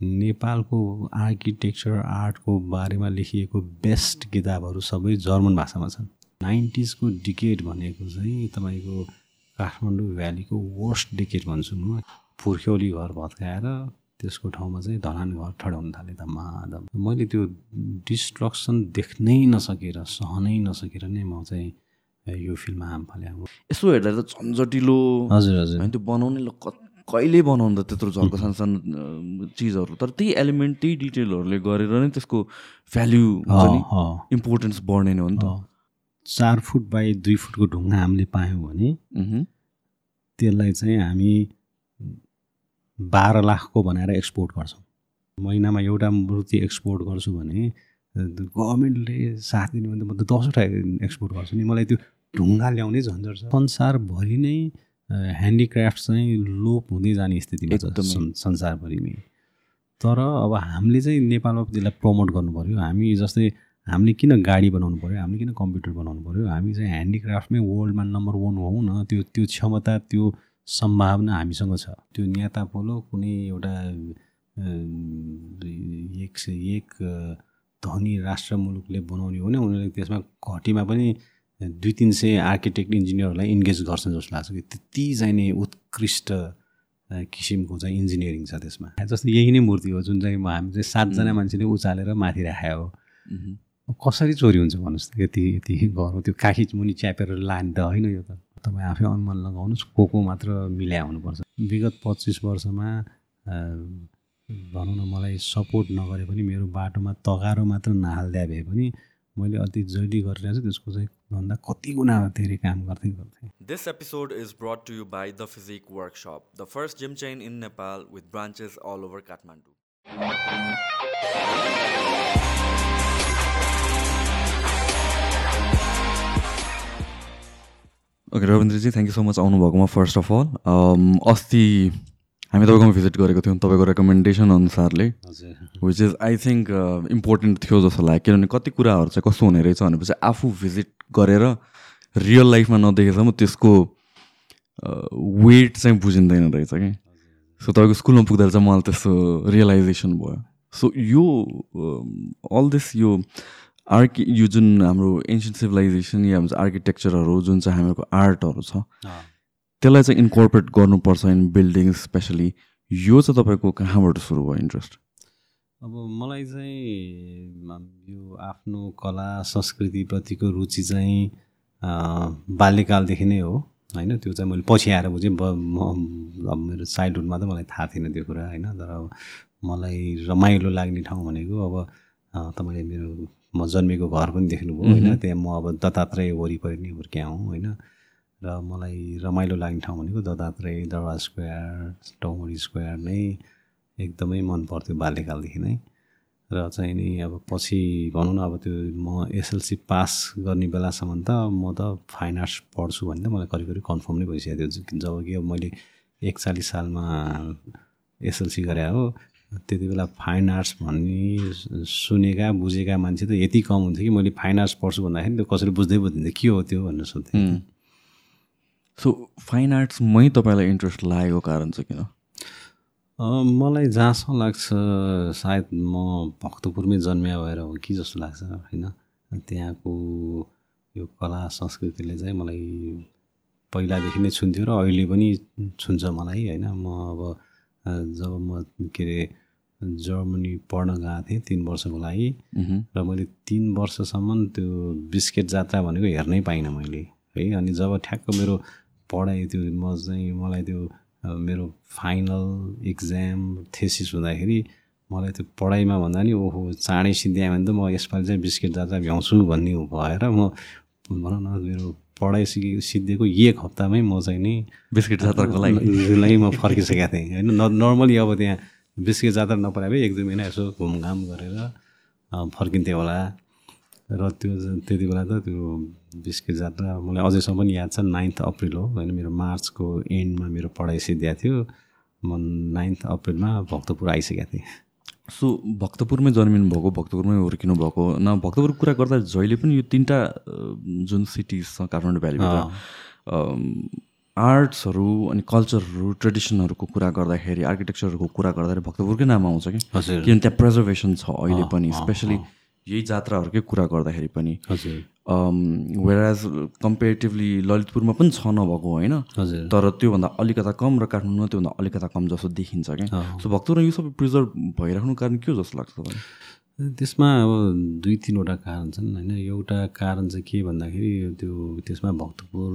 नेपालको आर्किटेक्चर आर्टको बारेमा लेखिएको बेस्ट किताबहरू सबै जर्मन भाषामा छन्। नाइन्टिजको डिकेट भनेको चाहिँ तपाईँको काठमाडौँ भ्यालीको वर्स्ट डिकेट भन्छु म। पुर्ख्यौली घर भत्काएर त्यसको ठाउँमा चाहिँ धरान घर ठडाउन थालेँ त माधव। मैले त्यो डिस्ट्रक्सन देख्नै नसकेर सहनै नसकेर नै म चाहिँ यो फिल्ममा हाम फाले यसो हेर्दा त झन्झटिलो। हजुर हजुर। त्यो बनाउने कहिले बनाउँदा त्यत्रो झर्को सानो सानो चिजहरू। तर त्यही एलिमेन्ट त्यही डिटेलहरूले गरेर नै त्यसको भ्याल्यु इम्पोर्टेन्स बढ्ने नै हो नि त। चार फुट बाई दुई फुटको ढुङ्गा हामीले पायौँ भने त्यसलाई चाहिँ हामी बाह्र लाखको बनाएर एक्सपोर्ट गर्छौँ। महिनामा एउटा मूर्ति एक्सपोर्ट गर्छु भने गभर्मेन्टले साथ दिने भने त म त दसवटा एक्सपोर्ट गर्छु नि। मलाई त्यो ढुङ्गा ल्याउने झन्झट छ। संसारभरि नै ह्यान्डिक्राफ्ट चाहिँ लोप हुँदै जाने स्थितिमा छ संसारभरिमै। तर अब हामीले चाहिँ नेपालमा त्यसलाई प्रमोट गर्नु पऱ्यो हामी जस्तै हामीले किन गाडी बनाउनु पऱ्यो हामीले किन कम्प्युटर बनाउनु पऱ्यो हामी चाहिँ ह्यान्डिक्राफ्टमै वर्ल्डमा नम्बर वान हौँ न। त्यो त्यो क्षमता त्यो सम्भावना हामीसँग छ। त्यो नेता पोलो कुनै एउटा एक से एक धनी राष्ट्र मुलुकले बनाउने हो भने उनीहरूले त्यसमा घटीमा पनि दुई तिन सय आर्किटेक्ट इन्जिनियरहरूलाई इन्गेज गर्छन् जस्तो लाग्छ कि। त्यति चाहिँ नि उत्कृष्ट किसिमको चाहिँ इन्जिनियरिङ छ त्यसमा। जस्तो यही नै मूर्ति हो जुन चाहिँ हामी चाहिँ सातजना मान्छेले उचालेर माथि राखेको हो। कसरी चोरी हुन्छ भन्नुहोस् त यति यति घर त्यो काखी मुनि च्यापेर लाने त होइन यो त। तपाईँ आफै अनुमान लगाउनुहोस् को को मात्र मिल्या हुनुपर्छ। विगत पच्चिस वर्षमा भनौँ न मलाई सपोर्ट नगरे पनि मेरो बाटोमा तगारो मात्र नहाल्दा भए पनि मैले अति जहिले गरिरहेको छु त्यसको चाहिँ भन्दा कति गुणा धेरै काम गर्दै गर्थेँ। This episode is brought to you by the Physique Workshop the first gym chain in Nepal with branches all over Kathmandu okay Rabindraji thank you so much आउनुभएकोमा फर्स्ट अफ अल अस्ति हामी तपाईँकोमा भिजिट गरेको थियौँ तपाईँको रेकमेन्डेसन अनुसारले which is I think important थियो जस्तो लाग्यो। किनभने कति कुराहरू चाहिँ कस्तो हुने रहेछ भनेपछि आफू भिजिट गरेर रियल लाइफमा नदेखेसम्म त्यसको वेट चाहिँ बुझिँदैन रहेछ कि। सो तपाईँको स्कुलमा पुग्दा चाहिँ मलाई त्यस्तो रियलाइजेसन भयो। सो यो अल दिस यो आर्कि यो जुन हाम्रो एन्सियन्ट सिभिलाइजेसन या भन्छ आर्किटेक्चरहरू जुन चाहिँ हाम्रो आर्टहरू छ त्यसलाई चाहिँ इन्कर्पोरेट गर्नुपर्छ इन बिल्डिङ स्पेसली यो चाहिँ तपाईँको कहाँबाट सुरु भयो इन्ट्रेस्ट अब मलाई चाहिँ यो आफ्नो कला संस्कृतिप्रतिको रुचि चाहिँ बाल्यकालदेखि नै हो होइन? त्यो चाहिँ मैले पछि आएर बुझेँ। अब मेरो चाइल्डहुडमा त मलाई थाहा थिएन त्यो कुरा होइन? तर अब मलाई रमाइलो लाग्ने ठाउँ भनेको अब तपाईँले मेरो म जन्मेको घर पनि देख्नुभयो होइन? त्यहाँ म अब दत्तात्रेय वरिपरि नै हुर्क्या हुँ होइन? र मलाई रमाइलो लाग्ने ठाउँ भनेको दत्तात्रेय दरबार स्क्वायर टौमरी स्क्वायर नै एकदमै मन पर्थ्यो बाल्यकालदेखि नै। र चाहिँ नि अब पछि भनौँ न अब त्यो म एसएलसी पास गर्ने बेलासम्म त म त फाइन आर्ट्स पढ्छु भने त मलाई करिब करिब कन्फर्म नै भइसकेको थियो। जब कि अब मैले एकचालिस सालमा एसएलसी गरे हो त्यति बेला फाइन आर्ट्स भन्ने सुनेका बुझेका मान्छे त यति कम हुन्थ्यो कि मैले फाइन आर्ट्स पढ्छु भन्दाखेरि त्यो कसरी बुझ्दै बुझ्दैन के हो त्यो भनेर सोध्थेँ सो फाइन आर्ट्समै तपाईँलाई इन्ट्रेस्ट लागेको कारण चाहिँ किन मलाई जहाँसम्म लाग्छ सायद म भक्तपुरमै जन्मिया भएर हो कि जस्तो लाग्छ होइन? त्यहाँको यो कला संस्कृतिले चाहिँ मलाई पहिलादेखि नै छुन्थ्यो र अहिले पनि छुन्छ मलाई होइन? म अब जब म के अरे जर्मनी पढ्न गएको थिएँ तिन वर्षको लागि र मैले तिन वर्षसम्म त्यो बिस्केट जात्रा भनेको हेर्नै पाइनँ मैले है? अनि जब ठ्याक्क मेरो पढाइ त्यो म चाहिँ मलाई त्यो मेरो फाइनल इक्जाम थेसिस हुँदाखेरि मलाई त्यो पढाइमा भन्दा नि ओहो चाँडै सिद्ध्यायो भने त म यसपालि चाहिँ बिस्किट जाँदा भ्याउँछु भन्ने भएर म भनौँ न मेरो पढाइ सिके सिद्धिएको एक हप्तामै म चाहिँ नि बिस्किट जात्राको लागि। म फर्किसकेको थिएँ। होइन नर्मली अब त्यहाँ बिस्किट जात्रा नपराए भए एक दुई महिना यसो घुमघाम गरेर फर्किन्थेँ होला। र त्यो त्यति बेला त त्यो बिस्किट जात्रा मलाई अझैसम्म पनि याद छ नाइन्थ अप्रिल हो होइन मेरो मार्चको एन्डमा मेरो पढाइ सिद्धिएको थियो। म नाइन्थ अप्रिलमा भक्तपुर आइसकेको थिएँ। सो भक्तपुरमै जन्मिनु भएको भक्तपुरमै हुर्किनु भएको न भक्तपुरको कुरा गर्दा जहिले पनि यो तिनवटा जुन सिटिज छ काठमाडौँ भ्यालीभित्र आर्ट्सहरू अनि कल्चरहरू ट्रेडिसनहरूको कुरा गर्दाखेरि आर्किटेक्चरहरूको कुरा गर्दाखेरि भक्तपुरकै नाम आउँछ कि? किनभने त्यहाँ प्रिजर्भेसन छ अहिले पनि स्पेसली यही जात्राहरूकै कुरा गर्दाखेरि पनि। हजुर। वेराज कम्पेरिटिभली ललितपुरमा पनि छ नभएको होइन। तर त्योभन्दा अलिकता कम र काठमाडौँमा त्योभन्दा अलिकता कम जस्तो देखिन्छ क्या। सो भक्तपुरमा यो सबै प्रिजर्भ भइराख्नु कारण के हो जस्तो लाग्छ तपाईँलाई? त्यसमा अब दुई तिनवटा कारण छन् होइन। एउटा कारण चाहिँ के भन्दाखेरि त्यो त्यसमा भक्तपुर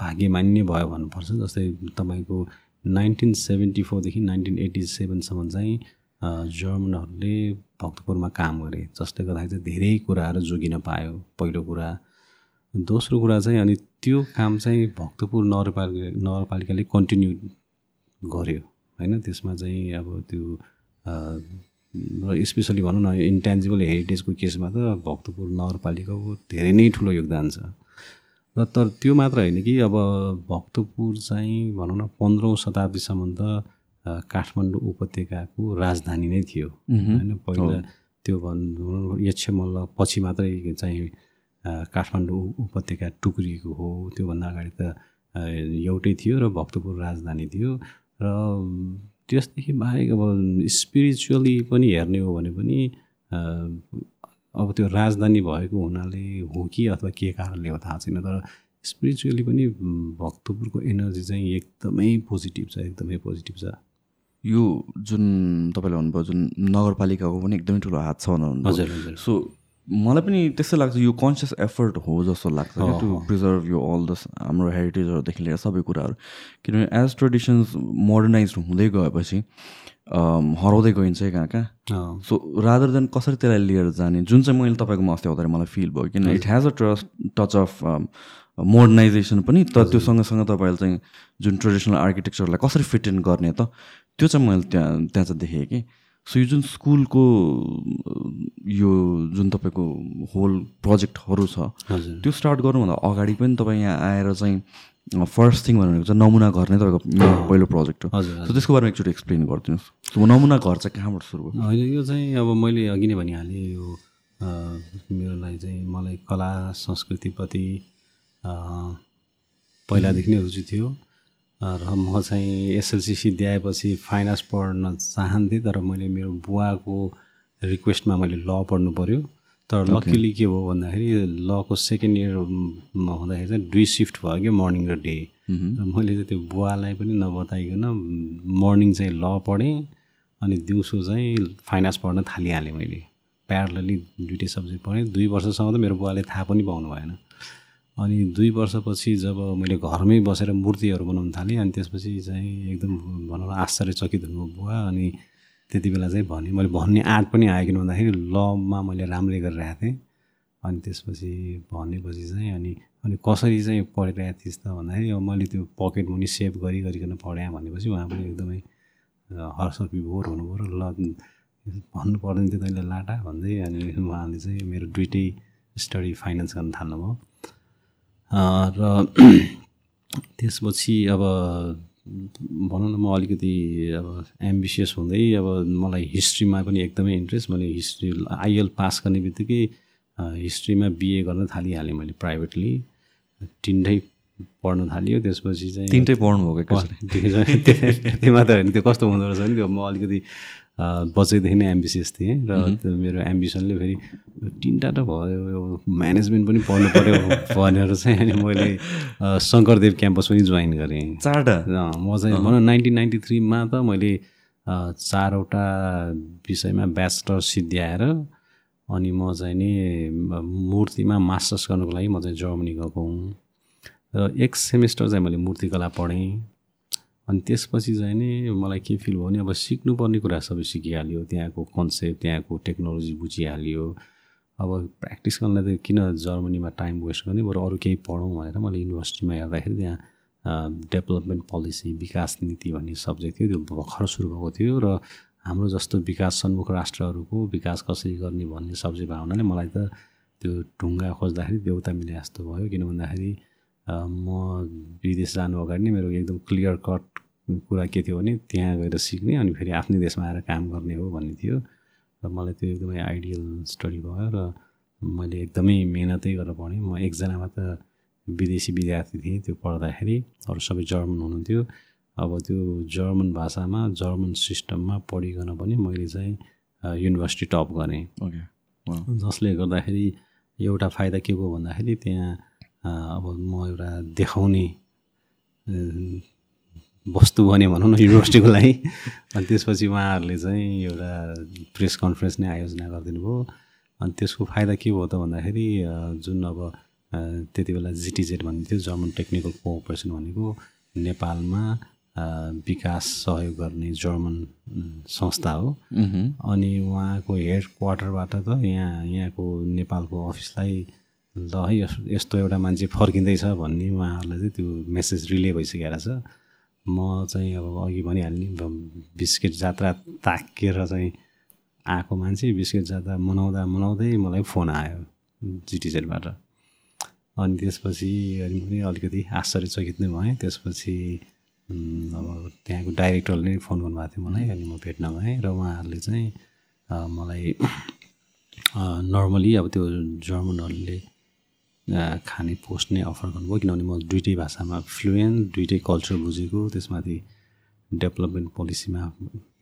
भाग्य मान्ने भयो भन्नुपर्छ। जस्तै तपाईँको नाइन्टिन सेभेन्टी फोरदेखि नाइन्टिन एट्टी सेभेनसम्म चाहिँ जर्मनहरूले भक्तपुरमा काम गरे जसले गर्दाखेरि चाहिँ धेरै कुराहरू जोगिन पायो। पहिलो कुरा। दोस्रो कुरा चाहिँ अनि त्यो काम चाहिँ भक्तपुर नगरपालिका नगरपालिकाले कन्टिन्यू गर्यो। होइन त्यसमा चाहिँ अब त्यो र स्पेसली भनौँ न इन्टेन्जिबल हेरिटेजको केसमा त भक्तपुर नगरपालिकाको धेरै नै ठुलो योगदान छ। र तर त्यो मात्र होइन कि अब भक्तपुर चाहिँ भनौँ न पन्ध्रौँ शताब्दीसम्म त काठमाडौँ उपत्यकाको राजधानी नै थियो। होइन पहिला त्यो भनौँ यक्षमल्ल पछि मात्रै चाहिँ काठमाडौँ उपत्यका टुक्रिएको हो। त्योभन्दा अगाडि त एउटै थियो र भक्तपुर राजधानी थियो। र त्यसदेखि बाहेक अब स्पिरिचुअली पनि हेर्ने हो भने पनि अब त्यो राजधानी भएको हुनाले हो कि अथवा के कारणले हो थाहा छैन। तर स्पिरिचुअली पनि भक्तपुरको एनर्जी चाहिँ एकदमै पोजिटिभ छ एकदमै पोजिटिभ छ। यो जुन तपाईँले भन्नुभयो जुन नगरपालिकाको पनि एकदमै ठुलो हात छ भन्नुभयो। सो मलाई पनि त्यस्तै लाग्छ यो कन्सियस एफर्ट हो जस्तो लाग्छ क्या टु प्रिजर्भ यो अल द हाम्रो हेरिटेजहरूदेखि लिएर सबै कुराहरू। किनभने एज ट्रेडिसन्स मोडर्नाइज हुँदै गएपछि हराउँदै गइन्छ है कहाँ कहाँ। सो रादर देन कसरी त्यसलाई लिएर जाने जुन चाहिँ मैले तपाईँकोमा अस्ति आउँदाखेरि मलाई फिल भयो किन it has a trust touch of modernisation पनि तर त्यो सँगसँगै तपाईँले चाहिँ जुन ट्रेडिसनल आर्किटेक्चरलाई कसरी फिट इन गर्ने त त्यो चाहिँ मैले त्यहाँ त्यहाँ चाहिँ देखेँ कि। सो यो जुन स्कुलको यो जुन तपाईँको होल प्रोजेक्टहरू छ त्यो स्टार्ट गर्नुभन्दा अगाडि पनि तपाईँ यहाँ आएर चाहिँ फर्स्ट थिङ भनेको चाहिँ नमुना घर नै तपाईँको पहिलो प्रोजेक्ट हो। हजुर सो त्यसको बारेमा एकचोटि एक्सप्लेन गरिदिनुहोस्। सो नमुना घर चाहिँ कहाँबाट सुरु भयो? होइन यो चाहिँ अब मैले अघि नै भनिहालेँ यो मेरो लागि चाहिँ मलाई कला संस्कृतिप्रति पहिलादेखि नै रुचि थियो। र म चाहिँ एसएलसी सिद्ध्याएपछि फाइन आर्ट्स पढ्न चाहन्थेँ तर मैले मेरो बुवाको रिक्वेस्टमा मैले ल पढ्नु पऱ्यो तर लकिली के भयो भन्दाखेरि लको सेकेन्ड इयरमा हुँदाखेरि चाहिँ दुई सिफ्ट भयो क्या मर्निङ र डे। र मैले चाहिँ त्यो बुवालाई पनि नबताइकन मर्निङ चाहिँ ल पढेँ अनि दिउँसो चाहिँ फाइन आर्ट्स पढ्न थालिहालेँ मैले। प्यारलली दुइटै सब्जेक्ट पढेँ। दुई वर्षसम्म त मेरो बुवाले थाहा पनि पाउनु भएन। अनि दुई वर्षपछि जब मैले घरमै बसेर मूर्तिहरू बनाउन थालेँ अनि त्यसपछि चाहिँ एकदम भनौँ न आश्चर्यचकित हुनुभयो बुवा। अनि त्यति बेला चाहिँ भने मैले भन्ने आँट पनि आयो किन भन्दाखेरि लमा मैले राम्रै गरिरहेको थिएँ। अनि त्यसपछि भनेपछि चाहिँ अनि अनि कसरी चाहिँ पढिरहेको थिइस् त भन्दाखेरि अब मैले त्यो पकेट मनी सेभ गरी गरिकन पढाएँ भनेपछि उहाँ पनि एकदमै हर्ष विभोर हुनुभयो र ल भन्नु पर्दैन थियो तैँले लाटा भन्दै अनि उहाँले चाहिँ मेरो दुइटै स्टडी फाइनेन्स गर्न थाल्नुभयो। र त्यसपछि अब भनौँ न म अलिकति अब एम्बिसियस हुँदै अब मलाई हिस्ट्रीमा पनि एकदमै इन्ट्रेस्ट मैले हिस्ट्री आइएल पास गर्ने बित्तिकै हिस्ट्रीमा बिए गर्न थालिहालेँ मैले प्राइभेटली। तिनटै पढ्न थालियो त्यसपछि चाहिँ तिनटै पढ्नुभएको एकैचोटि। त्यो मात्र होइन त्यो कस्तो हुँदो रहेछ भने त्यो म अलिकति अ, बच्चैदेखि नै एम्बिसियस थिएँ र मेरो एम्बिसनले फेरि तिनवटा त भयो यो म्यानेजमेन्ट पनि पढ्नु पऱ्यो भनेर चाहिँ अनि मैले शङ्करदेव क्याम्पस पनि जोइन गरेँ। चारवटा? म चाहिँ भनौँ नाइन्टिन नाइन्टी थ्रीमा त मैले चारवटा विषयमा ब्याचलर सिद्ध्याएर अनि म चाहिँ नि मूर्तिमा मास्टर्स गर्नुको लागि म चाहिँ जर्मनी गएको हुँ। र एक सेमेस्टर चाहिँ मैले मूर्तिकला पढेँ। अनि त्यसपछि चाहिँ नि मलाई के फिल भयो भने अब सिक्नुपर्ने कुरा सबै सिकिहाल्यो। त्यहाँको कन्सेप्ट त्यहाँको टेक्नोलोजी बुझिहाल्यो। अब प्र्याक्टिस गर्नलाई त किन जर्मनीमा टाइम वेस्ट गर्ने बरु अरू केही पढौँ भनेर मैले युनिभर्सिटीमा हेर्दाखेरि त्यहाँ डेभलपमेन्ट पोलिसी विकास नीति भन्ने सब्जेक्ट थियो। त्यो भर्खर सुरु भएको थियो र हाम्रो जस्तो विकास सन्मुख राष्ट्रहरूको विकास कसरी गर्ने भन्ने सब्जेक्ट भएको हुनाले मलाई त त्यो ढुङ्गा खोज्दाखेरि देउता मिले जस्तो भयो। किन भन्दाखेरि म विदेश जानु अगाडि नै मेरो एकदम क्लियर कट कुरा के थियो भने त्यहाँ गएर सिक्ने अनि फेरि आफ्नै देशमा आएर काम गर्ने हो भन्ने थियो। र मलाई त्यो एकदमै आइडियल स्टडी भयो र मैले एकदमै मिहिनेतै गरेर पढेँ। म एकजनामा त विदेशी विद्यार्थी थिएँ त्यो पढ्दाखेरि अरू सबै जर्मन हुनुहुन्थ्यो। अब त्यो जर्मन भाषामा जर्मन सिस्टममा पढिकन पनि मैले चाहिँ युनिभर्सिटी टप गरेँ। ओके जसले गर्दाखेरि एउटा फाइदा के भयो भन्दाखेरि त्यहाँ अब म एउटा देखाउने वस्तु बने भनौँ न युनिभर्सिटीको लागि अनि त्यसपछि उहाँहरूले चाहिँ एउटा प्रेस कन्फरेन्स नै आयोजना गरिदिनु भयो अनि त्यसको फाइदा के भयो त भन्दाखेरि जुन अब त्यति बेला जिटिजेड भन्ने थियो जर्मन टेक्निकल कोअपरेसन भनेको नेपालमा विकास सहयोग गर्ने जर्मन संस्था हो। अनि उहाँको हेड क्वार्टरबाट त यहाँ यहाँको नेपालको अफिसलाई ल है यस्तो एउटा मान्छे फर्किँदैछ भन्ने उहाँहरूलाई चाहिँ त्यो मेसेज रिले भइसकेको रहेछ। म चाहिँ अब अघि भनिहाल्ने बिस्किट जात्रा ताकेर चाहिँ आएको मान्छे बिस्किट जात्रा मनाउँदा मनाउँदै मलाई फोन आयो जिटिजेडबाट अनि त्यसपछि अनि पनि अलिकति आश्चर्यचकित नै भएँ। त्यसपछि अब त्यहाँको डाइरेक्टरले फोन गर्नुभएको थियो मलाई अनि म भेट्न गएँ र उहाँहरूले चाहिँ मलाई नर्मली अब त्यो जर्मनहरूले खाने पोस्ट नै अफर गर्नुभयो। किनभने म दुइटै भाषामा फ्लुएन्ट दुइटै कल्चर बुझेको त्यसमाथि डेभलपमेन्ट पोलिसीमा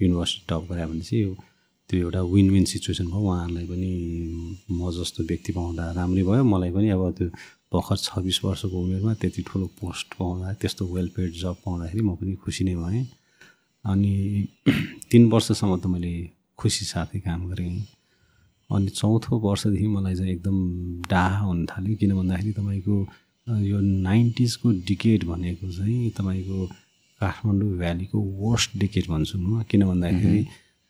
युनिभर्सिटी टप गरायो भने चाहिँ त्यो एउटा विन विन सिचुएसन भयो। उहाँहरूलाई पनि म जस्तो व्यक्ति पाउँदा राम्रै भयो। मलाई पनि अब त्यो भर्खर छब्बिस वर्षको उमेरमा त्यति ठुलो पोस्ट पाउँदा त्यस्तो वेल पेड जब पाउँदाखेरि म पनि खुसी नै भएँ। अनि तिन वर्षसम्म त मैले खुसी साथै काम गरेँ। अनि चौथो वर्षदेखि मलाई चाहिँ एकदम डाहा हुन थाल्यो। किन भन्दाखेरि तपाईँको यो नाइन्टिजको डिकेट भनेको चाहिँ तपाईँको काठमाडौँ भ्यालीको वर्स्ट डिकेट भन्छु म। किन भन्दाखेरि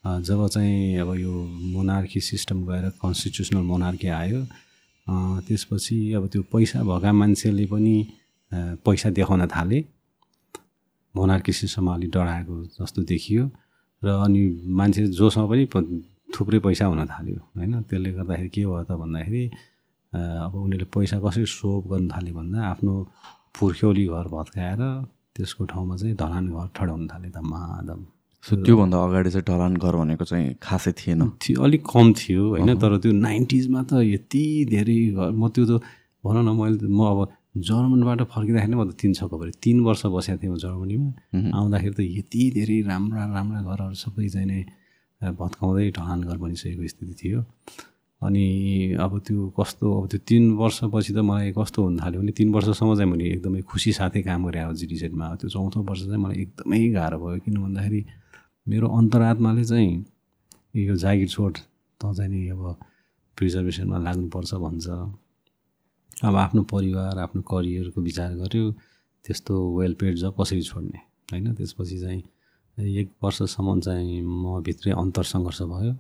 जब चाहिँ अब यो मोनार्की सिस्टम गएर कन्स्टिट्युसनल मोनार्की आयो त्यसपछि अब त्यो पैसा भएका मान्छेले पनि पैसा देखाउन थाले। मोनार्की सिस्टममा अलिक डराएको जस्तो देखियो। र अनि मान्छे जोसँग पनि थुप्रै पैसा हुन थाल्यो होइन? त्यसले गर्दाखेरि के भयो त भन्दाखेरि अब उनीहरूले पैसा कसरी सोप गर्न थाल्यो भन्दा आफ्नो पुर्ख्यौली घर भत्काएर त्यसको ठाउँमा चाहिँ ढलान घर ठडाउन थाल्यो धमाधम। सो त्योभन्दा अगाडि चाहिँ ढलान घर भनेको चाहिँ खासै थिएन। थियो अलिक कम थियो होइन? तर त्यो नाइन्टिजमा त यति धेरै म त्यो त भनौँ न मैले म अब जर्मनबाट फर्किँदाखेरि म त तिन छको पऱ्यो तिन वर्ष बसेको थिएँ म जर्मनीमा। आउँदाखेरि त यति धेरै राम्रा राम्रा घरहरू सबै चाहिँ नै भत्काउँदै ढलान घर बनिसकेको स्थिति थियो। अनि अब त्यो कस्तो अब त्यो तिन वर्षपछि त मलाई कस्तो हुन थाल्यो भने तिन वर्षसम्म चाहिँ मैले एकदमै खुसी साथै काम गरेँ अब जिटिसेटमा त्यो चौथो वर्ष चाहिँ मलाई एकदमै गाह्रो भयो किन भन्दाखेरि मेरो अन्तरात्माले चाहिँ यो जागिर छोड त चाहिँ नि अब प्रिजर्भेसनमा लाग्नुपर्छ भन्छ। अब आफ्नो परिवार आफ्नो करियरको विचार गर्यो त्यस्तो वेल पेड जब कसरी छोड्ने होइन? त्यसपछि चाहिँ एक वर्षसम्म चाहिँ म भित्रै अन्तर सङ्घर्ष भयो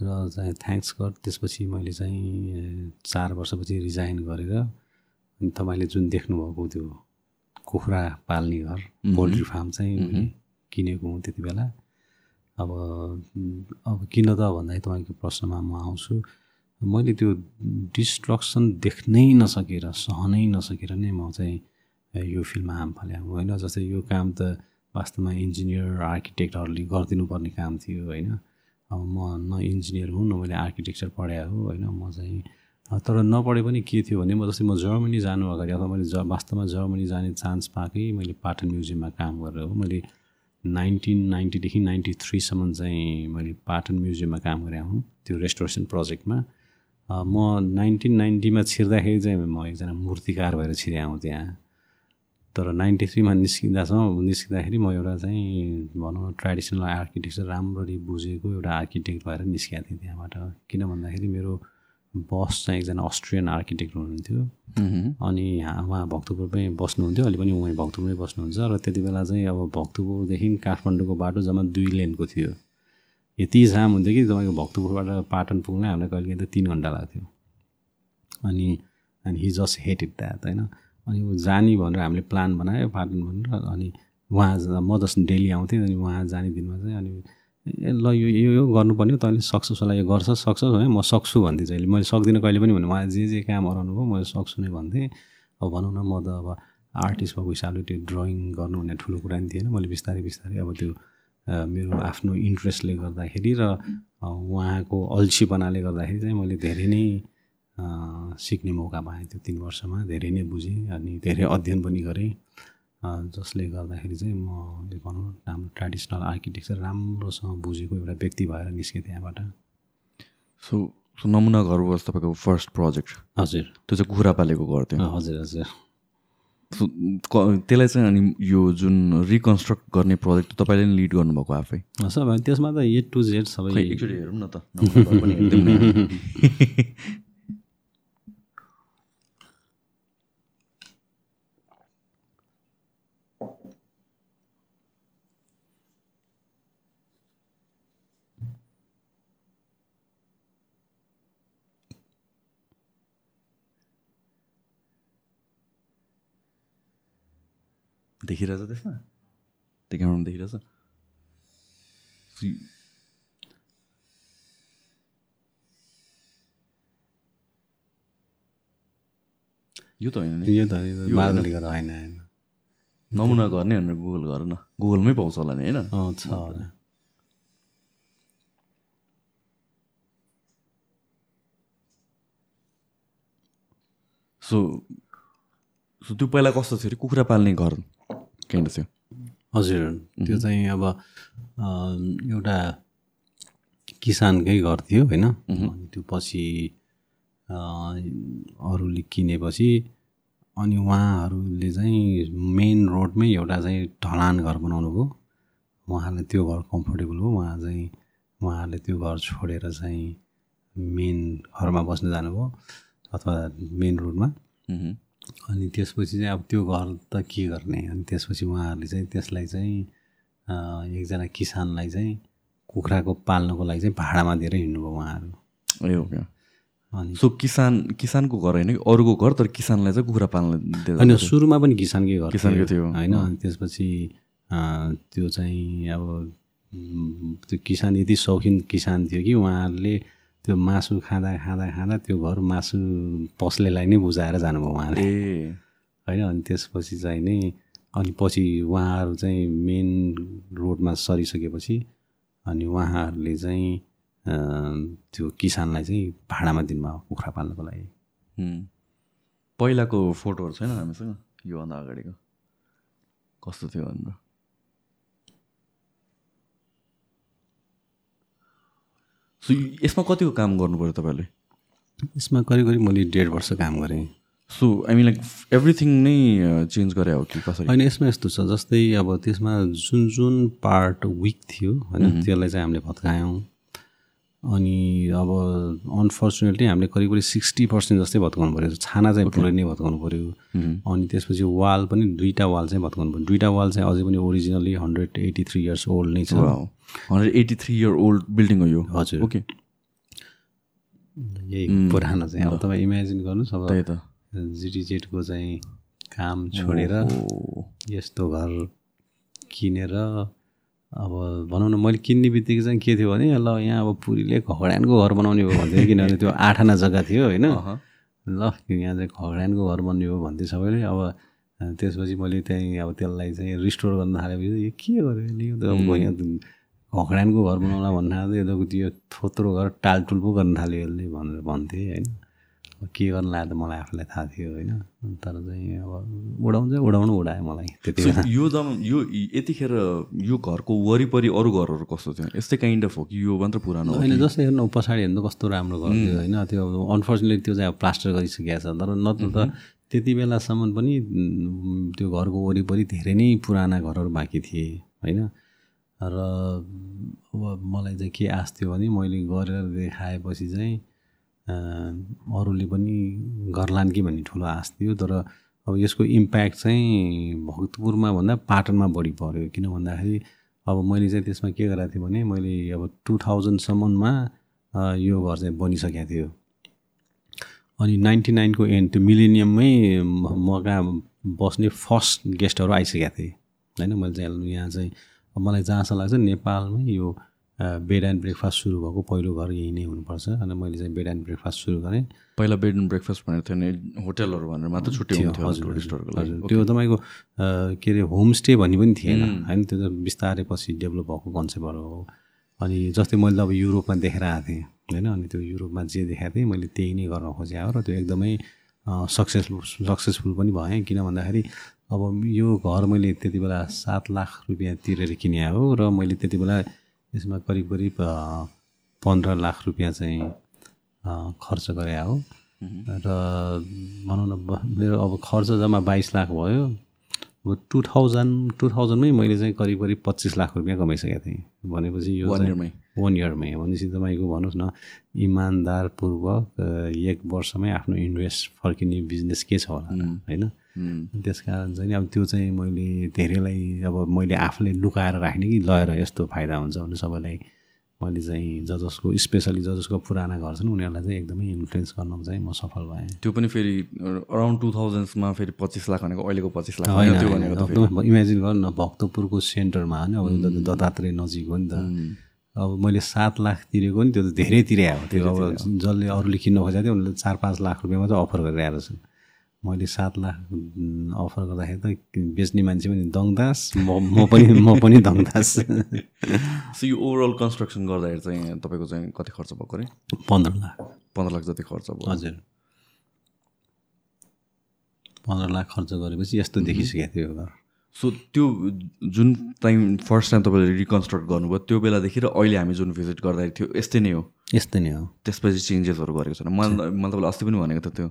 र चाहिँ थ्याङ्क्स गड त्यसपछि मैले चाहिँ चार वर्षपछि रिजाइन गरेर अनि तपाईँले जुन देख्नुभएको त्यो कुखुरा पाल्ने घर पोल्ट्री फार्म चाहिँ मैले किनेको हुँ त्यति बेला। अब अब किन त भन्दाखेरि तपाईँको प्रश्नमा म आउँछु। मैले त्यो डिस्ट्रक्सन देख्नै नसकेर सहनै नसकेर नै म चाहिँ यो फिल्डमा हाम फाले होइन जस्तै यो काम त वास्तवमा इन्जिनियर आर्किटेक्टहरूले गरिदिनु पर्ने काम थियो होइन? अब म न इन्जिनियर हुँ न मैले आर्किटेक्चर पढाएको हो होइन? म चाहिँ तर नपढे पनि के थियो भने म जस्तै म जर्मनी जानु अगाडि अथवा मैले ज वास्तवमा जर्मनी जाने चान्स पाएकै मैले पाटन म्युजियममा काम गरेर हो। मैले नाइन्टिन नाइन्टीदेखि नाइन्टी थ्रीसम्म चाहिँ मैले पाटन म्युजियममा काम गरेको हुँ त्यो रेस्टोरेसन प्रोजेक्टमा। म नाइन्टिन नाइन्टीमा छिर्दाखेरि चाहिँ म एकजना मूर्तिकार भएर छिरेँ आउँ त्यहाँ। तर नाइन्टी थ्रीमा निस्किँदासम्म निस्किँदाखेरि म एउटा चाहिँ भनौँ ट्रेडिसनल आर्किटेक्चर राम्ररी बुझेको एउटा आर्किटेक्ट भएर निस्केको थिएँ त्यहाँबाट। किन भन्दाखेरि मेरो बस चाहिँ एकजना अस्ट्रियन आर्किटेक्ट हुनुहुन्थ्यो। अनि उहाँ भक्तपुरमै बस्नुहुन्थ्यो। अहिले पनि उहाँ भक्तपुरमै बस्नुहुन्छ र त्यति बेला चाहिँ अब भक्तपुरदेखि काठमाडौँको बाटो जम्मा दुई लेनको थियो। यति जाम हुन्थ्यो कि तपाईँको भक्तपुरबाट पाटन पुग्नै हामीलाई कहिले त तिन घन्टा लाग्थ्यो। अनि अनि he just hate it that होइन? अनि जाने भनेर हामीले प्लान बनायो पाटन भनेर अनि उहाँ म जस्तो डेली आउँथेँ अनि उहाँ जाने दिनमा चाहिँ अनि ए ल यो यो गर्नुपर्ने हो तैँले सक्छस् होला यो गर्छ सक्छस् भने म सक्छु भन्थेँ चाहिँ मैले सक्दिनँ कहिले पनि भने उहाँ जे जे काम गराउनु भयो मैले सक्छु नै भन्थेँ। अब भनौँ न म त अब आर्टिस्ट भएको हिसाबले त्यो ड्रइङ गर्नु भन्ने ठुलो कुरा नि थिएन। मैले बिस्तारै बिस्तारै अब त्यो मेरो आफ्नो इन्ट्रेस्टले गर्दाखेरि र उहाँको अल्छीपनाले गर्दाखेरि चाहिँ मैले धेरै नै सिक्ने मौका पाएँ त्यो तिन वर्षमा। धेरै नै बुझेँ अनि धेरै अध्ययन पनि गरेँ। जसले गर्दाखेरि चाहिँ म भनौँ राम्रो ट्रेडिसनल आर्किटेक्चर राम्रोसँग बुझेको एउटा व्यक्ति भएर निस्केँ त्यहाँबाट। सो सो नमुना घर वाज तपाईँको फर्स्ट प्रोजेक्ट हजुर। त्यो चाहिँ कुखुरा पालेको घर थियो हजुर हजुर। सो त्यसलाई चाहिँ अनि यो जुन रिकन्स्ट्रक्ट गर्ने प्रोजेक्ट तपाईँले नै लिड गर्नुभएको आफै? सबै त्यसमा त ए टु जेड सबै एकचोटि हेरौँ न त। देखिरहेछ त्यसमा? त्यो क्यामरामा देखिरहेछ यो त होइन नि। यो त मार्बलले गर्दा होइन। होइन नमुना घर नै भनेर गुगल गर न। गुगलमै पाउँछ होला नि होइन? अँ छ होला। सो सो त्यो पहिला कस्तो थियो अरे? कुखुरा पाल्ने घर। काइन्ड थियो हजुर त्यो चाहिँ अब एउटा किसानकै घर थियो होइन? अनि त्यो पछि अरूले किनेपछि अनि उहाँहरूले चाहिँ मेन रोडमै एउटा चाहिँ ढलान घर बनाउनु भयो। उहाँलाई त्यो घर कम्फोर्टेबल हो। उहाँ चाहिँ उहाँहरूले त्यो घर छोडेर चाहिँ मेन घरमा बस्न जानुभयो अथवा मेन रोडमा। अनि त्यसपछि चाहिँ अब त्यो घर त के गर्ने? अनि त्यसपछि उहाँहरूले चाहिँ त्यसलाई चाहिँ एकजना किसानलाई चाहिँ कुखुराको पाल्नको लागि चाहिँ भाडामा दिएर हिँड्नुभयो उहाँहरू। ए हो क्या? अनि सो किसान किसानको घर होइन कि? अरूको घर तर किसानलाई चाहिँ कुखुरा पाल्न दिएर होइन सुरुमा पनि किसानकै घर किसानकै थियो। होइन अनि त्यसपछि त्यो चाहिँ अब त्यो किसान यति शौखिन किसान थियो कि उहाँहरूले त्यो मासु खाँदा खाँदा खाँदा त्यो घर मासु पस्लेलाई नै बुझाएर जानुभयो उहाँले। होइन अनि त्यसपछि चाहिँ नै अनि पछि उहाँहरू चाहिँ मेन रोडमा सरिसकेपछि अनि उहाँहरूले चाहिँ त्यो किसानलाई चाहिँ भाडामा दिनुभयो कुखुरा पाल्नको लागि। पहिलाको फोटोहरू छैन हामीसँग योभन्दा अगाडिको? कस्तो थियो भनेर सो यसमा कतिको काम गर्नु पऱ्यो तपाईँले यसमा करिब करिब मैले डेढ वर्ष काम गरेँ। So I mean like everything नै चेन्ज गरे हो कि कसरी? होइन यसमा यस्तो छ जस्तै अब त्यसमा जुन जुन पार्ट विक थियो होइन त्यसलाई चाहिँ हामीले भत्कायौँ। अनि अब अनफर्चुनेटली हामीले करिब करिब सिक्सटी पर्सेन्ट जस्तै भत्काउनु पऱ्यो। छाना चाहिँ पुरै नै भत्काउनु पऱ्यो। अनि त्यसपछि वाल पनि दुईवटा वाल चाहिँ भत्काउनु पऱ्यो। दुईवटा वाल चाहिँ अझै पनि originally hundred eighty three years old नै छ। Hundred eighty three year old building हो यो। हजुर। ओके यही पुरानो चाहिँ। अब तपाईँ इमेजिन गर्नुहोस् अब जिटिजेटको चाहिँ काम छोडेर यस्तो घर किनेर अब भनौँ न मैले किन्ने बित्तिकै चाहिँ के थियो भने ल यहाँ अब पुरीले खगडानको घर बनाउने हो भन्थ्यो। किनभने त्यो आठ आना जग्गा थियो होइन। ल यहाँ चाहिँ खगडानको घर बन्ने हो भन्थ्यो सबैले। अब त्यसपछि मैले त्यहीँ अब त्यसलाई चाहिँ रिस्टोर गर्न थालेपछि यो के गर्यो त अब यहाँ खगडानको घर बनाउला भन्नु थाल्यो यो त्यो थोत्रो घर टालटुल पो गर्न थाल्यो यसले भनेर भन्थेँ होइन? के गर्नु लाग्यो त मलाई आफूलाई थाहा थियो होइन। तर चाहिँ अब उडाउनु चाहिँ उडाउनु उडायो मलाई त्यति यो दम यो यतिखेर यो घरको वरिपरि अरू घरहरू कस्तो थियो? यस्तै काइन्ड अफ हो कि यो मात्र पुरानो होइन जस्तै हेर्नु पछाडि हेर्नु कस्तो राम्रो घर थियो होइन। त्यो अनफर्चुनेटली त्यो चाहिँ अब प्लास्टर गरिसकेको छ। तर नत्र त त्यति बेलासम्म पनि त्यो घरको वरिपरि धेरै नै पुराना घरहरू बाँकी थिए होइन। र अब मलाई चाहिँ के आश थियो भने मैले गरेर देखाएपछि चाहिँ अरूले पनि गर्लान् कि भन्ने ठुलो आश थियो तर अब यसको इम्प्याक्ट चाहिँ भक्तपुरमा भन्दा पाटनमा बढी पऱ्यो किन भन्दाखेरि अब मैले चाहिँ त्यसमा के गरेको थिएँ भने मैले अब टु थाउजन्डसम्ममा यो घर चाहिँ बनिसकेको थियो। अनि नाइन्टी नाइनको एन्ड त्यो मिलेनियममै म कहाँ बस्ने फर्स्ट गेस्टहरू आइसकेका थिए। होइन मैले चाहिँ यहाँ चाहिँ मलाई जहाँसम्म लाग्छ नेपालमै यो बेड एन्ड ब्रेकफास्ट सुरु भएको पहिलो घर यही नै हुनुपर्छ। अनि मैले चाहिँ बेड एन्ड ब्रेकफास्ट सुरु गरेँ। पहिला बेड एन्ड ब्रेकफास्ट भनेर थियो भने होटलहरू भनेर मात्र छुट्टै हुन्थ्यो हजुर, हजुर त्यो तपाईँको के अरे होमस्टे भन्ने पनि थिएन। होइन त्यो त बिस्तारै पछि डेभलप भएको कन्सेप्टहरू हो। अनि जस्तै मैले अब युरोपमा देखेर आएको थिएँ होइन? अनि त्यो युरोपमा जे देखाएको थिएँ मैले त्यही नै गर्न खोजेँ हो। र त्यो एकदमै सक्सेसफुल सक्सेसफुल पनि भएँ। किन भन्दाखेरि अब यो घर मैले त्यति बेला सात लाख रुपियाँ तिरेर किने हो। र मैले त्यति बेला यसमा करिब करिब पन्ध्र लाख रुपियाँ चाहिँ खर्च गरे हो। र भनौँ न मेरो अब खर्च जम्मा बाइस लाख भयो। अब टु थाउजन्ड टु थाउजन्डमै मैले चाहिँ करिब करिब पच्चिस लाख रुपियाँ कमाइसकेको थिएँ। भनेपछि यो वान इयरमै भनेपछि तपाईँको भन्नुहोस् न इमान्दारपूर्वक एक वर्षमै आफ्नो इन्भेस्ट फर्किने बिजनेस के छ होला होइन? त्यस कारण चाहिँ अब त्यो चाहिँ मैले धेरैलाई अब मैले आफूले लुकाएर राख्ने कि लगेर यस्तो फाइदा हुन्छ भने सबैलाई मैले चाहिँ ज जसको स्पेसली ज जसको पुराना घर छन् उनीहरूलाई चाहिँ एकदमै इन्फ्लुएन्स गर्न चाहिँ म सफल भएँ। त्यो पनि फेरि अराउन्ड टु थाउजन्ड्समा फेरि पच्चिस लाख भनेको अहिलेको पच्चिस लाख होइन इमेजिन गर्नु न भक्तपुरको सेन्टरमा होइन अब दत्तात्रेय नजिक हो नि त। अब मैले सात लाख तिरेको नि त्यो त धेरै तिरे हो त्यो अब जसले अरूले किन्न खोजेको थियो उनीहरूले चार पाँच लाख रुपियाँमा चाहिँ अफर गरेर आएर छन् मैले सात लाख अफर गर्दाखेरि त बेच्ने मान्छे पनि दङदास म म पनि म पनि दङदास सो यो ओभरअल कन्स्ट्रक्सन गर्दाखेरि चाहिँ तपाईँको चाहिँ कति खर्च भएको अरे? पन्ध्र लाख। पन्ध्र लाख जति खर्च भयो। हजुर। पन्ध्र लाख खर्च गरेपछि यस्तो देखिसकेको थियो घर। सो त्यो जुन टाइम फर्स्ट टाइम तपाईँले रिकन्स्ट्रक्ट गर्नुभयो त्यो बेलादेखि र अहिले हामी जुन भिजिट गर्दाखेरि थियो यस्तै नै हो? यस्तै नै हो। त्यसपछि चेन्जेसहरू गरेको छैन। मलाई मैले तपाईँलाई अस्ति पनि भनेको थियो त्यो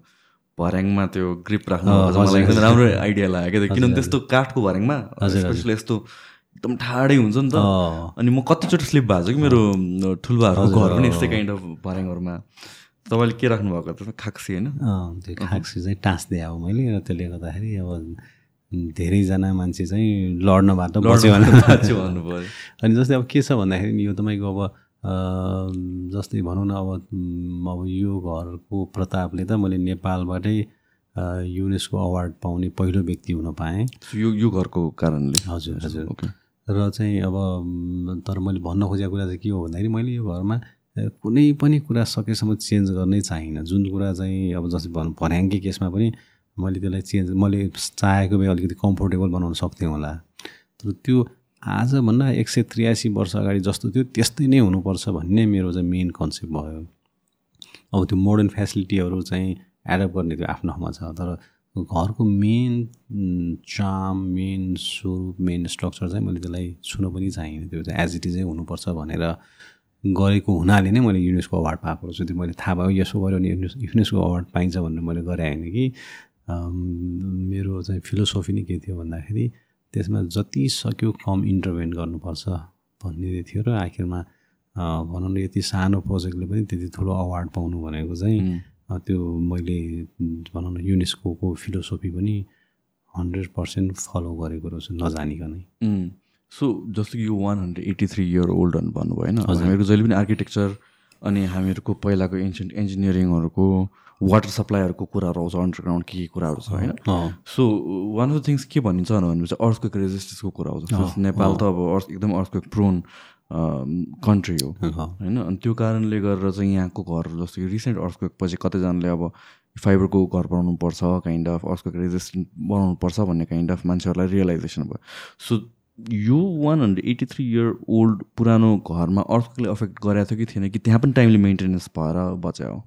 भर्याङमा त्यो ग्रिप राख्नु मलाई एकदम राम्रो आइडिया लाग्यो क्या किनभने त्यस्तो काठको भर्याङमा स्पेसली यस्तो एकदम ठाडै हुन्छ नि त। अनि म कतिचोटि स्लिप भएको छु कि मेरो ठुल्बाहरूको घर पनि यस्तै काइन्ड अफ भर्याङहरूमा। तपाईँले के राख्नु भएको त्यसमा खाक्सी होइन? त्यो खाक्सी चाहिँ टाँस्दै अब मैले र त्यसले गर्दाखेरि अब धेरैजना मान्छे चाहिँ लड्नबाट बच्यो भन्नुभयो। अनि जस्तै अब के छ भन्दाखेरि यो तपाईँको अब जस्तै भनौँ न अब अब यो घरको प्रतापले त मैले नेपालबाटै युनेस्को अवार्ड पाउने पहिलो व्यक्ति हुन पाएँ। यो यो घरको कारणले? हजुर हजुर। र चाहिँ अब तर मैले भन्न खोजेको कुरा चाहिँ के हो भन्दाखेरि मैले यो घरमा कुनै पनि कुरा सकेसम्म चेन्ज गर्नै चाहिनँ जुन कुरा चाहिँ अब जस्तै भनौँ भर्याङ्के केसमा पनि मैले त्यसलाई चेन्ज मैले चाहेको भए अलिकति कम्फोर्टेबल बनाउन सक्थेँ होला। तर त्यो आजभन्दा एक सय त्रियासी वर्ष अगाडि जस्तो थियो त्यस्तै नै हुनुपर्छ भन्ने मेरो चाहिँ मेन कन्सेप्ट भयो। अब त्यो मोडर्न फेसिलिटीहरू चाहिँ एडप्ट गर्ने त्यो आफ्नो ठाउँमा छ तर घरको मेन चाम मेन स्वरूप मेन स्ट्रक्चर चाहिँ मैले त्यसलाई छुन पनि चाहिनँ। त्यो चाहिँ एज इट इजै हुनुपर्छ भनेर गरेको हुनाले नै मैले युनेस्को अवार्ड पाएको छु त्यो मैले थाहा भयो यसो गऱ्यो भने युनेस्को अवार्ड पाइन्छ भनेर मैले गरेँ होइन कि। मेरो चाहिँ फिलोसोफी नै के थियो भन्दाखेरि त्यसमा जति सक्यो कम इन्टरभेन्ट गर्नुपर्छ भन्ने थियो र आखिरमा भनौँ न यति सानो प्रोजेक्टले पनि त्यति ठुलो अवार्ड पाउनु भनेको चाहिँ त्यो मैले भनौँ न युनेस्को फिलोसोफी पनि हन्ड्रेड पर्सेन्ट फलो गरेको रहेछु नजानिकनै। सो जस्तो कि यो one hundred eighty three year old भन्नुभयो होइन हामीहरूको जहिले पनि आर्किटेक्चर अनि हामीहरूको पहिलाको एन्सियन्ट इन्जिनियरिङहरूको वाटर सप्लाईहरूको कुराहरू आउँछ अन्डरग्राउन्ड के के कुराहरू छ होइन? So one of the things के भनिन्छ भनेपछि अर्थक्वेक रेजिस्टेन्सको कुरा आउँछ। नेपाल त अब अर्थ एकदम अर्थक्वेक प्रोन कन्ट्री हो। होइन? अनि त्यो कारणले गरेर चाहिँ यहाँको घर जस्तो कि रिसेन्ट अर्थक्वेक पछि कतैजनाले अब फाइबरको घर बनाउनु पर्छ काइन्ड अफ अर्थक्वेक रेजिस्टेन्ट बनाउनु पर्छ भन्ने काइन्ड अफ मान्छेहरूलाई रियलाइजेसन भयो। सो यो one hundred eighty three year old पुरानो घरमा अर्थक्वेकले अफेक्ट गरेको थियो कि थिएन कि त्यहाँ पनि टाइमली मेन्टेनेन्स भएर बचायो?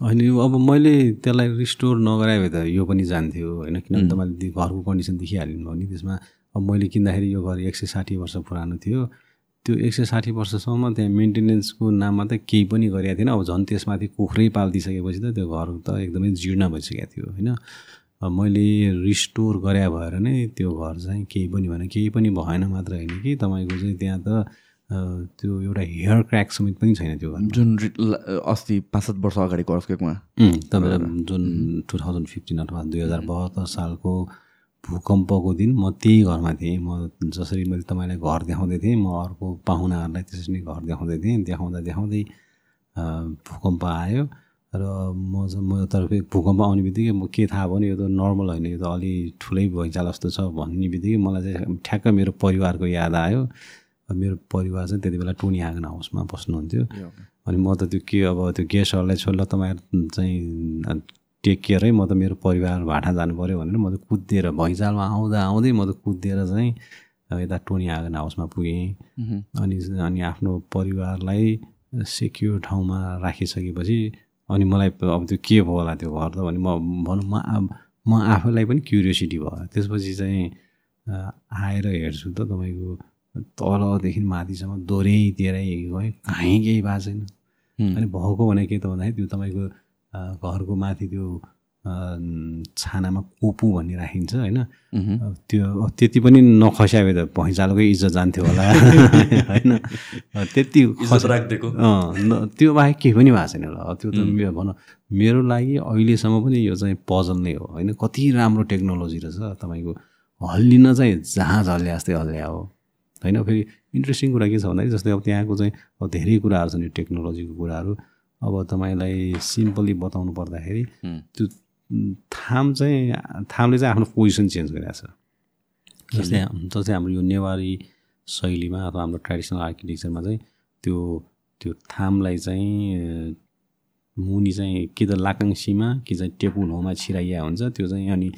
होइन यो अब मैले त्यसलाई रिस्टोर नगराए भए त यो पनि जान्थ्यो होइन? किनभने तपाईँले घरको कन्डिसन देखिहाल्नु भयो नि त्यसमा अब मैले किन्दाखेरि यो घर एक सय साठी वर्ष पुरानो थियो। त्यो एक सय साठी वर्षसम्म त्यहाँ मेन्टेनेन्सको नाममा त केही पनि गरेको थिएन। अब झन् त्यसमाथि कुखुरै पालिदिइसकेपछि त त्यो घर त एकदमै जीर्ण भइसकेको थियो होइन? मैले रिस्टोर गरे भएर नै त्यो घर चाहिँ केही पनि भएन। केही पनि भएन मात्र होइन कि। तपाईँको चाहिँ त्यहाँ त त्यो एउटा हेयर क्र्याक समेत पनि छैन त्यो जुन अस्ति पाँच सात वर्ष अगाडिको अर्थक्वेकमा तपाईँलाई जुन टु थाउजन्ड फिफ्टिन अथवा दुई हजार बहत्तर सालको भूकम्पको दिन म त्यही घरमा थिएँ। म जसरी मैले तपाईँलाई घर देखाउँदै थिएँ म अर्को पाहुनाहरूलाई त्यसरी नै घर देखाउँदै थिएँ। देखाउँदा देखाउँदै भूकम्प आयो र म म तर भूकम्प आउने बित्तिकै म के थाहा भयो भने यो त नर्मल होइन यो त अलि ठुलै भैँचाल जस्तो छ भन्ने बित्तिकै मलाई चाहिँ ठ्याक्क मेरो परिवारको याद आयो। मेरो परिवार चाहिँ त्यति बेला टोनी आँगन हाउसमा बस्नुहुन्थ्यो। अनि म त त्यो के अब त्यो गेस्टहरूलाई छोड्ला तपाईँहरू चाहिँ टेक केयर म त मेरो परिवार भाटा जानु पऱ्यो भनेर म त कुदिएर भैँचालमा आउँदा आउँदै म त कुदिएर चाहिँ यता टोनी आँगन हाउसमा पुगेँ। अनि अनि आफ्नो परिवारलाई सेक्योर ठाउँमा राखिसकेपछि अनि मलाई अब त्यो के भयो होला त्यो घर त भने म भनौँ म म आफैलाई पनि क्युरियोसिटी भयो। त्यसपछि चाहिँ आएर हेर्छु त तपाईँको तलदेखि माथिसम्म दोहोरै तेह्रै गएँ कहीँ केही भएको छैन। अनि भएको भने के त भन्दाखेरि त्यो तपाईँको घरको माथि त्यो छानामा कोपु भन्ने राखिन्छ होइन। त्यो त्यति पनि नखस्या भए त भैँचालोकै इज्जत जान्थ्यो होला। होइन। त्यति खस राखिदिएको। त्यो बाहेक केही पनि भएको छैन होला। त्यो त भनौँ मेरो लागि अहिलेसम्म पनि यो चाहिँ पजल नै हो। होइन कति राम्रो टेक्नोलोजी रहेछ तपाईँको। हल्लिन चाहिँ जहाज हल्ल्या जस्तै हल्ल्या हो। होइन? फेरि इन्ट्रेस्टिङ कुरा के छ भन्दाखेरि जस्तै अब त्यहाँको चाहिँ अब धेरै कुराहरू छन् यो टेक्नोलोजीको कुराहरू। अब तपाईँलाई सिम्पली बताउनु पर्दाखेरि। त्यो थाम चाहिँ थामले चाहिँ आफ्नो पोजिसन चेन्ज गरिरहेको छ जस्तै जस्तै हाम्रो यो नेवारी शैलीमा अथवा हाम्रो ट्रेडिसनल आर्किटेक्चरमा चाहिँ त्यो त्यो थामलाई चाहिँ मुनि चाहिँ कि त लाकाङसीमा कि चाहिँ टेपुल होमा छिराइया हुन्छ त्यो चाहिँ अनि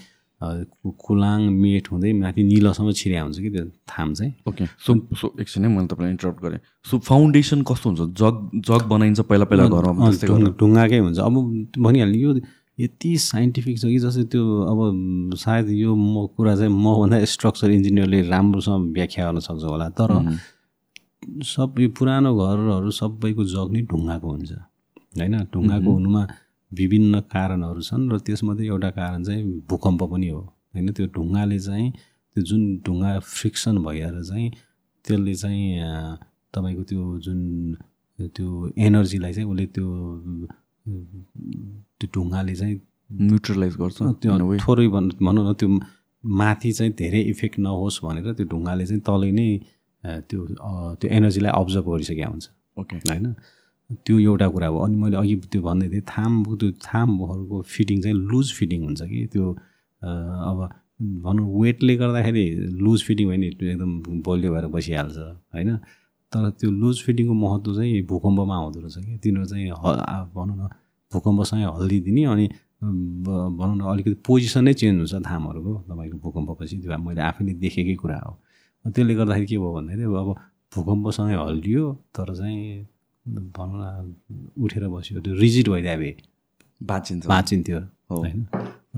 कुलाङ मेट हुँदै माथि निलोसम्म छिराया हुन्छ कि त्यो थाम चाहिँ। ओके सो सो एकछिन है मैले तपाईँलाई इन्टरप्ट गरेँ। सो फाउन्डेसन कस्तो हुन्छ? जग जग बनाइन्छ पहिला पहिला घरमा ढुङ्गाकै हुन्छ। अब भनिहाल्ने यो यति साइन्टिफिक छ कि जस्तै त्यो अब सायद यो म कुरा चाहिँ मभन्दा स्ट्रक्चर इन्जिनियरले राम्रोसँग व्याख्या गर्न सक्छ होला। तर सबै पुरानो घरहरू सबैको जग नै ढुङ्गाको हुन्छ। होइन? ढुङ्गाको हुनुमा विभिन्न कारणहरू छन् र त्यसमध्ये एउटा कारण चाहिँ भूकम्प पनि हो। होइन त्यो ढुङ्गाले चाहिँ त्यो जुन ढुङ्गा फ्रिक्सन भएर चाहिँ त्यसले चाहिँ तपाईँको त्यो जुन त्यो एनर्जीलाई चाहिँ उसले त्यो त्यो ढुङ्गाले चाहिँ न्युट्रलाइज गर्छ त्यो. थोरै भन् भनौँ न त्यो माथि चाहिँ धेरै इफेक्ट नहोस् भनेर त्यो ढुङ्गाले चाहिँ तलै नै त्यो त्यो एनर्जीलाई अब्जर्भ गरिसकेको हुन्छ। ओके। होइन? त्यो एउटा कुरा हो। अनि मैले अघि त्यो भन्दै थिएँ थाम त्यो थामहरूको फिटिङ चाहिँ लुज फिटिङ हुन्छ कि? त्यो अब भनौँ वेटले गर्दाखेरि लुज फिटिङ भयो नि एकदम बलियो भएर बसिहाल्छ होइन? तर त्यो लुज फिटिङको महत्त्व चाहिँ भूकम्पमा आउँदो रहेछ कि? तिनीहरू चाहिँ भनौँ न भूकम्पसँगै हल्लिदिने अनि ब- भनौँ न अलिकति पोजिसनै चेन्ज हुन्छ थामहरूको तपाईँको भूकम्पपछि। त्यो मैले आफैले देखेकै कुरा हो। त्यसले गर्दाखेरि के भयो भन्दाखेरि अब भूकम्पसँगै हल्लियो तर चाहिँ भनौँ न उठेर बस्यो त्यो भए। बाँचिन्छ बाँचिन्थ्यो हो। होइन?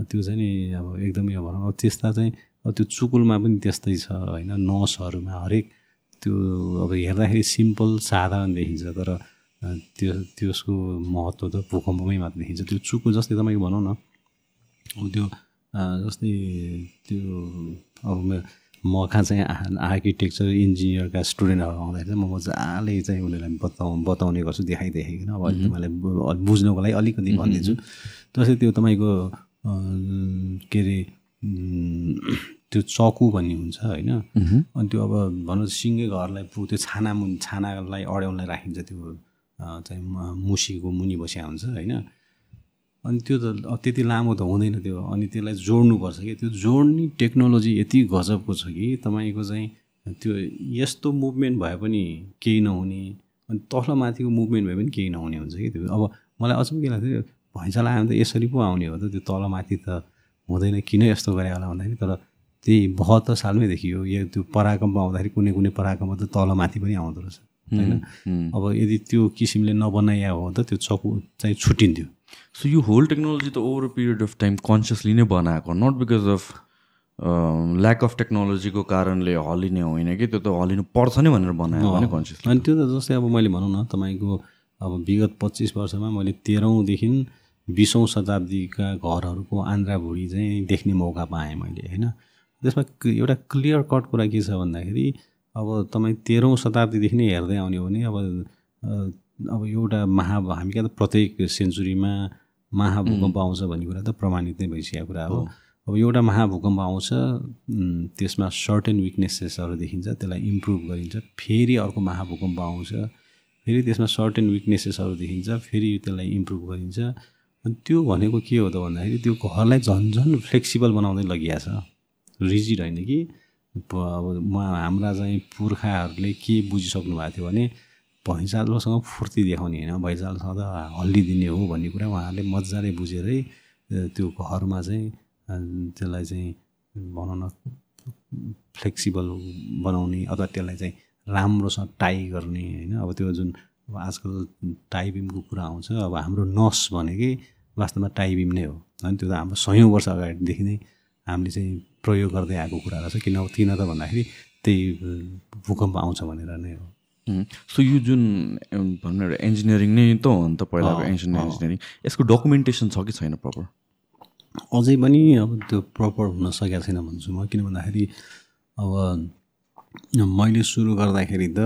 त्यो चाहिँ नि अब एकदमै अब भनौँ अब त्यस्ता चाहिँ अब त्यो चुकुलमा पनि त्यस्तै छ होइन? नसहरूमा हरेक त्यो अब हेर्दाखेरि सिम्पल साधारण देखिन्छ तर त्यो त्यसको महत्त्व त भूकम्पमै मात्र देखिन्छ। त्यो चुकुल जस्तै तपाईँको भनौँ न अब त्यो जस्तै त्यो अब म- कहाँ चाहिँ आर्किटेक्चर इन्जिनियरका स्टुडेन्टहरू आउँदाखेरि चाहिँ म मजाले चाहिँ उनीहरूलाई बताउ बताउने गर्छु देखाइदेखाइकन अब तपाईँलाई बुझ्नको लागि अलिकति भनिदिन्छु जस्तै त्यो तपाईँको के अरे त्यो चकु भन्ने हुन्छ होइन? अनि त्यो अब भनौँ सिङ्गै घरलाई पु त्यो छाना मुनि छानालाई अड्याउनलाई राखिन्छ त्यो चाहिँ मुसीको मुनि बसिया हुन्छ होइन? अनि त्यो त त्यति लामो त हुँदैन त्यो। अनि त्यसलाई जोड्नुपर्छ कि। त्यो जोड्ने टेक्नोलोजी यति गजबको छ कि तपाईँको चाहिँ त्यो यस्तो मुभमेन्ट भए पनि केही नहुने अनि तल माथिको मुभमेन्ट भए पनि केही नहुने हुन्छ कि त्यो। अब मलाई अचम्म के लाग्थ्यो भैँचाला आयो भने त यसरी पो आउने हो त। त्यो तल माथि त हुँदैन किन यस्तो गरे होला भन्दाखेरि तर त्यही बहत्तर सालमै देखियो। यो त्यो पराकम्प आउँदाखेरि कुनै कुनै पराकम्प त तल माथि पनि आउँदो रहेछ। होइन? अब यदि त्यो किसिमले नबनाइया हो त त्यो चकु चाहिँ छुट्टिन्थ्यो सो यो होल टेक्नोलोजी त over period of time consciously नै बनाएको not because of lack of टेक्नोलोजीको कारणले हलिने होइन कि त्यो त हलिनु पर्छ नै भनेर बनाएको भने कन्सियसली अनि त्यो त जस्तै अब मैले भनौँ न तपाईँको अब विगत पच्चिस वर्षमा मैले तेह्रौँदेखि बिसौँ शताब्दीका घरहरूको आन्द्रा भुँडी चाहिँ देख्ने मौका पाएँ मैले होइन? त्यसमा एउटा क्लियर कट कुरा के छ भन्दाखेरि अब तपाईँ तेह्रौँ शताब्दीदेखि नै हेर्दै आउने हो भने अब अब एउटा महा हामी कहाँ त प्रत्येक सेन्चुरीमा महाभूकम्प आउँछ भन्ने कुरा त प्रमाणित नै भइसकेको कुरा हो। अब एउटा महाभूकम्प आउँछ त्यसमा सर्टेन विकनेसेसहरू देखिन्छ त्यसलाई इम्प्रुभ गरिन्छ फेरि अर्को महाभूकम्प आउँछ फेरि त्यसमा सर्टेन विकनेसेसहरू देखिन्छ फेरि त्यसलाई इम्प्रुभ गरिन्छ। अनि त्यो भनेको के हो त भन्दाखेरि त्यो घरलाई झन् झन् फ्लेक्सिबल बनाउँदै लगिया छ। रिजिड होइन कि? अब हाम्रा चाहिँ पुर्खाहरूले के बुझिसक्नु भएको थियो भने भैँचालोसँग फुर्ती देखाउने होइन। भैँचालोसँग त हल्लिदिने हो भन्ने कुरा उहाँहरूले मजाले बुझेरै त्यो घरमा चाहिँ त्यसलाई चाहिँ भनौँ न फ्लेक्सिबल बनाउने अथवा त्यसलाई चाहिँ राम्रोसँग टाई गर्ने होइन। अब त्यो जुन अब आजकल टाइबिमको कुरा आउँछ अब हाम्रो नस भनेकै वास्तवमा टाइबिम नै हो। होइन त्यो त हाम्रो सयौँ वर्ष अगाडिदेखि नै हामीले चाहिँ प्रयोग गर्दै आएको कुरा रहेछ किन किन त भन्दाखेरि त्यही भूकम्प आउँछ भनेर नै हो। सो यो जुन भनौँ न इन्जिनियरिङ नै त हो नि त पहिलाको एन्सियन्ट इन्जिनियरिङ यसको डकुमेन्टेसन छ कि छैन प्रपर अझै पनि अब त्यो प्रपर हुन सकेको छैन भन्छु म किन भन्दाखेरि अब मैले सुरु गर्दाखेरि त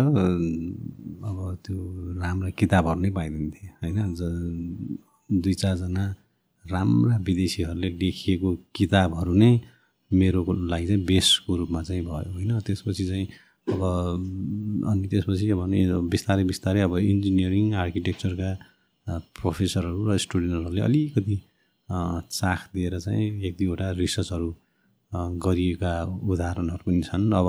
अब त्यो राम्रा किताबहरू नै पाइँदैन थिएँ होइन दुई चारजना राम्रा विदेशीहरूले लेखिएको किताबहरू नै मेरो लागि चाहिँ बेसको रूपमा चाहिँ भयो होइन? त्यसपछि चाहिँ अब अनि त्यसपछि अब नि बिस्तारै बिस्तारै अब इन्जिनियरिङ आर्किटेक्चरका प्रोफेसरहरू र स्टुडेन्टहरूले अलिकति चाख दिएर चाहिँ एक दुईवटा रिसर्चहरू गरिएका उदाहरणहरू पनि छन्। अब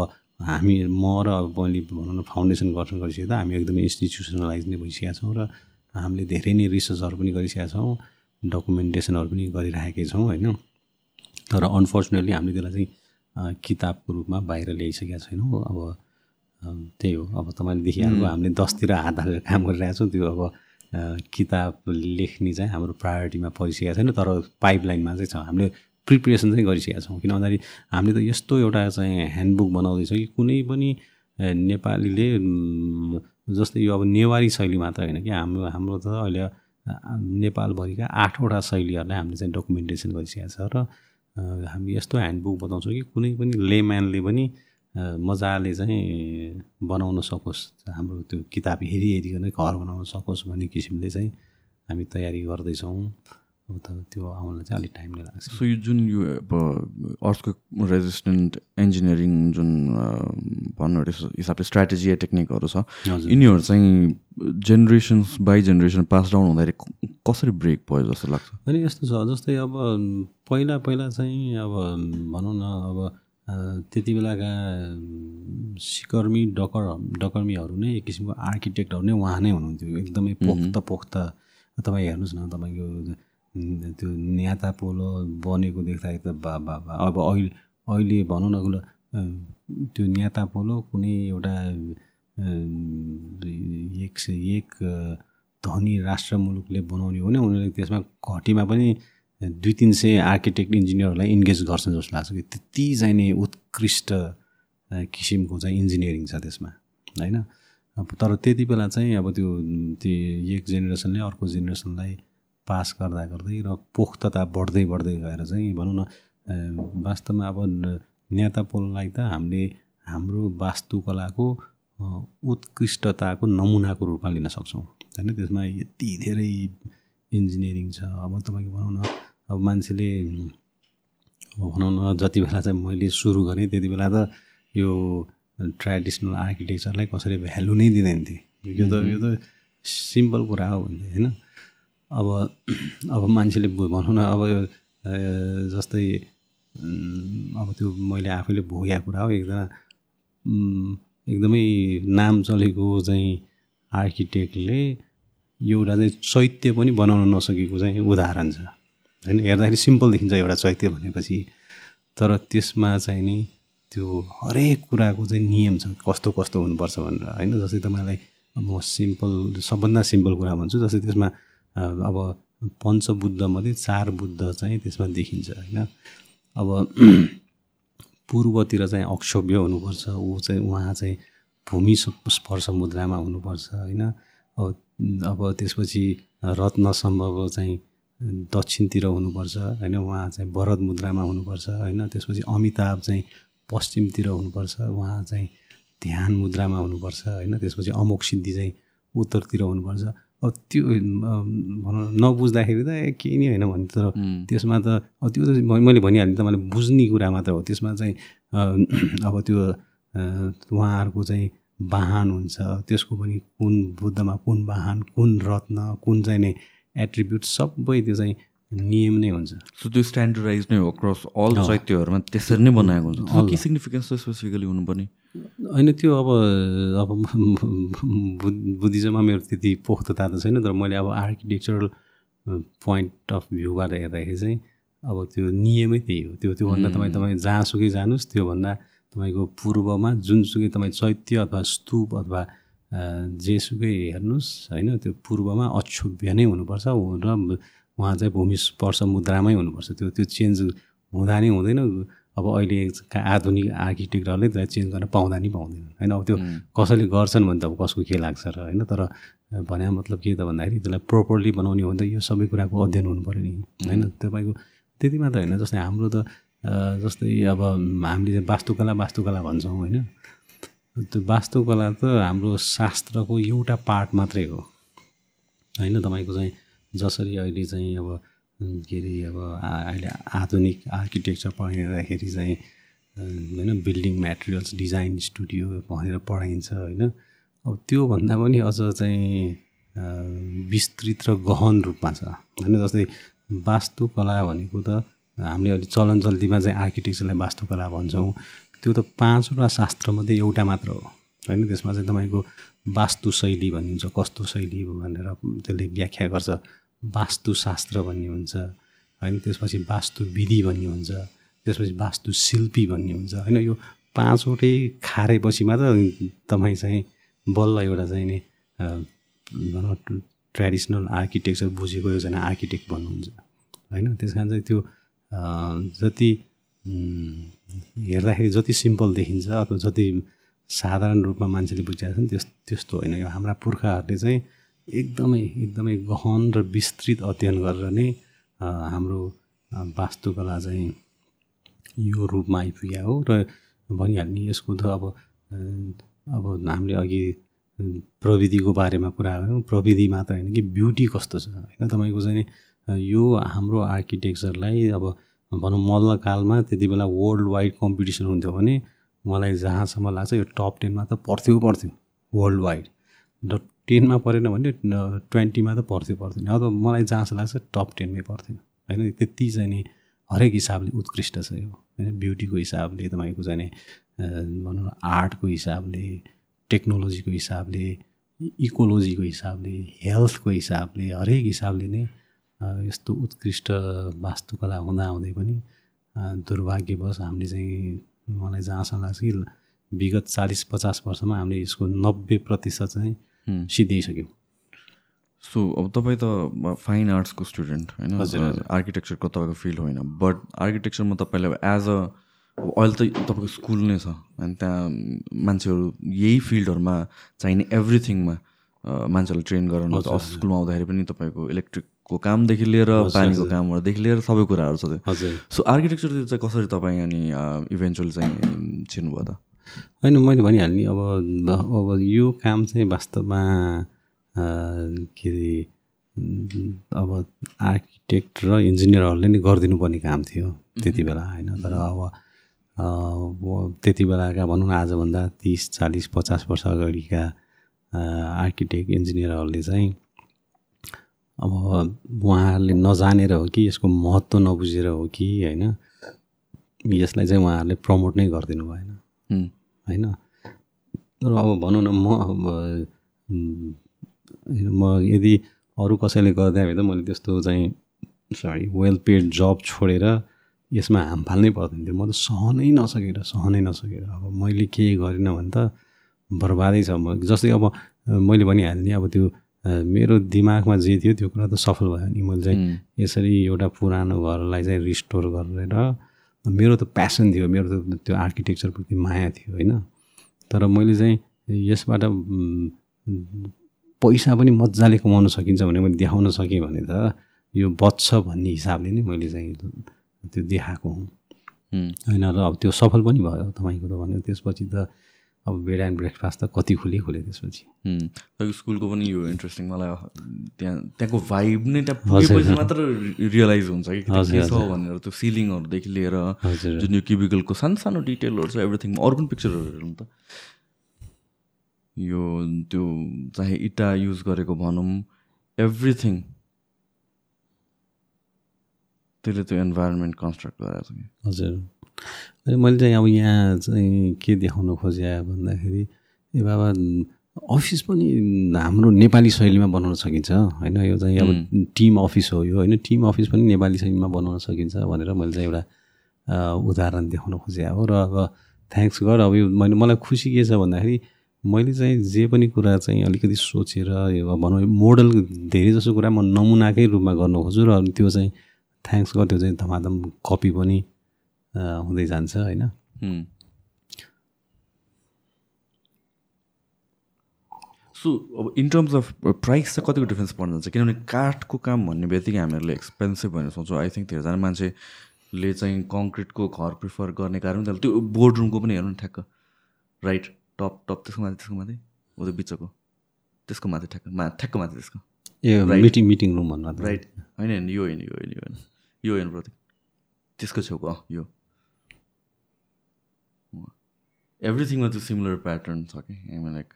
हामी म र अब मैले भनौँ न फाउन्डेसन गठन गरिसकेको हामी एकदमै इन्स्टिट्युसनलाइज नै भइसकेका छौँ र हामीले धेरै नै रिसर्चहरू पनि गरिसकेका छौँ डकुमेन्टेसनहरू पनि गरिराखेकै छौँ होइन? तर अनफोर्चुनेटली हामीले त्यसलाई चाहिँ किताबको रूपमा बाहिर ल्याइसकेका छैनौँ। अब त्यही हो। अब तपाईँले देखिहाल्नु हामीले दसतिर हात हालेर काम गरिरहेको छौँ। त्यो अब किताब लेख्ने चाहिँ हाम्रो प्रायोरिटीमा परिसकेको छैन तर पाइपलाइनमा चाहिँ छ। हामीले प्रिपेरेसन चाहिँ गरिसकेका छौँ। किन भन्दाखेरि हामीले त यस्तो एउटा चाहिँ ह्यान्डबुक बनाउँदैछौँ कि कुनै पनि नेपालीले जस्तै यो अब नेवारी शैली मात्र होइन कि हाम्रो हाम्रो त अहिले नेपालभरिका आठवटा शैलीहरूलाई हामीले चाहिँ डकुमेन्टेसन गरिसकेको छ। र हामी यस्तो ह्यान्डबुक बनाउँछौँ कि कुनै पनि लेम्यानले पनि मजाले चाहिँ बनाउन सकोस् हाम्रो त्यो किताब हेरी हेरिकन घर बनाउन सकोस् भन्ने किसिमले चाहिँ हामी तयारी गर्दैछौँ। अब त त्यो आउनलाई चाहिँ अलिक टाइम नै लाग्छ। सो यो जुन यो अब अर्थको रेजिस्टेन्ट इन्जिनियरिङ जुन भन्नु हिसाबले स्ट्राटेजी या टेक्निकहरू छ यिनीहरू चाहिँ generations by generation pass down हुँदाखेरि कसरी ब्रेक भयो जस्तो लाग्छ? अनि यस्तो छ जस्तै अब पहिला पहिला चाहिँ अब भनौँ न अब त्यति बेलाका सिकर्मी डकर डकर्मीहरू नै एक किसिमको आर्किटेक्टहरू नै उहाँ नै हुनुहुन्थ्यो। एकदमै पोख्त पोख्त। तपाईँ हेर्नुहोस् न तपाईँको त्यो न्याता पोलो बनेको देख्दाखेरि त बा बा अब अहिले अहिले भनौँ न त्यो न्याता पोलो कुनै एउटा एक से एक धनी राष्ट्र मुलुकले बनाउने हो भने उनीहरूले त्यसमा घटीमा पनि दुई तिन सय आर्किटेक्ट इन्जिनियरहरूलाई इन्गेज गर्छन् जस्तो लाग्छ कि त्यति चाहिँ नि उत्कृष्ट किसिमको चाहिँ इन्जिनियरिङ छ त्यसमा होइन? तर त्यति बेला चाहिँ अब त्यो त्यो एक जेनेरेसनले अर्को जेनेरेसनलाई पास गर्दा गर्दै र पोख्तता बढ्दै बढ्दै गएर चाहिँ भनौँ न वास्तवमा अब नेता पोललाई त हामीले हाम्रो वास्तुकलाको उत्कृष्टताको नमुनाको रूपमा लिन सक्छौँ। होइन? त्यसमा यति धेरै इन्जिनियरिङ छ। अब तपाईँको भनौँ न अब मान्छेले भनौँ न जति बेला चाहिँ मैले सुरु गरेँ त्यति बेला त यो ट्रेडिसनल आर्किटेक्चरलाई कसरी भ्यालु नै दिँदैन थिएँ यो त यो त सिम्पल कुरा हो भन्थे होइन? अब अब मान्छेले भनौँ न अब जस्तै अब त्यो मैले आफैले भोगेको कुरा हो एकजना एकदमै नाम चलेको चाहिँ आर्किटेक्टले एउटा चाहिँ चैत्य पनि बनाउन नसकेको चाहिँ उदाहरण छ। होइन हेर्दाखेरि सिम्पल देखिन्छ एउटा चैत्य भनेपछि। तर त्यसमा चाहिँ नि त्यो हरेक कुराको चाहिँ नियम छ कस्तो कस्तो हुनुपर्छ भनेर। होइन जस्तै तपाईँलाई म सिम्पल सबभन्दा सिम्पल कुरा भन्छु जस्तै त्यसमा अब पञ्चबुद्धमध्ये चार बुद्ध चाहिँ त्यसमा देखिन्छ। होइन अब पूर्वतिर चाहिँ अक्षोभ्य हुनुपर्छ ऊ चाहिँ उहाँ चाहिँ भूमि स्पर्श मुद्रामा हुनुपर्छ होइन? अब त्यसपछि रत्न सम्भव चाहिँ दक्षिणतिर हुनुपर्छ होइन? उहाँ चाहिँ वरद मुद्रामा हुनुपर्छ होइन? त्यसपछि अमिताभ चाहिँ पश्चिमतिर हुनुपर्छ उहाँ चाहिँ ध्यान मुद्रामा हुनुपर्छ होइन? त्यसपछि अमोक सिद्धि चाहिँ उत्तरतिर हुनुपर्छ। त्यो भनौँ नबुझ्दाखेरि त केही नै होइन भने तर त्यसमा त अब त्यो त मैले भनिहालेँ तपाईँले बुझ्ने कुरा मात्र हो। त्यसमा चाहिँ अब त्यो उहाँहरूको चाहिँ वाहन हुन्छ। त्यसको पनि कुन बुद्धमा कुन वाहन कुन रत्न कुन चाहिँ नै एट्रिब्युट सबै त्यो चाहिँ नियम नै हुन्छ। सो त्यो स्ट्यान्डर्डाइज नै हो क्रस अल चैत्यहरूमा त्यसरी नै बनाएको हुन्छ। के सिग्निफिकेन्स स्पेसिफिकली हुनुपर्ने? होइन त्यो अब अब बुद्धिज्ममा मेरो त्यति पोख्तता त छैन तर मैले अब आर्किटेक्चरल पोइन्ट अफ भ्यूबाट हेर्दाखेरि चाहिँ अब त्यो नियमै त्यही हो। त्यो त्योभन्दा तपाईँ तपाईँ जहाँसुकै जानुहोस् त्योभन्दा तपाईँको पूर्वमा जुनसुकै तपाईँ चैत्य अथवा स्तूप अथवा जेसुकै हेर्नुहोस् होइन त्यो पूर्वमा अक्षोभ्य नै हुनुपर्छ। र उहाँ चाहिँ भूमि स्पर्श मुद्रामै हुनुपर्छ। त्यो त्यो चेन्ज हुँदा नै हुँदैन। अब अहिले आधुनिक आर्किटेक्टहरूले त्यसलाई चेन्ज गर्न पाउँदा नि पाउँदैन। होइन? अब त्यो कसैले गर्छन् भने त अब कसको के लाग्छ र होइन? तर भने मतलब के त भन्दाखेरि त्यसलाई प्रोपरली बनाउने हो भने त यो सबै कुराको अध्ययन हुनु पऱ्यो नि। होइन? तपाईँको त्यति मात्र होइन। जस्तै हाम्रो त जस्तै अब हामीले वास्तुकला वास्तुकला भन्छौँ होइन? त्यो वास्तुकला त हाम्रो शास्त्रको एउटा पार्ट मात्रै हो। होइन? तपाईँको चाहिँ जसरी अहिले चाहिँ अब के अरे अब अहिले आधुनिक आर्किटेक्चर पढाइँदाखेरि चाहिँ होइन बिल्डिङ मेटेरियल्स डिजाइन स्टुडियो भनेर पढाइन्छ होइन। अब त्योभन्दा पनि अझ चाहिँ विस्तृत र गहन रूपमा छ। होइन जस्तै वास्तुकला भनेको त हामीले अहिले चलन चल्तीमा चाहिँ आर्किटेक्चरलाई वास्तुकला भन्छौँ। त्यो त पाँचवटा शास्त्रमध्ये एउटा मात्र हो। होइन त्यसमा चाहिँ तपाईँको वास्तुशैली भनिन्छ कस्तो शैली भनेर त्यसले व्याख्या गर्छ। वास्तुशास्त्र भन्ने हुन्छ होइन? त्यसपछि वास्तुविधि भन्ने हुन्छ त्यसपछि वास्तुशिल्पी भन्ने हुन्छ होइन? यो पाँचवटै खारेपछि मात्र तपाईँ चाहिँ बल्ल एउटा चाहिँ नि ट्रेडिसनल आर्किटेक्चर बुझेको एकजना आर्किटेक्ट भन्नुहुन्छ होइन? त्यस कारण चाहिँ त्यो जति हेर्दाखेरि जति सिम्पल देखिन्छ अथवा जति साधारण रूपमा मान्छेले बुझिरहेको छ नि त्यस त्यस्तो होइन। यो हाम्रा पुर्खाहरूले चाहिँ एकदमै एकदमै गहन र विस्तृत अध्ययन गरेर नै हाम्रो वास्तुकला चाहिँ यो रूपमा आइपुग्यो हो र भनिहाल्ने यसको त अब अब हामीले अघि प्रविधिको बारेमा कुरा गऱ्यौँ। प्रविधि मात्र होइन कि ब्युटी कस्तो छ? होइन तपाईँको चाहिँ यो हाम्रो आर्किटेक्चरलाई अब भनौँ मल्लकालमा त्यति बेला वर्ल्ड वाइड कम्पिटिसन हुन्थ्यो भने मलाई जहाँसम्म लाग्छ यो टप टेनमा त पर्थ्यो पर्थ्यो। वर्ल्ड वाइड र टेनमा परेन भने ट्वेन्टीमा त पर्थ्यो पर्थ्यो अब मलाई जहाँसम्म लाग्छ टप टेनमै पर्थ्यो। होइन त्यति चाहिँ नि हरेक हिसाबले उत्कृष्ट छ यो। होइन? ब्युटीको हिसाबले तपाईँको चाहिँ नि भनौँ आर्टको हिसाबले टेक्नोलोजीको हिसाबले इकोलोजीको हिसाबले हेल्थको हिसाबले हरेक हिसाबले नै यस्तो उत्कृष्ट वास्तुकला हुँदाहुँदै पनि दुर्भाग्यवश हामीले चाहिँ मलाई जहाँसम्म लाग्छ कि विगत चालिस पचास वर्षमा हामीले यसको नब्बे प्रतिशत चाहिँ सिद्धिसक्यौँ। सो अब तपाईँ त फाइन आर्ट्सको स्टुडेन्ट होइन? आर्किटेक्चरको तपाईँको फिल्ड होइन। बट आर्किटेक्चरमा तपाईँले एज अ अहिले त तपाईँको स्कुल नै छ अनि त्यहाँ मान्छेहरू यही फिल्डहरूमा चाहिने एभ्रिथिङमा मान्छेहरूलाई ट्रेन गराउनु स्कुलमा आउँदाखेरि पनि तपाईँको इलेक्ट्रिक को कामदेखि लिएर पानीको कामहरूदेखि लिएर सबै कुराहरू छ हजुर। सो आर्किटेक्चर चाहिँ कसरी तपाईँ अनि इभेन्चुअल चाहिँ छिर्नुभयो त? होइन मैले भनिहालेँ अब अब यो काम चाहिँ वास्तवमा के अरे अब आर्किटेक्ट र इन्जिनियरहरूले नै गरिदिनु पर्ने काम थियो त्यति बेला होइन। तर अब त्यति बेलाका भनौँ न आजभन्दा तिस चालिस पचास वर्ष अगाडिका आर्किटेक्ट इन्जिनियरहरूले चाहिँ अब उहाँहरूले नजानेर हो कि यसको महत्त्व नबुझेर हो कि होइन। यसलाई चाहिँ उहाँहरूले प्रमोट नै गरिदिनु भएन। होइन? तर अब भनौँ न म अब म यदि अरू कसैले गर्दा भए त मैले त्यस्तो चाहिँ सरी वेल पेड जब छोडेर यसमा हाम फाल्नै पर्दैन थियो। म त सहनै नसकेर सहनै नसकेर अब मैले के गरिनँ भने त बर्बादै छ। म जस्तै अब मैले भनिहालेँ अब त्यो मेरो दिमागमा जे थियो त्यो कुरा त सफल भयो। नि मैले चाहिँ यसरी एउटा पुरानो घरलाई चाहिँ रिस्टोर गरेर मेरो त प्यासन थियो मेरो त त्यो आर्किटेक्चरप्रति माया थियो होइन? तर मैले चाहिँ यसबाट पैसा पनि मजाले कमाउन सकिन्छ भने मैले देखाउन सकेँ भने त यो बच्छ भन्ने हिसाबले नै मैले चाहिँ त्यो देखाएको हुँ। होइन र अब त्यो सफल पनि भयो तपाईँको त भन्यो। त्यसपछि त अब बेड एन्ड ब्रेकफास्ट त कति खुले खुले त्यसपछि। तपाईँको स्कुलको पनि यो इन्ट्रेस्टिङ मलाई त्यहाँ त्यहाँको भाइब नै त्यहाँ मात्र रियलाइज हुन्छ कि के छ भनेर त्यो सिलिङहरूदेखि लिएर जुन यो क्युबिकलको सानो सानो डिटेलहरू छ एभ्रिथिङमा अरू पनि पिक्चरहरू हेर्नु त। यो त्यो चाहे इटा युज गरेको भनौँ एभ्रिथिङ त्यसले त्यो इन्भाइरोमेन्ट कन्स्ट्रक्ट गराएको छ कि। हजुर। मैले चाहिँ अब यहाँ चाहिँ के देखाउन खोजेँ भन्दाखेरि ए बाबा अफिस पनि हाम्रो नेपाली शैलीमा बनाउन सकिन्छ। होइन यो चाहिँ अब टिम अफिस हो यो। होइन टिम अफिस पनि नेपाली शैलीमा बनाउन सकिन्छ भनेर मैले चाहिँ एउटा उदाहरण देखाउन खोजेँ हो र अब थ्याङ्क्स गर अब यो मैले मलाई खुसी के छ भन्दाखेरि मैले चाहिँ जे पनि कुरा चाहिँ अलिकति सोचेर यो भनौँ मोडल धेरै जसो कुरा म नमुनाकै रूपमा गर्न खोज्छु। र त्यो चाहिँ थ्याङ्क्स गर त्यो चाहिँ धमाधम कपी पनि हुँदै जान्छ होइन? सो अब इन टर्म्स अफ प्राइस चाहिँ कतिको डिफ्रेन्स पर्न जान्छ? किनभने काठको काम भन्ने बित्तिकै हामीहरूले एक्सपेन्सिभ भनेर सोच्छौँ। आई थिङ्क धेरैजना मान्छेले चाहिँ कङ्क्रिटको घर प्रिफर गर्ने कारण त्यो बोर्ड रुमको पनि हेर्नु ठ्याक्क। राइट टप टप त्यसको माथि त्यसको माथि? ऊ बिचको। त्यसको माथि ठ्याक्क। मा ठ्याक्क माथि त्यसको। ए मिटिङ मिटिङ रुम भन्नु राइट होइन होइन यो होइन यो होइन यो होइन। यो होइन प्रति त्यसको छेउको अँ यो। एभ्रिथिङमा त्यो सिमिलर प्याटर्न छ कि लाइक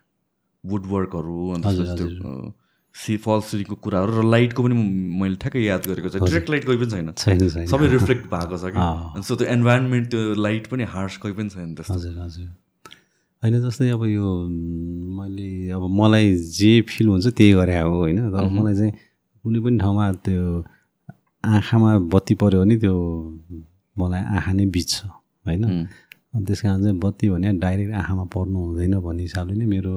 वुडवर्कहरू अन्त त्यो सी फल सिरीको कुराहरू र लाइटको पनि मैले ठ्याक्कै याद गरेको छ। डिरेक्ट लाइट कोही पनि छैन। सबै रिफ्लेक्ट भएको छ कि सो त्यो इन्भाइरोमेन्ट त्यो लाइट पनि हार्स कोही पनि छैन त्यस्तो। हजुर हजुर। होइन जस्तै अब यो मैले अब मलाई जे फिल हुन्छ त्यही गरे हो होइन। तर मलाई चाहिँ कुनै पनि ठाउँमा त्यो आँखामा बत्ती पऱ्यो भने त्यो मलाई आँखा नै बित्छ होइन। त्यस कारण चाहिँ बत्ती भने डाइरेक्ट आँखामा पर्नु हुँदैन भन्ने हिसाबले नै मेरो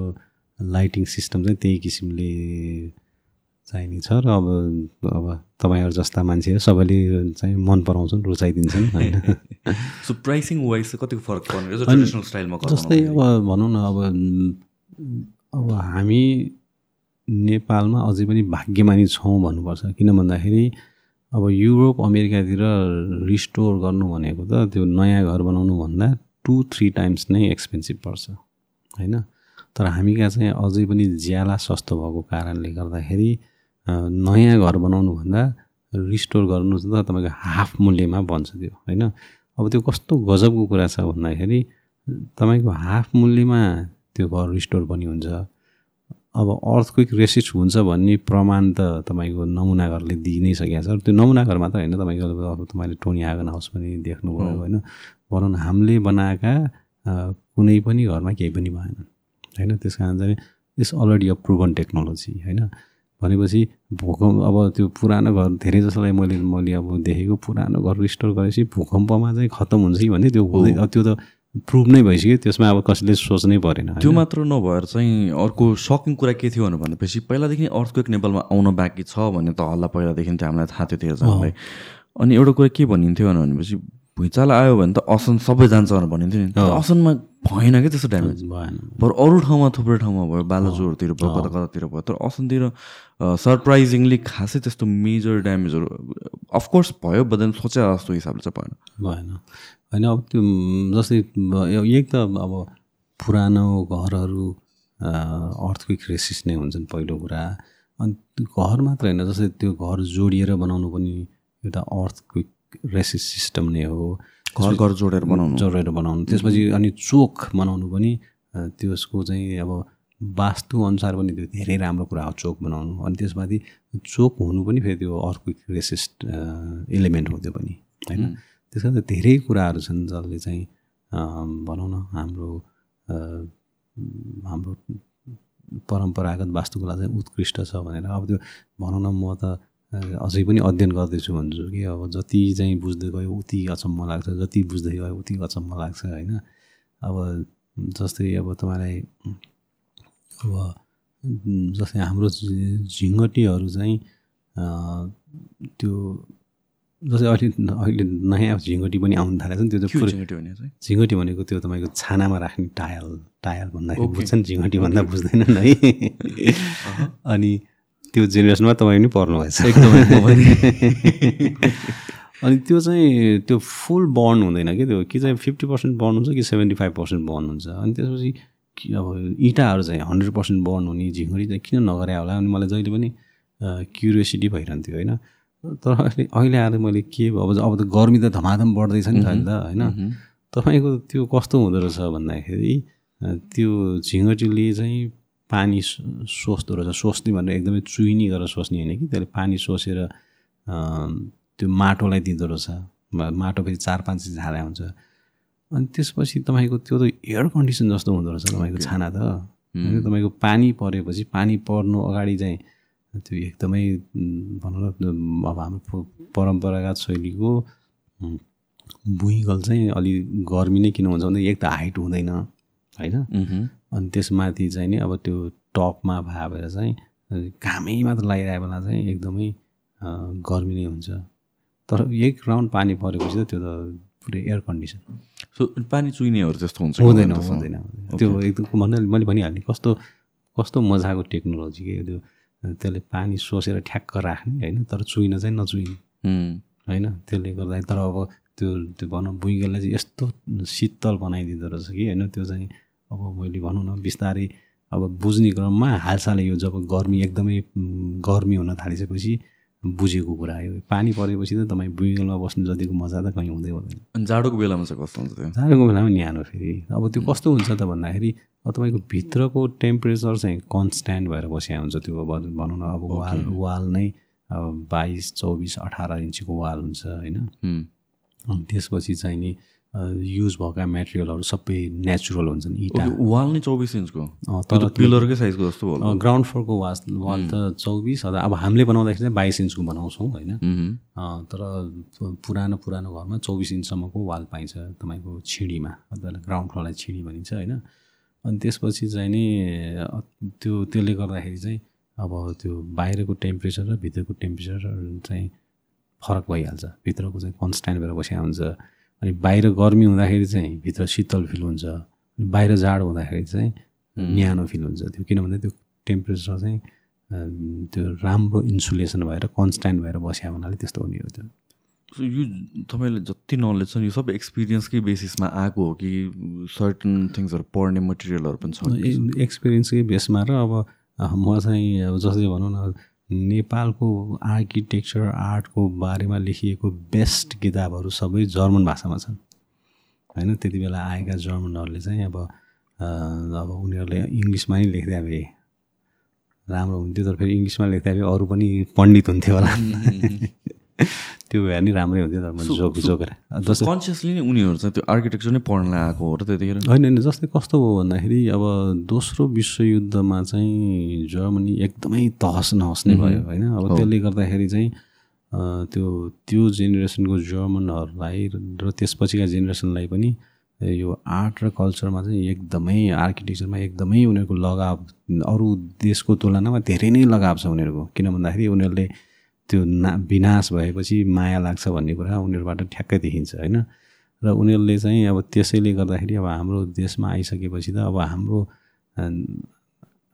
लाइटिङ सिस्टम चाहिँ त्यही किसिमले चाहिने छ र अब अब तपाईँहरू जस्ता मान्छेहरू सबैले चाहिँ मन पराउँछन् रुचाइदिन्छन् होइन? सो प्राइसिङ वाइज चाहिँ कतिको फरक पर्ने ट्रेडिसनल स्टाइलमा जस्तै अब भनौँ न अब अब हामी नेपालमा अझै पनि भाग्यमानी छौँ भन्नुपर्छ। किन भन्दाखेरि अब युरोप अमेरिकातिर रिस्टोर गर्नु भनेको त त्यो नयाँ घर बनाउनु भन्दा टु थ्री टाइम्स नै एक्सपेन्सिभ पर्छ होइन? तर हामी कहाँ चाहिँ अझै पनि ज्याला सस्तो भएको कारणले गर्दाखेरि नयाँ घर बनाउनुभन्दा रिस्टोर गर्नु त तपाईँको हाफ मूल्यमा बन्छ त्यो होइन? अब त्यो कस्तो गजबको कुरा छ भन्दाखेरि तपाईँको हाफ मूल्यमा त्यो घर रिस्टोर पनि हुन्छ। अब अर्थक्विक रेसिस्ट हुन्छ भन्ने प्रमाण त तपाईँको नमुना घरले दिइ नै सकेको छ। त्यो नमुना घर मात्र होइन तपाईँको अब तपाईँले टोनी आगन हाउस पनि देख्नुभयो होइन? भनौँ हामीले बनाएका कुनै पनि घरमा केही पनि भएन होइन? त्यस कारण चाहिँ it's already a proven technology होइन? भनेपछि भूकम्प अब त्यो पुरानो घर धेरै जसोलाई मैले मैले अब देखेको पुरानो घर रिस्टोर गरेपछि भूकम्पमा चाहिँ खत्तम हुन्छ कि भन्ने त्यो त्यो त प्रुभ नै भइसक्यो त्यसमा अब कसैले सोच्नै परेन त्यो मात्र नभएर चाहिँ अर्को सकिङ कुरा के थियो भनेपछि पहिलादेखि अर्थक्वेक नेपालमा आउन बाँकी छ भन्ने त हल्ला पहिलादेखि चाहिँ हामीलाई थाहा थियो धेरैजनालाई अनि एउटा कुरा के भनिन्थ्यो भनेपछि भुइँचालो आयो भने त असन सबै जान्छ भनेर भनिन्थ्यो नि। असनमा भएन क्या त्यस्तो ड्यामेज भएन। बरु अरू ठाउँमा थुप्रै ठाउँमा भयो बालाजुहरूतिर भयो कता कतातिर भयो तर असनतिर सरप्राइजिङली खासै त्यस्तो मेजर ड्यामेजहरू अफकोर्स भयो बदन सोचे जस्तो हिसाबले चाहिँ भएन। भएन। होइन अब त्यो जस्तै एक त अब पुरानो घरहरू अर्थक्विक रेसिस नै हुन्छन् पहिलो कुरा। अनि त्यो घर मात्र होइन जस्तै त्यो घर जोडिएर बनाउनु पनि एउटा अर्थक्विक रेसिस सिस्टम नै हो। घर घर जोडेर बनाउनु। जोडेर बनाउनु। त्यसपछि अनि चोक बनाउनु पनि त्यसको चाहिँ अब वास्तुअनुसार पनि त्यो धेरै राम्रो कुरा हो चोक बनाउनु। अनि त्यसमाथि चोक हुनु पनि फेरि त्यो अर्को रेसिस्ट इलिमेन्ट हो त्यो पनि होइन? त्यस कारण धेरै कुराहरू छन् जसले चाहिँ भनौँ न हाम्रो हाम्रो परम्परागत वास्तुकला चाहिँ उत्कृष्ट छ भनेर। अब त्यो भनौँ न म त अझै पनि अध्ययन गर्दैछु भन्छु कि अब जति चाहिँ बुझ्दै गयो उति अचम्म लाग्छ जति बुझ्दै गयो उति अचम्म लाग्छ होइन? अब जस्तै अब तपाईँलाई अब जस्तै हाम्रो झिङ्गटीहरू चाहिँ त्यो जस्तै अहिले अहिले नयाँ झिङ्गटी पनि आउनु थालेको छ नि त्यो चाहिँ? झिङ्गटी भनेको त्यो तपाईँको छानामा राख्ने टायल टायल भन्दाखेरि बुझ्छन् झिङ्गटी भन्दा बुझ्दैनन् है। अनि त्यो जेनेरेसनमा तपाईँ पनि पर्नुभएछ। एकदमै अनि त्यो चाहिँ त्यो फुल बर्न हुँदैन कि त्यो? कि चाहिँ फिफ्टी पर्सेन्ट बर्न हुन्छ कि सेभेन्टी फाइभ पर्सेन्ट बर्न हुन्छ? अनि त्यसपछि अब इँटाहरू चाहिँ हन्ड्रेड पर्सेन्ट बर्न हुने झिङ्गुरी चाहिँ किन नगरे होला? अनि मलाई जहिले पनि क्युरियोसिटी भइरहन्थ्यो होइन? तर अहिले अहिले आएर मैले के अब अब त गर्मी त धमाधम बढ्दैछ नि त अहिले त होइन? तपाईँको त्यो कस्तो हुँदो रहेछ भन्दाखेरि त्यो झिङ्गटीले चाहिँ पानी सोच्दो रहेछ। सोच्ने भनेर एकदमै चुइनी गरेर सोच्ने होइन कि? त्यसले पानी सोचेर त्यो माटोलाई दिँदो रहेछ। माटो फेरि चार पाँच झारा हुन्छ। अनि त्यसपछि तपाईँको त्यो त एयर कन्डिसन जस्तो हुँदो रहेछ तपाईँको छाना त। होइन तपाईँको पानी परेपछि पानी पर्नु अगाडि चाहिँ त्यो एकदमै भनौँ न अब हाम्रो परम्परागत शैलीको भुइँगल चाहिँ अलि गर्मी नै किन हुन्छ भने एक त हाइट हुँदैन। होइन? अनि त्यसमाथि चाहिँ नि अब त्यो टपमा भएर चाहिँ घामै मात्र लगाइरहेको बेला चाहिँ एकदमै गर्मी नै हुन्छ। तर एक राउन्ड पानी परेपछि त त्यो त पुरै एयर कन्डिसन सो पानी चुइनेहरू जस्तो हुन्छ हुँदैन हुँदैन त्यो एकदम भन्दा मैले भनिहालेँ कस्तो कस्तो मजाको टेक्नोलोजी के त्यो? त्यसले पानी सोसेर ठ्याक्क राख्ने होइन? तर चुइन चाहिँ नचुइने होइन? त्यसले गर्दा तर अब त्यो त्यो भनौँ बुइगेललाई चाहिँ यस्तो शीतल बनाइदिँदो रहेछ कि होइन? त्यो चाहिँ अब मैले भनौँ न बिस्तारै अब बुझ्ने क्रममा हालसालै यो जब गर्मी एकदमै गर्मी हुन थालिसकेपछि बुझेको कुरा यो पानी परेपछि त तपाईँ बुइगलमा बस्नु जतिको मजा त कहीँ हुँदै हुँदैन। अनि जाडोको बेलामा चाहिँ कस्तो हुन्छ जाडोको बेलामा न्यानो फेरि। अब त्यो कस्तो हुन्छ त भन्दाखेरि अब तपाईँको भित्रको टेम्परेचर चाहिँ कन्सट्यान्ट भएर बसिया हुन्छ त्यो भनौँ न अब वाल वाल नै अब बाइस चौबिस अठार इन्चीको वाल हुन्छ होइन? अनि त्यसपछि चाहिँ नि युज भएका मेटेरियलहरू सबै नेचुरल हुन्छन् इटा। वाल नै चौबिस इन्चको? तर पिलरकै साइजको जस्तो भयो ग्राउन्ड फ्लोरको वास वाल त चौबिस अथवा अब हामीले बनाउँदाखेरि चाहिँ बाइस इन्चको बनाउँछौँ होइन? तर पुरानो पुरानो घरमा चौबिस इन्चसम्मको वाल पाइन्छ तपाईँको छिडीमा अथवा ग्राउन्ड फ्लोरलाई छिडी भनिन्छ होइन? अनि त्यसपछि चाहिँ नि त्यो त्यसले गर्दाखेरि चाहिँ अब त्यो बाहिरको टेम्परेचर र भित्रको टेम्परेचर चाहिँ फरक भइहाल्छ। भित्रको चाहिँ कन्सट्यान्ट भएर बसिया हुन्छ अनि बाहिर गर्मी हुँदाखेरि चाहिँ भित्र शीतल फिल हुन्छ अनि बाहिर जाडो हुँदाखेरि चाहिँ न्यानो फिल हुन्छ। त्यो किन भन्दा त्यो टेम्परेचर चाहिँ त्यो राम्रो इन्सुलेसन भएर कन्सट्यान्ट भएर बस्या हुनाले त्यस्तो हुने हो त्यो। यो तपाईँले जति नलेज छ यो सबै एक्सपिरियन्सकै बेसिसमा आएको हो कि सर्टन थिङ्सहरू पढ्ने मटेरियलहरू पनि छ? एक्सपिरियन्सकै बेसमा र अब म चाहिँ अब जस्तै भनौँ न नेपालको आर्किटेक्चर आर्टको बारेमा लेखिएको बेस्ट किताबहरू सबै जर्मन भाषामा छन्। होइन त्यति बेला आएका जर्मनहरूले चाहिँ अब अब उनीहरूले इङ्ग्लिसमा नै लेख्दा भए राम्रो हुन्थ्यो तर फेरि इङ्ग्लिसमा लेख्दा अरू पनि पण्डित हुन्थ्यो होला। त्यो भए नि राम्रै हुन्थ्यो तर मैले जोक जोकेर। जस्तै कन्सियसली नै उनीहरू चाहिँ त्यो आर्किटेक्चर नै पढ्न आएको हो र त्यतिखेर। होइन होइन जस्तै कस्तो हो भन्दाखेरि अब दोस्रो विश्वयुद्धमा चाहिँ जर्मनी एकदमै तहस नहस नै भयो होइन? अब त्यसले गर्दाखेरि चाहिँ त्यो त्यो जेनेरेसनको जर्मनहरूलाई र त्यसपछिका जेनेरेसनलाई पनि यो आर्ट र कल्चरमा चाहिँ एकदमै आर्किटेक्चरमा एकदमै उनीहरूको लगाव अरू देशको तुलनामा धेरै नै लगाव छ उनीहरूको। किन भन्दाखेरि उनीहरूले त्यो ना विनाश भएपछि माया लाग्छ भन्ने कुरा उनीहरूबाट ठ्याक्कै देखिन्छ होइन? र उनीहरूले चाहिँ अब त्यसैले गर्दाखेरि अब हाम्रो देशमा आइसकेपछि त अब हाम्रो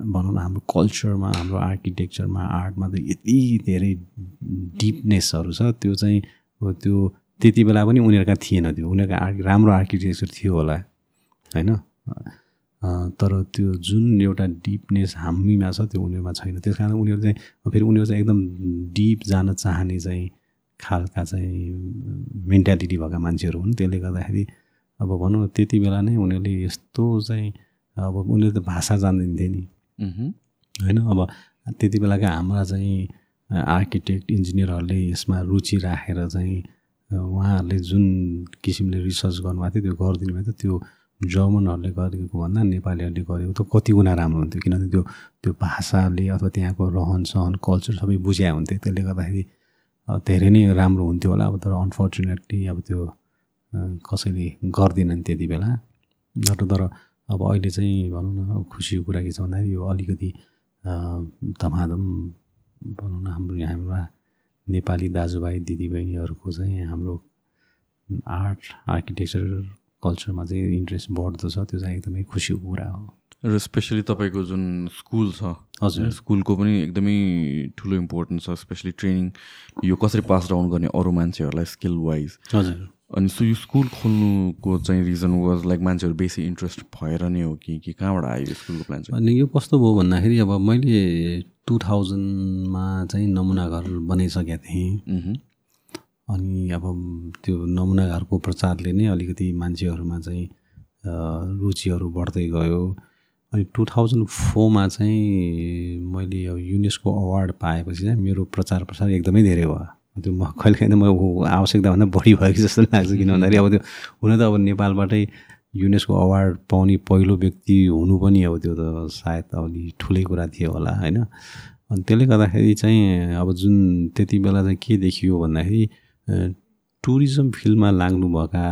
भनौँ न हाम्रो कल्चरमा हाम्रो आर्किटेक्चरमा आर्टमा त यति धेरै डिपनेसहरू छ त्यो चाहिँ त्यो त्यति बेला पनि उनीहरूका थिएन त्यो। उनीहरूका आर्क राम्रो आर्किटेक्चर थियो होला होइन? तर त्यो जुन एउटा डिपनेस हामीमा छ त्यो उनीहरूमा छैन। त्यस कारण उनीहरू चाहिँ फेरि उनीहरू चाहिँ एकदम डिप जान चाहने चाहिँ खालका चाहिँ मेन्टालिटी भएका मान्छेहरू हुन्। त्यसले गर्दाखेरि अब भनौँ त्यति बेला नै उनीहरूले यस्तो चाहिँ अब उनीहरूले त भाषा जान्दिन्थे नि। होइन अब त्यति बेलाका हाम्रा चाहिँ आर्किटेक्ट इन्जिनियरहरूले यसमा रुचि राखेर चाहिँ उहाँहरूले जुन किसिमले रिसर्च गर्नुभएको थियो त्यो गरिदिनु भएको थियो त्यो जर्मनहरूले गरेको भन्दा नेपालीहरूले गरेको त कति गुणा राम्रो हुन्थ्यो। किनभने त्यो त्यो भाषाले अथवा त्यहाँको रहन सहन कल्चर सबै बुझ्या हुन्थ्यो। त्यसले गर्दाखेरि धेरै नै राम्रो हुन्थ्यो होला। अब तर अनफर्चुनेटली अब त्यो कसैले गर्दैनन् त्यति बेला। तर तर अब अहिले चाहिँ भनौँ न खुसीको कुरा के छ भन्दाखेरि यो अलिकति धमाधम भनौँ न हाम्रो हाम्रा नेपाली दाजुभाइ दिदीबहिनीहरूको चाहिँ हाम्रो आर्ट आर्किटेक्चर कल्चरमा चाहिँ इन्ट्रेस्ट बढ्दो छ त्यो चाहिँ एकदमै खुसीको कुरा हो। र स्पेसली तपाईँको जुन स्कुल छ हजुर। स्कुलको पनि एकदमै ठुलो इम्पोर्टेन्स छ स्पेसली ट्रेनिङ यो कसरी पास डाउन गर्ने अरू मान्छेहरूलाई स्किल वाइज हजुर। अनि सो यो स्कुल खोल्नुको चाहिँ रिजन वाज लाइक मान्छेहरू बेसी इन्ट्रेस्ट भएर नै हो कि कि कहाँबाट आयो यो स्कुलको प्लान चाहिँ? अनि यो कस्तो भयो भन्दाखेरि अब मैले टु थाउजन्डमा चाहिँ नमुना घर बनाइसकेको थिएँ। अनि अब त्यो नमुना घरको प्रचारले नै अलिकति मान्छेहरूमा चाहिँ रुचिहरू बढ्दै गयो। अनि टु थाउजन्ड फोरमा चाहिँ मैले अब युनेस्को अवार्ड पाएपछि चाहिँ मेरो प्रचार प्रसार एकदमै धेरै भयो। त्यो म कहिले काहीँ म आवश्यकताभन्दा बढी कि जस्तो लाग्छ किन भन्दाखेरि अब त्यो हुन त अब नेपालबाटै युनेस्को अवार्ड पाउने पहिलो व्यक्ति हुनु पनि अब त्यो त सायद अलि ठुलै कुरा थियो होला होइन? अनि त्यसले गर्दाखेरि चाहिँ अब जुन त्यति बेला चाहिँ के देखियो भन्दाखेरि टुरिज्म फिल्डमा लाग्नुभएका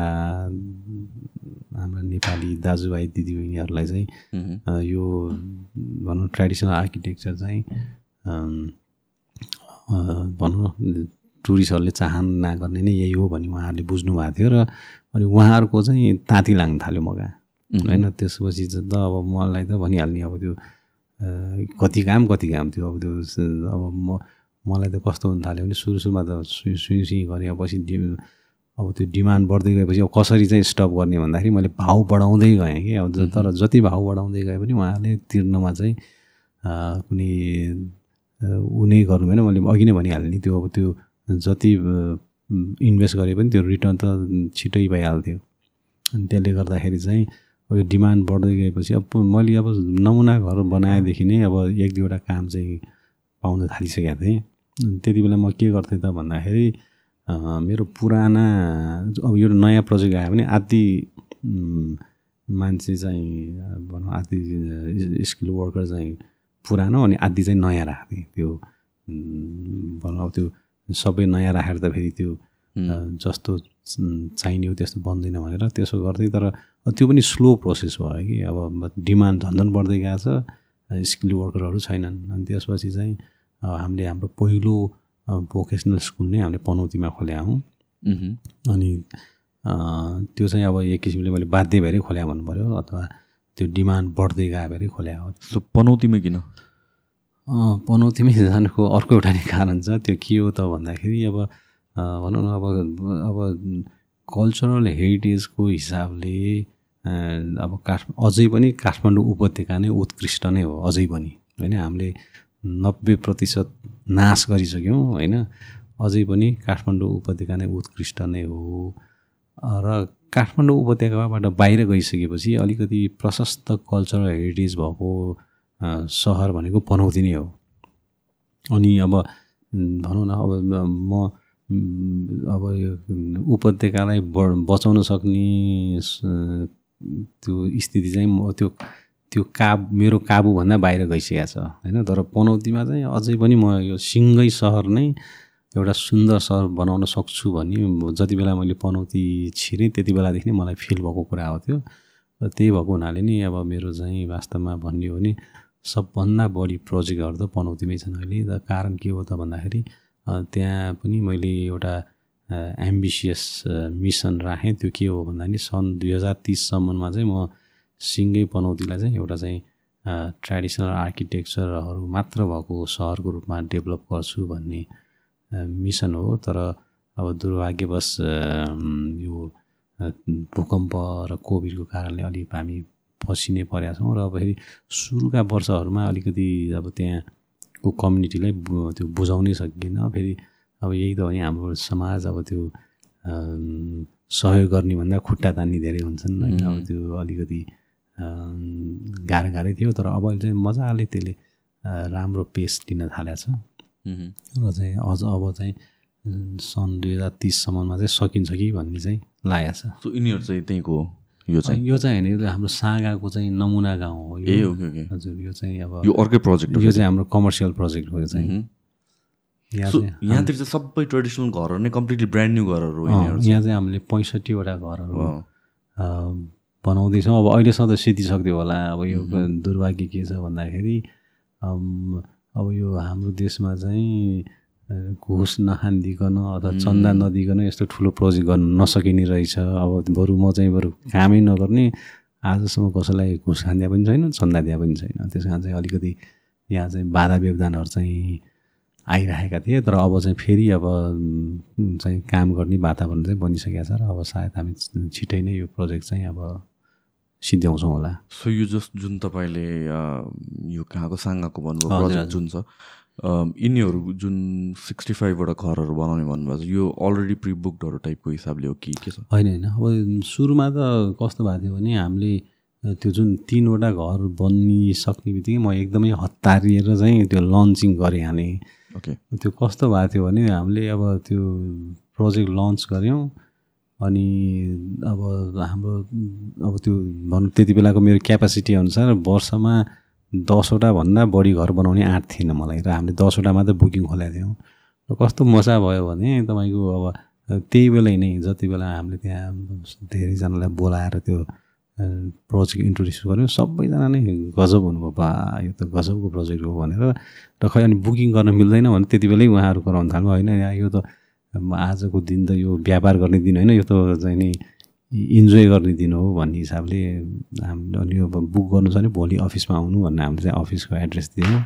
हाम्रा नेपाली दाजुभाइ दिदीबहिनीहरूलाई चाहिँ यो भनौँ ट्रेडिसनल आर्किटेक्चर चाहिँ भनौँ टुरिस्टहरूले चाहना गर्ने नै यही हो भन्ने उहाँहरूले बुझ्नु भएको थियो र अनि उहाँहरूको चाहिँ ताती लाग्न थाल्यो मगा। होइन त्यसपछि त अब मलाई त भनिहाल्ने अब त्यो कति काम कति काम थियो। अब त्यो अब म मलाई त कस्तो हुन थाल्यो भने सुरु सुरुमा त सुई सुई सुई गरेँ पछि अब त्यो डिमान्ड बढ्दै गएपछि अब कसरी चाहिँ स्टप गर्ने भन्दाखेरि मैले भाउ बढाउँदै गएँ कि। अब तर जति भाउ बढाउँदै गए पनि उहाँले तिर्नमा चाहिँ कुनै ऊ नै गर्नु भएन। मैले अघि नै भनिहालेँ नि त्यो अब त्यो जति इन्भेस्ट गरे पनि त्यो रिटर्न त छिटै भइहाल्थ्यो। अनि त्यसले गर्दाखेरि चाहिँ अब यो डिमान्ड बढ्दै गएपछि अब मैले अब नमुना घर बनाएदेखि नै अब एक दुईवटा काम चाहिँ पाउन थालिसकेको थिएँ। त्यति बेला म के गर्थेँ त भन्दाखेरि मेरो पुराना अब यो नयाँ प्रोजेक्ट आयो भने आदि मान्छे चाहिँ भनौँ आदि स्किल वर्कर चाहिँ पुरानो अनि आदि चाहिँ नयाँ राख्थेँ त्यो भनौँ अब त्यो सबै नयाँ राखेर त फेरि त्यो जस्तो चाहिने हो त्यस्तो बन्दैन भनेर त्यसो गर्थेँ। तर त्यो पनि स्लो प्रोसेस भयो कि अब डिमान्ड झन्झन बढ्दै गएको छ स्किल वर्करहरू छैनन्। अनि त्यसपछि चाहिँ हामीले हाम्रो पहिलो भोकेसनल स्कुल नै हामीले पनौतीमा खोल्या हौँ अनि त्यो चाहिँ अब एक किसिमले मैले बाध्य भएरै खोल्या भन्नु पऱ्यो अथवा त्यो डिमान्ड बढ्दै गयो भएरै खोल्या हो। सो पनौतीमै किन? अ, पनौतीमै जानुको अर्को एउटा नै कारण छ त्यो के हो त भन्दाखेरि अब भनौँ न अब अब कल्चरल हेरिटेजको हिसाबले अब काठ अझै पनि काठमाडौँ उपत्यका नै उत्कृष्ट नै हो अझै पनि। होइन हामीले नब्बे प्रतिशत नाश गरिसक्यौँ होइन? अझै पनि काठमाडौँ उपत्यका नै उत्कृष्ट नै हो। र काठमाडौँ उपत्यकाबाट बाहिर गइसकेपछि अलिकति प्रशस्त कल्चरल हेरिटेज भएको सहर भनेको पनौती नै हो। अनि अब भनौँ न अब म अब यो उपत्यकालाई बचाउन सक्ने त्यो स्थिति चाहिँ म त्यो त्यो काब मेरो काबुभन्दा बाहिर गइसकेको छ होइन? तर पनौतीमा चाहिँ अझै पनि म यो सिङ्गै सहर नै एउटा सुन्दर सहर बनाउन सक्छु भन्ने जति बेला मैले पनौती छिरेँ त्यति बेलादेखि नै मलाई फिल भएको कुरा हो त्यो। र त्यही भएको हुनाले नि अब मेरो चाहिँ वास्तवमा भन्ने हो भने सबभन्दा बढी प्रोजेक्टहरू त पनौतीमै छन् अहिले। र कारण के हो त भन्दाखेरि त्यहाँ पनि मैले एउटा एम्बिसियस मिसन राखेँ। त्यो के हो भन्दा नि सन् दुई हजार तिससम्ममा चाहिँ म सिङ्गै पनौतीलाई चाहिँ एउटा चाहिँ ट्रेडिसनल आर्किटेक्चरहरू मात्र भएको सहरको रूपमा डेभलप गर्छु भन्ने मिसन हो। तर अब दुर्भाग्यवश यो भूकम्प र कोभिडको कारणले अलिक हामी फसिनै परेका छौँ र अब फेरि सुरुका वर्षहरूमा अलिकति अब त्यहाँको कम्युनिटीलाई त्यो बुझाउनै सकिएन। फेरि अब यही त हो नि हाम्रो समाज अब त्यो सहयोग गर्ने भन्दा खुट्टा तान्ने धेरै हुन्छन्। होइन अब त्यो अलिकति गाह्रो गाह्रै थियो तर अब चाहिँ मजाले त्यसले राम्रो पेस लिन थालेको छ। र चाहिँ अझ अब चाहिँ सन् दुई हजार तिससम्ममा चाहिँ सकिन्छ कि भन्ने चाहिँ लागेको छ। सो यिनीहरू चाहिँ त्यहीँको हो यो चाहिँ? यो चाहिँ होइन हाम्रो सागाको चाहिँ नमुना गाउँ हो। ए ओके ओके। हजुर यो चाहिँ अब यो अर्कै प्रोजेक्ट हो यो चाहिँ हाम्रो कमर्सियल प्रोजेक्ट हो यो चाहिँ। यहाँतिर चाहिँ सबै ट्रेडिसनल घरहरू नै कम्प्लिटली ब्रान्ड न्यू घरहरू यहाँ चाहिँ हामीले पैँसठीवटा घरहरू बनाउँदैछौँ। अब अहिलेसम्म त सिद्धिसक्यो होला। अब यो दुर्भाग्य के छ भन्दाखेरि अब यो हाम्रो देशमा चाहिँ घुस नखानिदिकन अथवा चन्दा नदिकन यस्तो ठुलो प्रोजेक्ट गर्न नसकिने रहेछ। अब बरु म चाहिँ बरु कामै नगर्ने आजसम्म कसैलाई घुस खानिदिया पनि छैन चन्दा दिया पनि छैन। त्यस कारण चाहिँ अलिकति यहाँ चाहिँ बाधा व्यवधानहरू चाहिँ आइरहेका थिए तर अब चाहिँ फेरि अब चाहिँ काम गर्ने वातावरण चाहिँ बनिसकेको छ र अब सायद हामी छिटै नै यो प्रोजेक्ट चाहिँ अब सिद्ध्याउँछौँ होला। सो यो जस्ट जुन तपाईँले यो कहाँको साङ्गाको भन्नुभयो प्रोजेक्ट जुन छ यिनीहरू जुन सिक्सटी फाइभवटा घरहरू बनाउने भन्नुभएको छ यो अलरेडी प्रि बुकडहरू टाइपको हिसाबले हो कि के छ? होइन होइन। अब सुरुमा त कस्तो भएको थियो भने हामीले त्यो जुन तिनवटा घर बनिसक्ने बित्तिकै म एकदमै हतारिएर चाहिँ त्यो लन्चिङ गरिहालेँ। ओके त्यो कस्तो भएको थियो भने हामीले अब त्यो प्रोजेक्ट लन्च गऱ्यौँ अनि अब हाम्रो अब त्यो भनौँ त्यति बेलाको मेरो क्यापासिटी अनुसार वर्षमा दसवटा भन्दा बढी घर बनाउने आँट थिएन मलाई र हामीले दसवटा मात्रै बुकिङ खोलेको थियौँ। र कस्तो मजा भयो भने तपाईँको अब त्यही बेलै नै जति बेला हामीले त्यहाँ धेरैजनालाई बोलाएर त्यो प्रोजेक्ट इन्ट्रोड्युस गऱ्यौँ सबैजना नै गजब हुनुभयो बा यो त गजबको प्रोजेक्ट हो भनेर। र खै अनि बुकिङ गर्न मिल्दैन भने त्यति बेलै उहाँहरू कराउनु थाल्नु होइन यो त आजको दिन त यो व्यापार गर्ने दिन होइन यो त चाहिँ नि इन्जोय गर्ने दिन हो भन्ने हिसाबले हामीले अनि यो बुक गर्नु छ भने भोलि अफिसमा आउनु भनेर हामीले चाहिँ अफिसको एड्रेस दियौँ।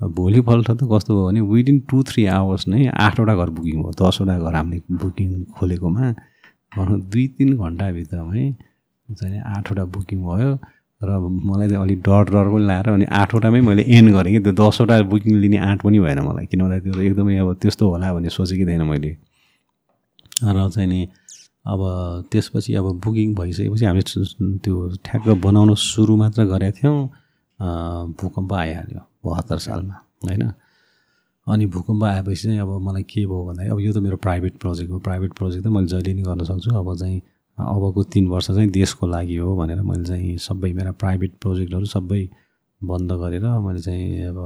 भोलिपल्ट त कस्तो भयो भने विदिन टु थ्री आवर्स नै आठवटा घर बुकिङ भयो। दसवटा घर हामीले बुकिङ खोलेकोमा भनौँ दुई तिन घन्टाभित्रमै चाहिँ आठवटा बुकिङ भयो र मलाई चाहिँ अलिक डर डर पनि लाएर अनि आठवटामै मैले एन्ड गरेँ कि। त्यो दसवटा बुकिङ लिने आँट पनि भएन मलाई किन भन्दा त्यो एकदमै अब त्यस्तो होला भन्ने सोचेकै थिएन मैले। र चाहिँ नि अब त्यसपछि अब बुकिङ भइसकेपछि हामीले त्यो ठ्याक्क बनाउन सुरु मात्र गरेका थियौँ। भूकम्प आइहाल्यो बहत्तर सालमा होइन? अनि भूकम्प आएपछि चाहिँ अब मलाई के भयो भन्दाखेरि अब यो त मेरो प्राइभेट प्रोजेक्ट हो। प्राइभेट प्रोजेक्ट त मैले जहिले नि गर्न सक्छु। अब चाहिँ अबको तिन वर्ष चाहिँ देशको लागि हो भनेर मैले चाहिँ सबै मेरा प्राइभेट प्रोजेक्टहरू सबै बन्द गरेर मैले चाहिँ अब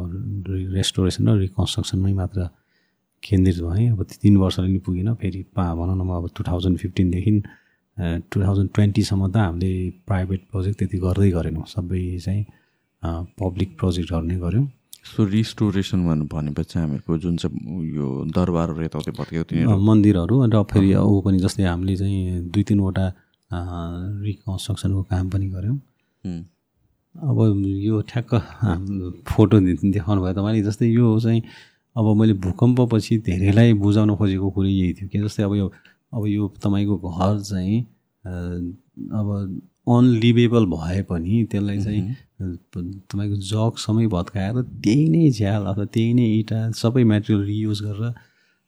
रेस्टोरेसन र रिकन्स्ट्रक्सनमै मात्र केन्द्रित भएँ। अब तिन वर्षले नि पुगेन फेरि पा भनौँ न म अब टु थाउजन्ड फिफ्टिनदेखि टु थाउजन्ड ट्वेन्टीसम्म त हामीले प्राइभेट प्रोजेक्ट त्यति गर्दै गरेनौँ। सबै चाहिँ पब्लिक प्रोजेक्टहरू नै गऱ्यौँ। सो रिस्टोरेसन भनेपछि हामीहरूको जुन चाहिँ यो दरबारहरू यताउति भत्कियो मन्दिरहरू र फेरि ऊ पनि जस्तै हामीले चाहिँ दुई तिनवटा रिकन्स्ट्रक्सनको काम पनि गऱ्यौँ। अब यो ठ्याक्क फोटो देखाउनु भयो तपाईँले जस्तै यो चाहिँ अब मैले भूकम्पपछि धेरैलाई बुझाउन खोजेको कुरो यही थियो कि जस्तै अब यो अब यो तपाईँको घर चाहिँ अब अनलिभेबल भए पनि त्यसलाई चाहिँ तपाईँको जगसँगै भत्काएर त्यही नै झ्याल अथवा त्यही नै इँटा सबै मेटेरियल रियुज गरेर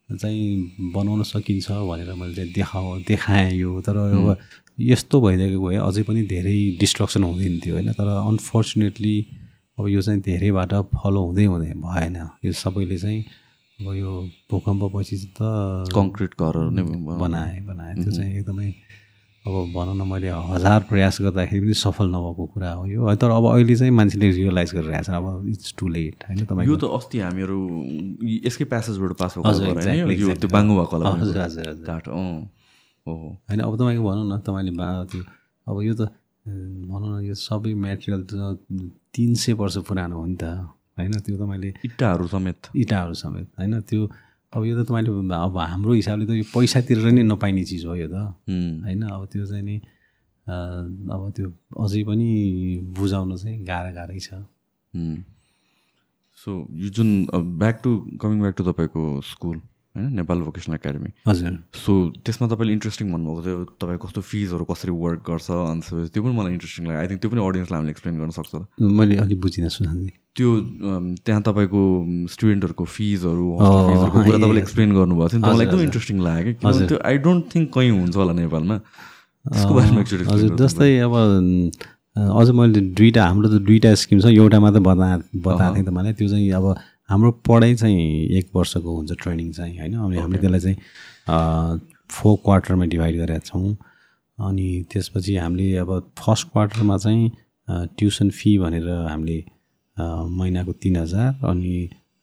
चाहिँ बनाउन सकिन्छ भनेर मैले चाहिँ देखाउ देखाएँ यो। तर अब यस्तो भइदिएको भए अझै पनि धेरै डिस्ट्रक्सन हुँदैन थियो होइन। तर अनफर्चुनेटली अब यो चाहिँ धेरैबाट फलो हुँदै हुँदै भएन। यो सबैले चाहिँ अब यो भूकम्पपछि त कङ्क्रिट घरहरू नै बनाएँ बनाएँ। त्यो चाहिँ एकदमै अब भनौँ न मैले हजार प्रयास गर्दाखेरि पनि सफल नभएको कुरा हो यो। तर अब अहिले चाहिँ मान्छेले रियलाइज गरिरहेको छ अब इट्स टु लेट होइन तपाईँ यो त अस्ति हामीहरू यसकै प्यासेजबाट पास भएको त्यो बाङ्गो भएको हजुर हजुर काठ होइन अब तपाईँको भनौँ न तपाईँले त्यो अब यो त भनौँ न यो सबै मेटेरियल त तिन सय वर्ष पुरानो हो नि त होइन? त्यो तपाईँले इँटाहरू समेत। इँटाहरू समेत होइन? त्यो अब यो त तपाईँले अब हाम्रो हिसाबले त यो पैसा तिरेर नै नपाइने चिज हो यो त। होइन अब त्यो चाहिँ नि अब त्यो अझै पनि बुझाउन चाहिँ गाह्रो गाह्रै छ सो यो जुन back to coming back to तपाईँको स्कुल होइन नेपाल भोकेसनल एकाडेमी हजुर। सो त्यसमा तपाईँले इन्ट्रेस्टिङ भन्नुभएको थियो तपाईँ कस्तो फिजहरू कसरी वर्क गर्छ अन्त त्यो पनि मलाई इन्ट्रेस्टिङ लाग्यो। आई थिङ्क त्यो पनि अडियन्सलाई हामीले एक्सप्लेन गर्न सक्छ मैले अलिक बुझिनँ सुनाउने त्यो त्यहाँ तपाईँको स्टुडेन्टहरूको फिजहरू कुरा तपाईँले एक्सप्लेन गर्नुभएको थियो। मलाई एकदम इन्ट्रेस्टिङ लाग्यो कि त्यो आई डोन्ट थिङ्क कहीँ हुन्छ होला नेपालमा। त्यसको बारेमा हजुर जस्तै अब अझ मैले दुइटा हाम्रो त दुइटा स्किम छ एउटा मात्रै बता बताएको थिएँ तपाईँलाई। त्यो चाहिँ अब हाम्रो पढाइ चाहिँ एक वर्षको हुन्छ ट्रेनिङ चाहिँ होइन? अनि हामीले त्यसलाई चाहिँ फोर क्वार्टरमा डिभाइड गरेका छौँ। अनि त्यसपछि हामीले अब फर्स्ट क्वार्टरमा चाहिँ ट्युसन फी भनेर हामीले महिनाको तिन हजार अनि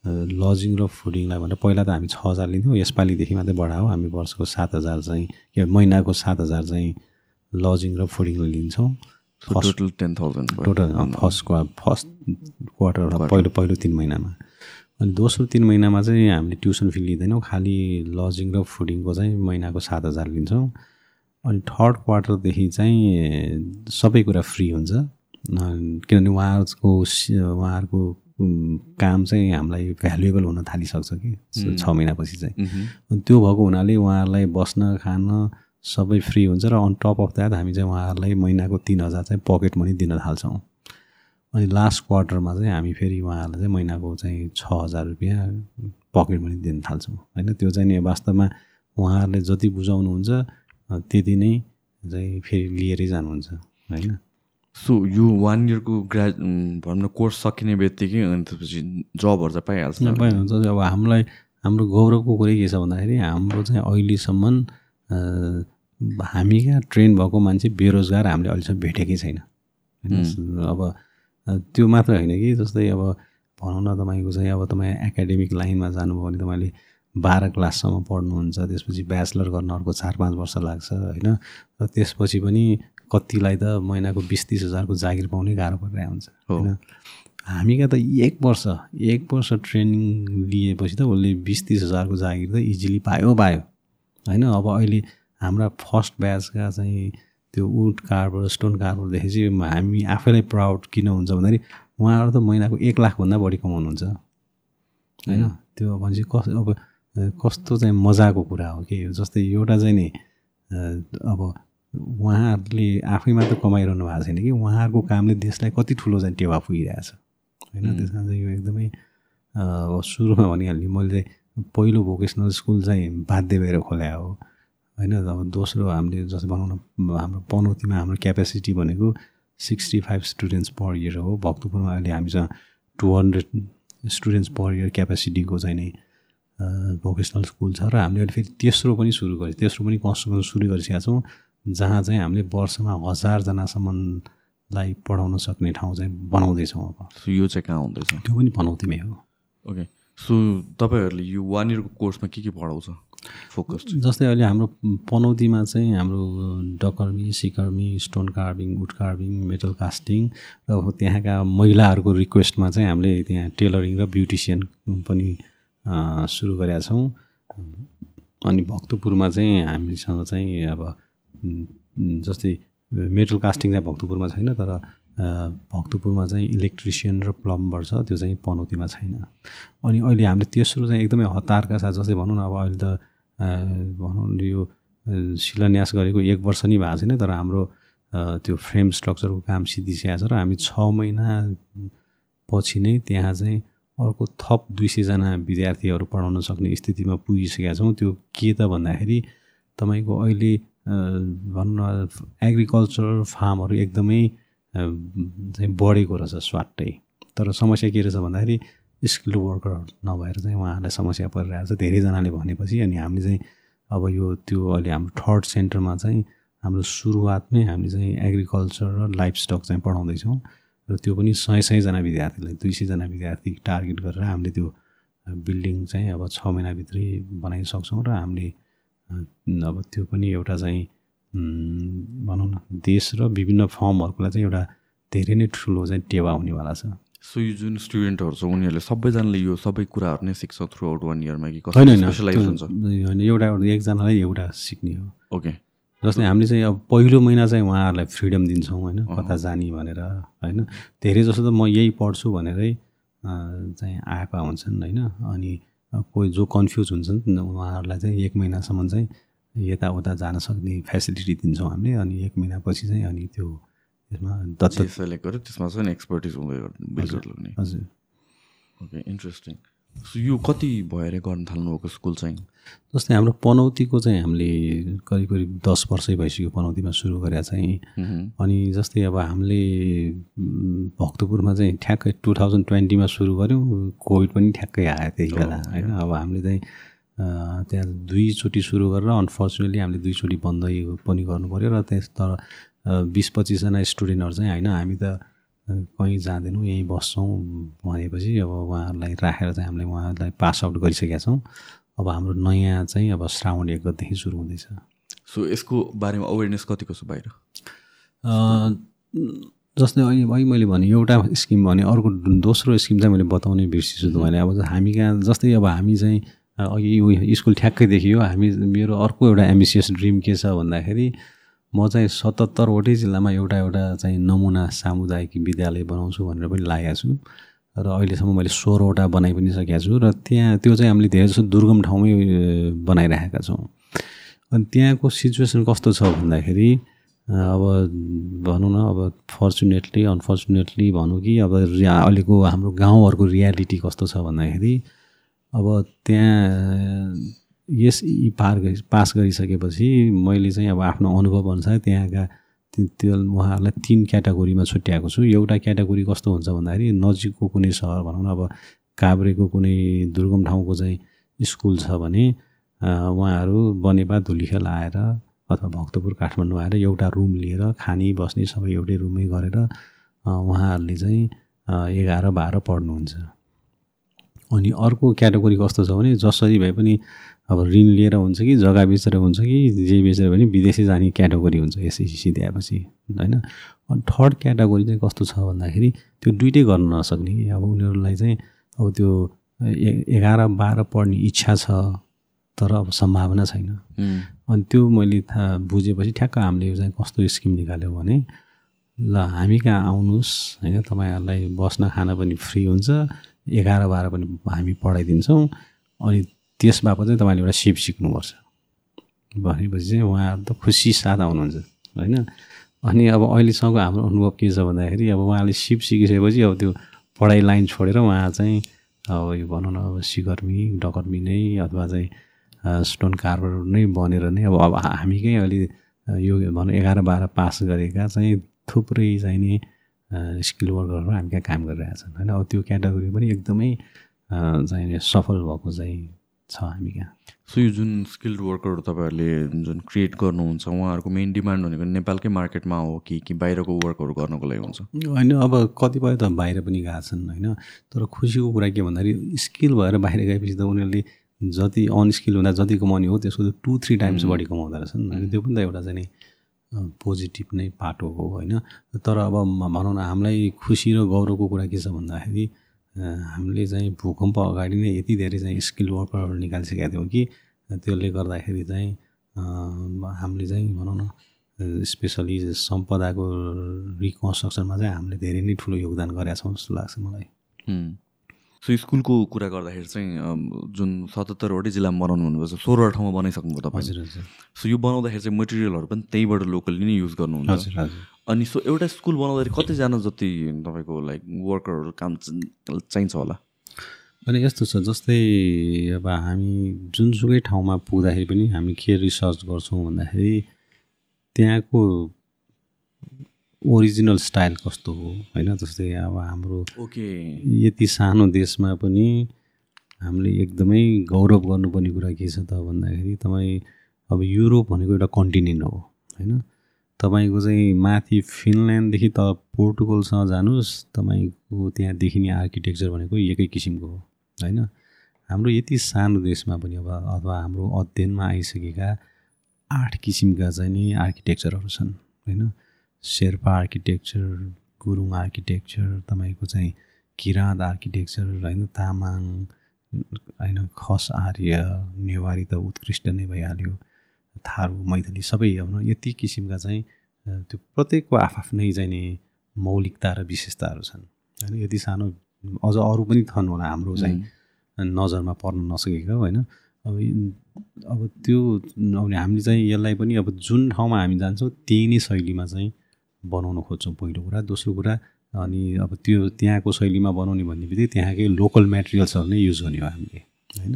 लजिङ र फुडिङलाई भनेर पहिला त हामी छ हजार लिन्थ्यौँ यसपालिदेखि मात्रै बढायो हामी वर्षको सात हजार चाहिँ के महिनाको सात हजार चाहिँ लजिङ र फुडिङ लिन्छौँ। Total ten thousand total first क्वा फर्स्ट क्वार्टर पहिलो पहिलो तिन महिनामा। अनि दोस्रो तिन महिनामा चाहिँ हामीले ट्युसन फी लिँदैनौँ खालि लजिङ र फुडिङको चाहिँ महिनाको सात हजार लिन्छौँ। अनि थर्ड क्वार्टरदेखि चाहिँ सबै कुरा फ्री हुन्छ। किनभने उहाँहरूको उहाँहरूको काम चाहिँ हामीलाई भ्यालुएबल हुन थालिसक्छ कि। छ महिनापछि चाहिँ। अनि त्यो भएको हुनाले उहाँहरूलाई बस्न खान सबै फ्री हुन्छ र अन टप अफ द्याट हामी चाहिँ उहाँहरूलाई महिनाको तिन हजार चाहिँ पकेट मनी दिन थाल्छौँ। अनि लास्ट क्वार्टरमा चाहिँ हामी फेरि उहाँहरूलाई चाहिँ महिनाको चाहिँ छ हजार रुपियाँ पकेट मनी दिन थाल्छौँ। होइन त्यो चाहिँ नि वास्तवमा उहाँहरूले जति बुझाउनुहुन्छ त्यति नै चाहिँ फेरि लिएरै जानुहुन्छ। होइन। सो यो वान इयरको ग्रा भनौँ न कोर्स सकिने बित्तिकै अनि त्यसपछि जबहरू चाहिँ पाइहाल्छ पाइहाल्छ। अब हामीलाई हाम्रो गौरवको कुरै के छ भन्दाखेरि हाम्रो चाहिँ अहिलेसम्म हामी कहाँ ट्रेन भएको मान्छे बेरोजगार हामीले अहिलेसम्म भेटेकै छैन। अब त्यो मात्र होइन कि जस्तै अब भनौँ न तपाईँको चाहिँ अब तपाईँ एकाडेमिक लाइनमा जानुभयो भने तपाईँले बाह्र क्लाससम्म पढ्नुहुन्छ त्यसपछि ब्याचलर गर्न अर्को चार पाँच वर्ष लाग्छ होइन? र त्यसपछि पनि कतिलाई त महिनाको बिस तिस हजारको जागिर पाउनै गाह्रो परिरहेको हुन्छ होइन? हामी कहाँ त एक वर्ष एक वर्ष ट्रेनिङ लिएपछि त उसले बिस तिस हजारको जागिर त इजिली पायो पायो होइन? अब अहिले हाम्रा फर्स्ट ब्याचका चाहिँ त्यो वुड कार्बर स्टोन कार्बरदेखि चाहिँ हामी आफैलाई प्राउड किन हुन्छ भन्दाखेरि उहाँहरू त महिनाको एक लाखभन्दा बढी कमाउनुहुन्छ होइन? त्यो भनेपछि कस अब कस्तो चाहिँ मजाको कुरा हो कि जस्तै एउटा चाहिँ नि अब उहाँहरूले आफै मात्र कमाइरहनु भएको छैन कि? उहाँहरूको कामले देशलाई कति ठुलो चाहिँ टेवा पुगिरहेछ। होइन? त्यस कारण चाहिँ यो एकदमै सुरुमा भनिहाल्ने मैले चाहिँ पहिलो भोकेसनल स्कुल चाहिँ बाध्य भएर खोले हो। होइन? अब दोस्रो हामीले जस्तै भनौँ न हाम्रो पनौतीमा हाम्रो क्यापेसिटी भनेको sixty five students per year हो। भक्तपुरमा अहिले हामीसँग two hundred students per year क्यापेसिटीको चाहिँ नै भोकेसनल स्कुल छ। र हामीले अहिले फेरि तेस्रो पनि सुरु गरेँ तेस्रो पनि कन्स्ट्रक्सन सुरु गरिसकेका छौँ। जहाँ चाहिँ हामीले वर्षमा हजारजनासम्मलाई पढाउन सक्ने ठाउँ चाहिँ बनाउँदैछौँ अब। सो यो चाहिँ कहाँ हुँदैछ? त्यो पनि पनौतीमै हो। ओके सो तपाईँहरूले यो वान इयरको कोर्समा के के पढाउँछ? फोकस जस्तै अहिले हाम्रो पनौतीमा चाहिँ हाम्रो डकर्मी सिकर्मी stone carving wood carving metal casting र त्यहाँका महिलाहरूको रिक्वेस्टमा चाहिँ हामीले त्यहाँ टेलरिङ र ब्युटिसियन पनि सुरु गरेका छौँ। अनि भक्तपुरमा चाहिँ हामीसँग चाहिँ अब जस्तै मेटल कास्टिङ चाहिँ भक्तपुरमा छैन तर भक्तपुरमा चाहिँ इलेक्ट्रिसियन र प्लम्बर छ त्यो चाहिँ पनौतीमा छैन। अनि अहिले हामीले तेस्रो चाहिँ एकदमै हतारका साथ जस्तै भनौँ न अब अहिले त भनौँ न यो शिलान्यास गरेको एक वर्ष नै भएको छैन तर हाम्रो त्यो फ्रेम स्ट्रक्चरको काम सिद्धिसकेको छ र हामी छ महिना पछि नै त्यहाँ चाहिँ अर्को थप दुई सयजना विद्यार्थीहरू पढाउन सक्ने स्थितिमा पुगिसकेका छौँ। त्यो के त भन्दाखेरि तपाईँको अहिले भनौँ न एग्रिकल्चर फार्महरू एकदमै चाहिँ बढेको रहेछ स्वाटै तर समस्या के रहेछ भन्दाखेरि स्किल्ड वर्कर नभएर चाहिँ उहाँहरूलाई समस्या परिरहेको छ। धेरैजनाले भनेपछि अनि हामीले चाहिँ अब यो त्यो अहिले हाम्रो थर्ड सेन्टरमा चाहिँ हाम्रो सुरुवातमै हामीले चाहिँ एग्रिकल्चर र लाइफ स्टक चाहिँ पढाउँदैछौँ। र त्यो पनि सय सयजना विद्यार्थीलाई दुई सयजना विद्यार्थी टार्गेट गरेर हामीले त्यो बिल्डिङ चाहिँ अब छ महिनाभित्रै बनाइसक्छौँ र हामीले अब त्यो पनि एउटा चाहिँ भनौँ न देश र विभिन्न फर्महरूको लागि चाहिँ एउटा धेरै नै ठुलो चाहिँ टेवा हुनेवाला छ। सो यो जुन स्टुडेन्टहरू छ उनीहरूले सबैजनाले यो सबै कुराहरू नै सिक्छ थ्रु आउट वान इयरमा कि होइन होइन एउटा एकजनालाई एउटा सिक्ने हो। ओके जस्तै हामीले चाहिँ अब पहिलो महिना चाहिँ उहाँहरूलाई फ्रिडम दिन्छौँ होइन कता जाने भनेर होइन। धेरै जस्तो त म यही पढ्छु भनेरै चाहिँ आएका हुन्छन् होइन। अनि कोही जो कन्फ्युज हुन्छन् उहाँहरूलाई चाहिँ एक महिनासम्म चाहिँ यताउता जान सक्ने फेसिलिटी दिन्छौँ हामीले अनि एक महिनापछि चाहिँ अनि त्यो त्यसमा सेलेक्ट गर्यो त्यसमा चाहिँ एक्सपर्टिज हुँदै हजुर ओके इन्ट्रेस्टिङ यो कति भएर गर्न थाल्नुभएको स्कुल चाहिँ? जस्तै हाम्रो पनौतीको चाहिँ हामीले करिब करिब दस वर्षै भइसक्यो पनौतीमा सुरु गरेर चाहिँ। अनि जस्तै अब हामीले भक्तपुरमा चाहिँ ठ्याक्कै टु थाउजन्ड ट्वेन्टीमा सुरु गऱ्यौँ। कोभिड पनि ठ्याक्कै आयो त्यही बेला होइन? अब हामीले चाहिँ त्यहाँ दुईचोटि सुरु गरेर अनफर्चुनेटली हामीले दुईचोटि बन्द पनि गर्नु पऱ्यो र त्यस तर बिस पच्चिसजना स्टुडेन्टहरू चाहिँ होइन? हामी त कहीँ जाँदैनौँ यहीँ बस्छौँ भनेपछि अब उहाँहरूलाई राखेर चाहिँ हामीले उहाँहरूलाई पास आउट गरिसकेका छौँ। अब हाम्रो नयाँ चाहिँ अब श्रावण एक गतेदेखि सुरु हुँदैछ। सो यसको बारेमा अवेरनेस कतिको छ बाहिर जस्तै अहिले अहिले मैले भने एउटा स्किम भने अर्को दोस्रो स्किम चाहिँ मैले बताउने बिर्सिन्छु तपाईँले अब हामी कहाँ जस्तै अब हामी चाहिँ अघि यो स्कुल ठ्याक्कै देखियो। हामी मेरो अर्को एउटा एम्बिसियस ड्रिम के छ भन्दाखेरि म चाहिँ सतहत्तरवटै जिल्लामा एउटा एउटा चाहिँ नमुना सामुदायिक विद्यालय बनाउँछु भनेर पनि लागेको छु। र अहिलेसम्म मैले सोह्रवटा बनाइ पनि सकेको छु र त्यहाँ त्यो चाहिँ हामीले धेरै जस्तो दुर्गम ठाउँमै बनाइराखेका छौँ। अनि त्यहाँको सिचुएसन कस्तो छ भन्दाखेरि अब भनौँ न अब फर्चुनेटली अनफर्चुनेटली भनौँ कि अब अहिलेको हाम्रो गाउँहरूको रियालिटी कस्तो छ भन्दाखेरि अब त्यहाँ यस पार पास गरिसकेपछि मैले चाहिँ अब आफ्नो अनुभव अनुसार त्यहाँका त्यो उहाँहरूलाई तिन क्याटेगोरीमा छुट्याएको छु। एउटा क्याटेगोरी कस्तो हुन्छ भन्दाखेरि नजिकको कुनै सहर भनौँ न अब काभ्रेको कुनै दुर्गम ठाउँको चाहिँ स्कुल छ भने उहाँहरू बनेपा धुलीखेल आएर अथवा भक्तपुर काठमाडौँ आएर एउटा रुम लिएर खाने बस्ने सबै एउटै रुममै गरेर उहाँहरूले चाहिँ एघार बाह्र पढ्नुहुन्छ। अनि अर्को क्याटेगोरी कस्तो छ भने जसरी भए पनि अब ऋण लिएर हुन्छ कि जग्गा बेचेर हुन्छ कि जे बेचेर पनि विदेशी जाने क्याटेगोरी हुन्छ एसएससी दिएपछि होइन? अनि थर्ड क्याटेगोरी चाहिँ कस्तो छ भन्दाखेरि त्यो दुइटै गर्न नसक्ने अब उनीहरूलाई चाहिँ अब त्यो एघार बाह्र पढ्ने इच्छा छ तर अब सम्भावना छैन। अनि त्यो मैले थाहा बुझेपछि ठ्याक्क हामीले चाहिँ कस्तो स्किम निकाल्यो भने ल हामी कहाँ आउनुहोस् होइन? तपाईँहरूलाई बस्न खान पनि फ्री हुन्छ एघार बाह्र पनि हामी पढाइदिन्छौँ। अनि त्यस बापत चाहिँ तपाईँले एउटा सिप सिक्नुपर्छ। भनेपछि चाहिँ उहाँहरू त खुसी साथ आउनुहुन्छ होइन? अनि अब अहिलेसम्मको हाम्रो अनुभव के छ भन्दाखेरि अब उहाँले सिप सिकिसकेपछि अब त्यो पढाइ लाइन छोडेर उहाँ चाहिँ अब यो भनौँ न अब सिकर्मी डकर्मी नै अथवा चाहिँ स्टोन कार्बर नै बनेर नै अब अब हामीकै अहिले यो भनौँ एघार बाह्र पास गरेका चाहिँ थुप्रै चाहिँ नि स्किल वर्करहरू हामी कहाँ काम गरिरहेछन् होइन? अब त्यो क्याटेगोरी पनि एकदमै चाहिँ सफल भएको चाहिँ छ हामी कहाँ सो यो जुन स्किल्ड वर्करहरू तपाईँहरूले जुन क्रिएट गर्नुहुन्छ उहाँहरूको मेन डिमान्ड भनेको नेपालकै मार्केटमा हो कि कि बाहिरको वर्कहरू गर्नको लागि हुन्छ? होइन अब कतिपय त बाहिर पनि गएको छन् होइन। तर खुसीको कुरा के भन्दाखेरि स्किल भएर बाहिर गएपछि त उनीहरूले जति अनस्किल हुँदा जति कमाउने हो त्यसको त टु थ्री टाइम्स बढी कमाउँदो रहेछन्। होइन त्यो पनि त एउटा चाहिँ पोजिटिभ नै पाटो हो होइन। तर अब भनौँ न हामीलाई खुसी र गौरवको कुरा के छ भन्दाखेरि हामीले चाहिँ भूकम्प अगाडि नै यति धेरै चाहिँ स्किल वर्करहरू निकालिसकेका थियौँ कि त्यसले गर्दाखेरि चाहिँ हामीले चाहिँ भनौँ न स्पेसली सम्पदाको रिकन्स्ट्रक्सनमा चाहिँ हामीले धेरै नै ठुलो योगदान गरेका छौँ जस्तो लाग्छ मलाई। सो स्कुलको कुरा गर्दाखेरि चाहिँ जुन सतहत्तरवटै जिल्लामा बनाउनु भन्नुभएको छ सोह्रवटा ठाउँमा बनाइसक्नुभयो तपाईँ। सो यो बनाउँदाखेरि चाहिँ मटेरियलहरू पनि त्यहीबाट लोकली नै युज गर्नुहुन्छ। अनि सो एउटा स्कुल बनाउँदाखेरि कतिजना जति तपाईँको लाइक वर्करहरू काम चाहिन्छ होला? अनि यस्तो छ जस्तै अब हामी जुनसुकै ठाउँमा पुग्दाखेरि पनि हामी के रिसर्च गर्छौँ भन्दाखेरि त्यहाँको ओरिजिनल स्टाइल कस्तो हो? होइन जस्तै अब हाम्रो ओके। यति सानो देशमा पनि हामीले एकदमै गौरव गर्नुपर्ने कुरा के छ त भन्दाखेरि तपाईँ अब युरोप भनेको एउटा कन्टिनेन्ट हो होइन? तपाईँको चाहिँ माथि फिनल्यान्डदेखि त पोर्टुगलसँग जानुहोस्। तपाईँको त्यहाँ देखिने आर्किटेक्चर भनेको एकै किसिमको हो होइन? हाम्रो यति सानो देशमा पनि अब अथवा हाम्रो अध्ययनमा आइसकेका आठ किसिमका चाहिँ नि आर्किटेक्चरहरू छन् होइन? शेर्पा आर्किटेक्चर गुरुङ आर्किटेक्चर तपाईँको चाहिँ किराँत आर्किटेक्चर होइन तामाङ होइन खस आर्य नेवारी त उत्कृष्ट नै भइहाल्यो। थारू मैथली सबै अब यति किसिमका चाहिँ त्यो प्रत्येकको आफ्नै चाहिँ नि मौलिकता र विशेषताहरू छन्। होइन यति सानो अझ अरू पनि छन् होला हाम्रो चाहिँ नजरमा पर्न नसकेको होइन। अब अब त्यो अब हामीले चाहिँ यसलाई पनि अब जुन ठाउँमा हामी जान्छौँ त्यही नै शैलीमा चाहिँ बनाउन खोज्छौँ पहिलो कुरा। दोस्रो कुरा अनि अब त्यो त्यहाँको शैलीमा बनाउने भन्ने बित्तिकै त्यहाँकै लोकल मेटेरियल्सहरू नै युज गर्ने हो हामीले होइन?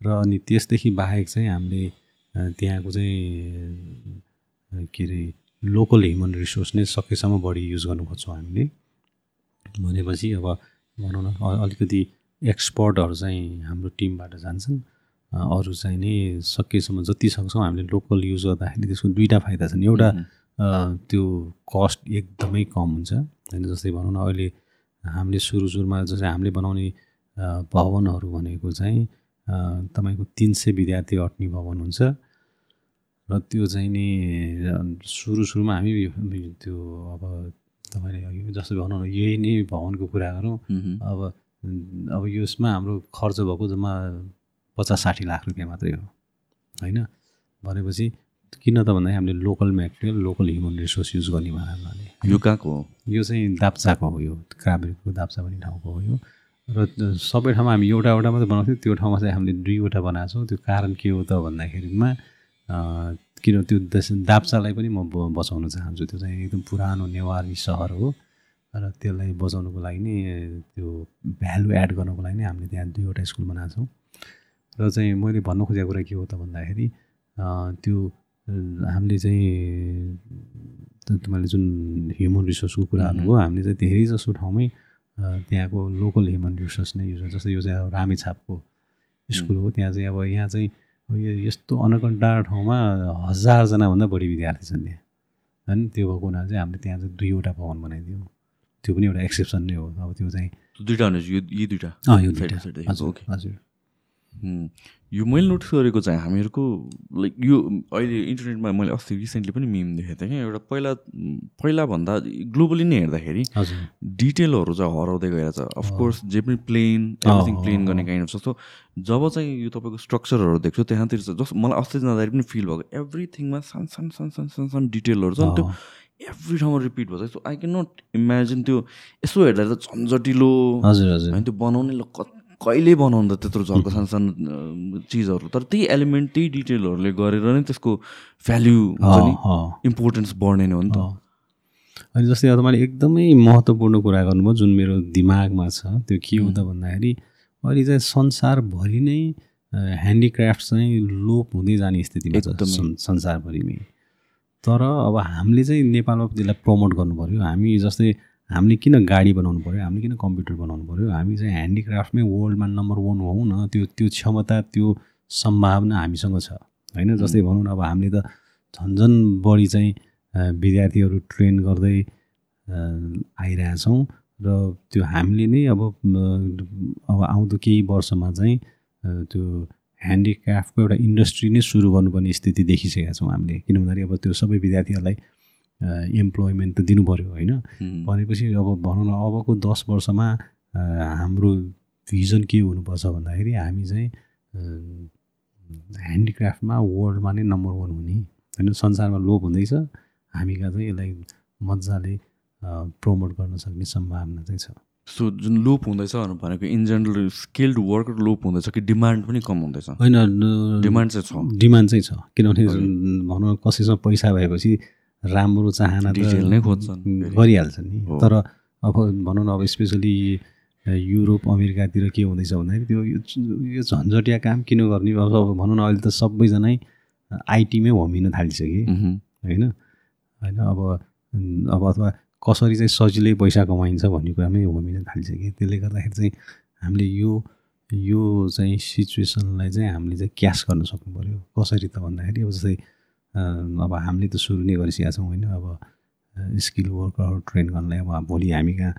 र अनि त्यसदेखि बाहेक चाहिँ हामीले त्यहाँको चाहिँ के अरे लोकल ह्युमन रिसोर्स नै सकेसम्म बढी युज गर्नु खोज्छौँ हामीले। भनेपछि अब भनौँ न अलिकति एक्सपर्टहरू चाहिँ हाम्रो टिमबाट जान्छन्। अरू चाहिँ नि सकेसम्म जति सक्छौँ हामीले लोकल युज गर्दाखेरि त्यसको दुईवटा फाइदा छन्। एउटा त्यो कस्ट एकदमै कम हुन्छ। होइन जस्तै भनौँ न अहिले हामीले सुरु सुरुमा जस्तै हामीले बनाउने भवनहरू भनेको चाहिँ तपाईँको तिन सय विद्यार्थी अट्ने भवन हुन्छ। र त्यो चाहिँ नि सुरु सुरुमा हामी त्यो अब तपाईँले जस्तो भनौँ न यही नै भवनको कुरा गरौँ। अब अब यसमा हाम्रो खर्च भएको जम्मा पचास साठी लाख रुपियाँ मात्रै हो। होइन भनेपछि किन त भन्दाखेरि हामीले local material local human resource use गर्ने भन्नाले यो कहाँको हो? यो चाहिँ दाप्चाको हो यो क्राबेको दाप्चा भन्ने ठाउँको हो यो। र सबै ठाउँमा हामी एउटा एउटा मात्रै बनाउँथ्यौँ त्यो ठाउँमा चाहिँ हामीले दुईवटा बनाएको छौँ। त्यो कारण के हो त भन्दाखेरिमा किन त्यो दाप्चालाई पनि म बचाउन चाहन्छु। त्यो चाहिँ एकदम पुरानो नेवारी सहर हो। र त्यसलाई बचाउनुको लागि नै त्यो भ्यालु एड गर्नको लागि नै हामीले त्यहाँ दुईवटा स्कुल बनाएको छौँ। र चाहिँ मैले भन्नु खोजेको कुरा के हो त भन्दाखेरि त्यो हामीले चाहिँ तपाईँले जुन ह्युमन रिसोर्सको कुरा गर्नुभयो हामीले चाहिँ धेरै जसो ठाउँमै त्यहाँको लोकल ह्युमन रिसोर्स नै युज जस्तै यो चाहिँ अब रामेछापको स्कुल हो। त्यहाँ चाहिँ अब यहाँ चाहिँ यो यस्तो अनकन्टा ठाउँमा हजारजनाभन्दा बढी विद्यार्थी छन् त्यहाँ। होइन? त्यो भएको हुनाले चाहिँ हामीले त्यहाँ चाहिँ दुईवटा भवन बनाइदियौँ। त्यो पनि एउटा एक्सेप्सन नै हो। अब त्यो चाहिँ दुइटा हजुर हजुर। यो मैले नोटिस गरेको चाहिँ हामीहरूको लाइक यो अहिले इन्टरनेटमा मैले अस्ति रिसेन्टली पनि मिम देखेको थिएँ कि एउटा पहिला पहिलाभन्दा ग्लोबली नै हेर्दाखेरि डिटेलहरू चाहिँ हराउँदै गइरहेछ अफकोर्स जे पनि प्लेन एभ्रिथिङ प्लेन गर्ने काइन्ड अफ सो जब चाहिँ यो तपाईँको स्ट्रक्चरहरू देख्छु त्यहाँतिर चाहिँ जस मलाई अस्ति जाँदाखेरि पनि फिल भएको। एभ्रिथिङमा सानो सानो सानो सानो सानो सानो डिटेलहरू छ। त्यो एभ्री ठाउँमा रिपिट भन्छ so I can not imagine त्यो यसो हेर्दा त झन्झटिलो। हजुर हजुर। होइन त्यो बनाउने ल क- कहिले बनाउँदा त्यत्रो झर्को सानो सानो अ, चिजहरू। तर त्यही एलिमेन्ट त्यही डिटेलहरूले गरेर नै त्यसको भ्याल्यु नि। इम्पोर्टेन्स बढ्ने नै हो नि त। अनि जस्तै अब मैले एकदमै महत्त्वपूर्ण कुरा गर्नुभयो जुन मेरो दिमागमा छ त्यो के हो त भन्दाखेरि अहिले चाहिँ संसारभरि नै ह्यान्डिक्राफ्ट चाहिँ लोप हुँदै जाने स्थितिमा छ एकदमै। सं- संसारभरिमै। तर अब हामीले चाहिँ नेपालमा त्यसलाई प्रमोट गर्नु पऱ्यो हामी जस्तै हामीले किन गाडी बनाउनु पऱ्यो हामीले किन कम्प्युटर बनाउनु पऱ्यो हामी चाहिँ ह्यान्डिक्राफ्टमै वर्ल्डमा नम्बर वान हौँ न। त्यो त्यो क्षमता त्यो सम्भावना हामीसँग छ। होइन? जस्तै भनौँ न अब हामीले त झन् झन् बढी चाहिँ विद्यार्थीहरू ट्रेन गर्दै आइरहेछौँ र त्यो हामीले नै अब अब आउँदो केही वर्षमा चाहिँ त्यो ह्यान्डिक्राफ्टको एउटा इन्डस्ट्री नै सुरु गर्नुपर्ने स्थिति देखिसकेका छौँ हामीले। किन भन्दाखेरि अब त्यो सबै विद्यार्थीहरूलाई इम्प्लोइमेन्ट त दिनु पऱ्यो होइन। भनेपछि अब भनौँ न अबको दस वर्षमा हाम्रो भिजन के हुनुपर्छ भन्दाखेरि हामी चाहिँ ह्यान्डिक्राफ्टमा वर्ल्डमा नै नम्बर वान हुने होइन? संसारमा लोप हुँदैछ। हामी कहाँ चाहिँ यसलाई मजाले प्रमोट गर्न सक्ने सम्भावना चाहिँ छ। सो जुन लोप हुँदैछ भनेको इन जेनरल स्किल्ड वर्कर लोप हुँदैछ कि डिमान्ड पनि कम हुँदैछ? होइन डिमान्ड चाहिँ छ। डिमान्ड चाहिँ छ। किनभने भनौँ न कसैसँग पैसा भएपछि राम्रो चाहना डिटेल नै खोज्छन् फेरि। गरिहाल्छ नि। तर अब भनौँ न अब स्पेसली युरोप अमेरिकातिर के हुँदैछ भन्दाखेरि त्यो यो- झन्झटिया काम किन गर्ने अब भनौँ न अहिले त सबैजनै आइटीमै होमिन थालिसके। होइन होइन अब अब अथवा कसरी चाहिँ सजिलै पैसा कमाइन्छ भन्ने कुरामै होमिन थालिसके त्यसले गर्दाखेरि चाहिँ हामीले यो यो चाहिँ सिचुएसनलाई चाहिँ हामीले चाहिँ क्यास गर्न सक्नु पऱ्यो कसरी त भन्दाखेरि अब जस्तै अब हामीले त सुरु नै गरिसकेका छौँ होइन अब स्किल वर्करहरू ट्रेन गर्नलाई अब भोलि हामी कहाँ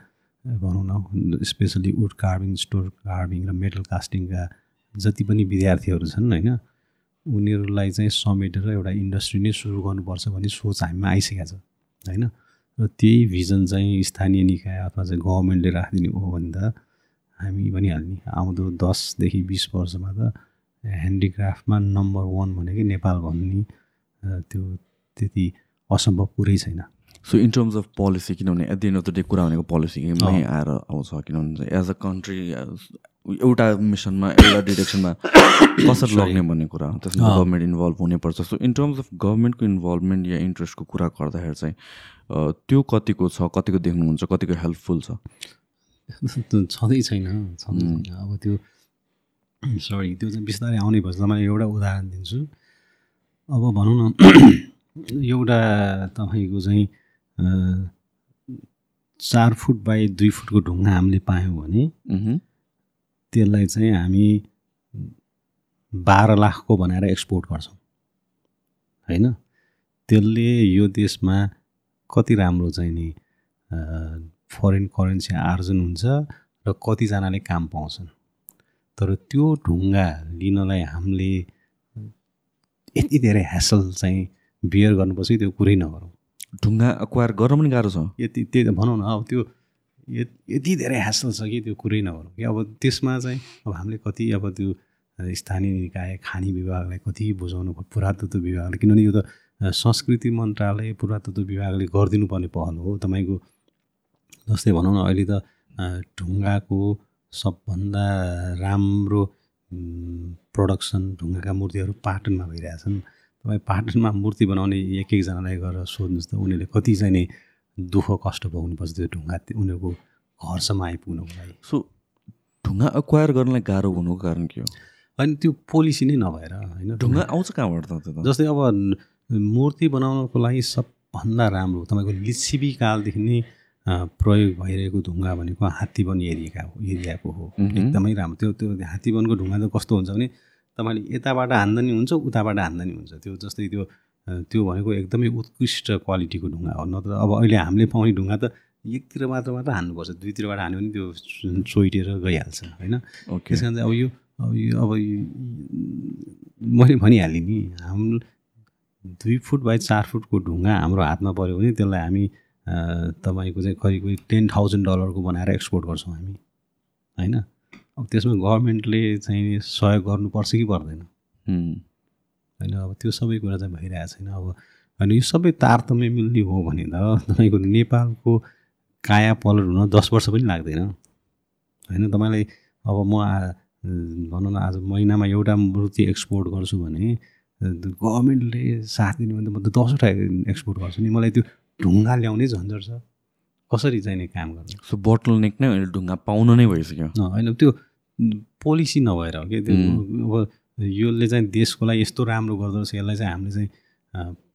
भनौँ न। Specially wood carving store carving र मेटल कास्टिङका जति पनि विद्यार्थीहरू छन् होइन उनीहरूलाई चाहिँ समेटेर एउटा इन्डस्ट्री नै सुरु गर्नुपर्छ भन्ने सोच हामीमा आइसकेको छ होइन? र त्यही भिजन चाहिँ स्थानीय निकाय अथवा चाहिँ गभर्मेन्टले राखिदिने हो भने त हामी भनिहाल्ने आउँदो दसदेखि बिस वर्षमा त ह्यान्डिक्राफ्टमा नम्बर वान भनेकै नेपाल भन्ने त्यो त्यति असम्भव कुरै छैन। So in terms of policy किनभने at the end of the day कुरा भनेको पोलिसीमै आएर आउँछ किनभने एज अ कन्ट्री एउटा मिसनमा एउटा डिरेक्सनमा कसरी लग्ने भन्ने कुरा हो त्यसमा गभर्मेन्ट इन्भल्भ हुनैपर्छ। सो इन टर्म्स अफ गभर्मेन्टको इन्भल्भमेन्ट या इन्ट्रेस्टको कुरा गर्दाखेरि चाहिँ त्यो कतिको छ कतिको देख्नुहुन्छ कतिको हेल्पफुल छ? छँदै छैन छँदै छैन। अब त्यो सरी त्यो चाहिँ बिस्तारै आउने भएछ। तपाईँलाई एउटा उदाहरण दिन्छु। अब भनौँ न एउटा तपाईँको चाहिँ चार फुट बाई दुई फुटको ढुङ्गा हामीले पायौँ भने। त्यसलाई चाहिँ हामी बाह्र लाखको बनाएर एक्सपोर्ट गर्छौँ। होइन? त्यसले यो देशमा कति राम्रो चाहिँ नि फरेन करेन्सी आर्जन हुन्छ र कतिजनाले काम पाउँछन्। तर त्यो ढुङ्गा लिनलाई हामीले यति धेरै ह्यासल चाहिँ बियर गर्नुपर्छ कि त्यो कुरै नगरौँ। ढुङ्गा एक्वायर गर्न पनि गाह्रो छ। यति त्यही त भनौँ न अब त्यो य- यति धेरै ह्यासल छ कि त्यो कुरै नगरौँ कि अब त्यसमा चाहिँ अब हामीले कति अब त्यो स्थानीय निकाय खानी विभागलाई कति बुझाउनु पर्यो पुरातत्व विभागले किनभने यो त संस्कृति मन्त्रालय पुरातत्व विभागले गरिदिनु पर्ने पहल हो। तपाईँको जस्तै भनौँ न अहिले त ढुङ्गाको सबभन्दा राम्रो प्रोडक्सन ढुङ्गाका मूर्तिहरू पाटनमा भइरहेछन् तपाईँ पाटनमा मूर्ति बनाउने एक एकजनालाई गएर सोध्नुहोस् त उनीहरूले कति चाहिँ नि दुःख कष्ट भोग्नुपर्छ त्यो ढुङ्गा उनीहरूको घरसम्म आइपुग्नुको लागि। सो ढुङ्गा एक्वायर गर्नलाई गाह्रो हुनुको कारण के हो? अनि त्यो पोलिसी नै नभएर होइन ढुङ्गा आउँछ कहाँबाट त जस्तै अब मूर्ति बनाउनको लागि सबभन्दा राम्रो तपाईँको लिच्छिबी कालदेखि नै प्रयोग भइरहेको ढुङ्गा भनेको हात्तीवन एरिया हो एरियाको हो। एकदमै राम्रो। त्यो त्यो हात्तीवनको ढुङ्गा त कस्तो हुन्छ भने तपाईँले यताबाट हान्दा नि हुन्छ उताबाट हान्दा नि हुन्छ। त्यो जस्तै त्यो त्यो भनेको एकदमै उत्कृष्ट क्वालिटीको ढुङ्गा हो। नत्र अब अहिले हामीले पाउने ढुङ्गा त एकतिर मात्र मात्र हान्नुपर्छ। दुईतिरबाट हान्यो भने त्यो चोइटेर गइहाल्छ होइन? त्यस कारण चाहिँ अब यो अब यो अब मैले भनिहालेँ नि हाम्रो दुई फुट बाई चार फुटको ढुङ्गा हाम्रो हातमा पऱ्यो भने त्यसलाई हामी तपाईँको चाहिँ करिब करिब टेन थाउजन्ड डलरको बनाएर एक्सपोर्ट गर्छौँ हामी होइन? अब त्यसमा गभर्मेन्टले चाहिँ सहयोग गर्नुपर्छ कि पर्दैन? होइन अब त्यो सबै कुरा चाहिँ भइरहेको छैन। अब होइन यो सबै तारतम्य मिल्ने हो भने त तपाईँको नेपालको काया पलट हुन दस वर्ष पनि लाग्दैन। होइन तपाईँलाई अब म भनौँ न आज महिनामा एउटा मूर्ति एक्सपोर्ट गर्छु भने गभर्मेन्टले साथ दिने भने त म त दसवटा एक्सपोर्ट गर्छु नि। मलाई त्यो ढुङ्गा ल्याउनै झन्झट छ? कसरी चाहिँ नि काम गर्नु? सो बोटल नेक नै अहिले ढुङ्गा पाउनु नै भइसक्यो। होइन त्यो पोलिसी नभएर हो कि? त्यो अब यसले चाहिँ देशको लागि यस्तो राम्रो गर्दो रहेछ यसलाई चाहिँ हामीले चाहिँ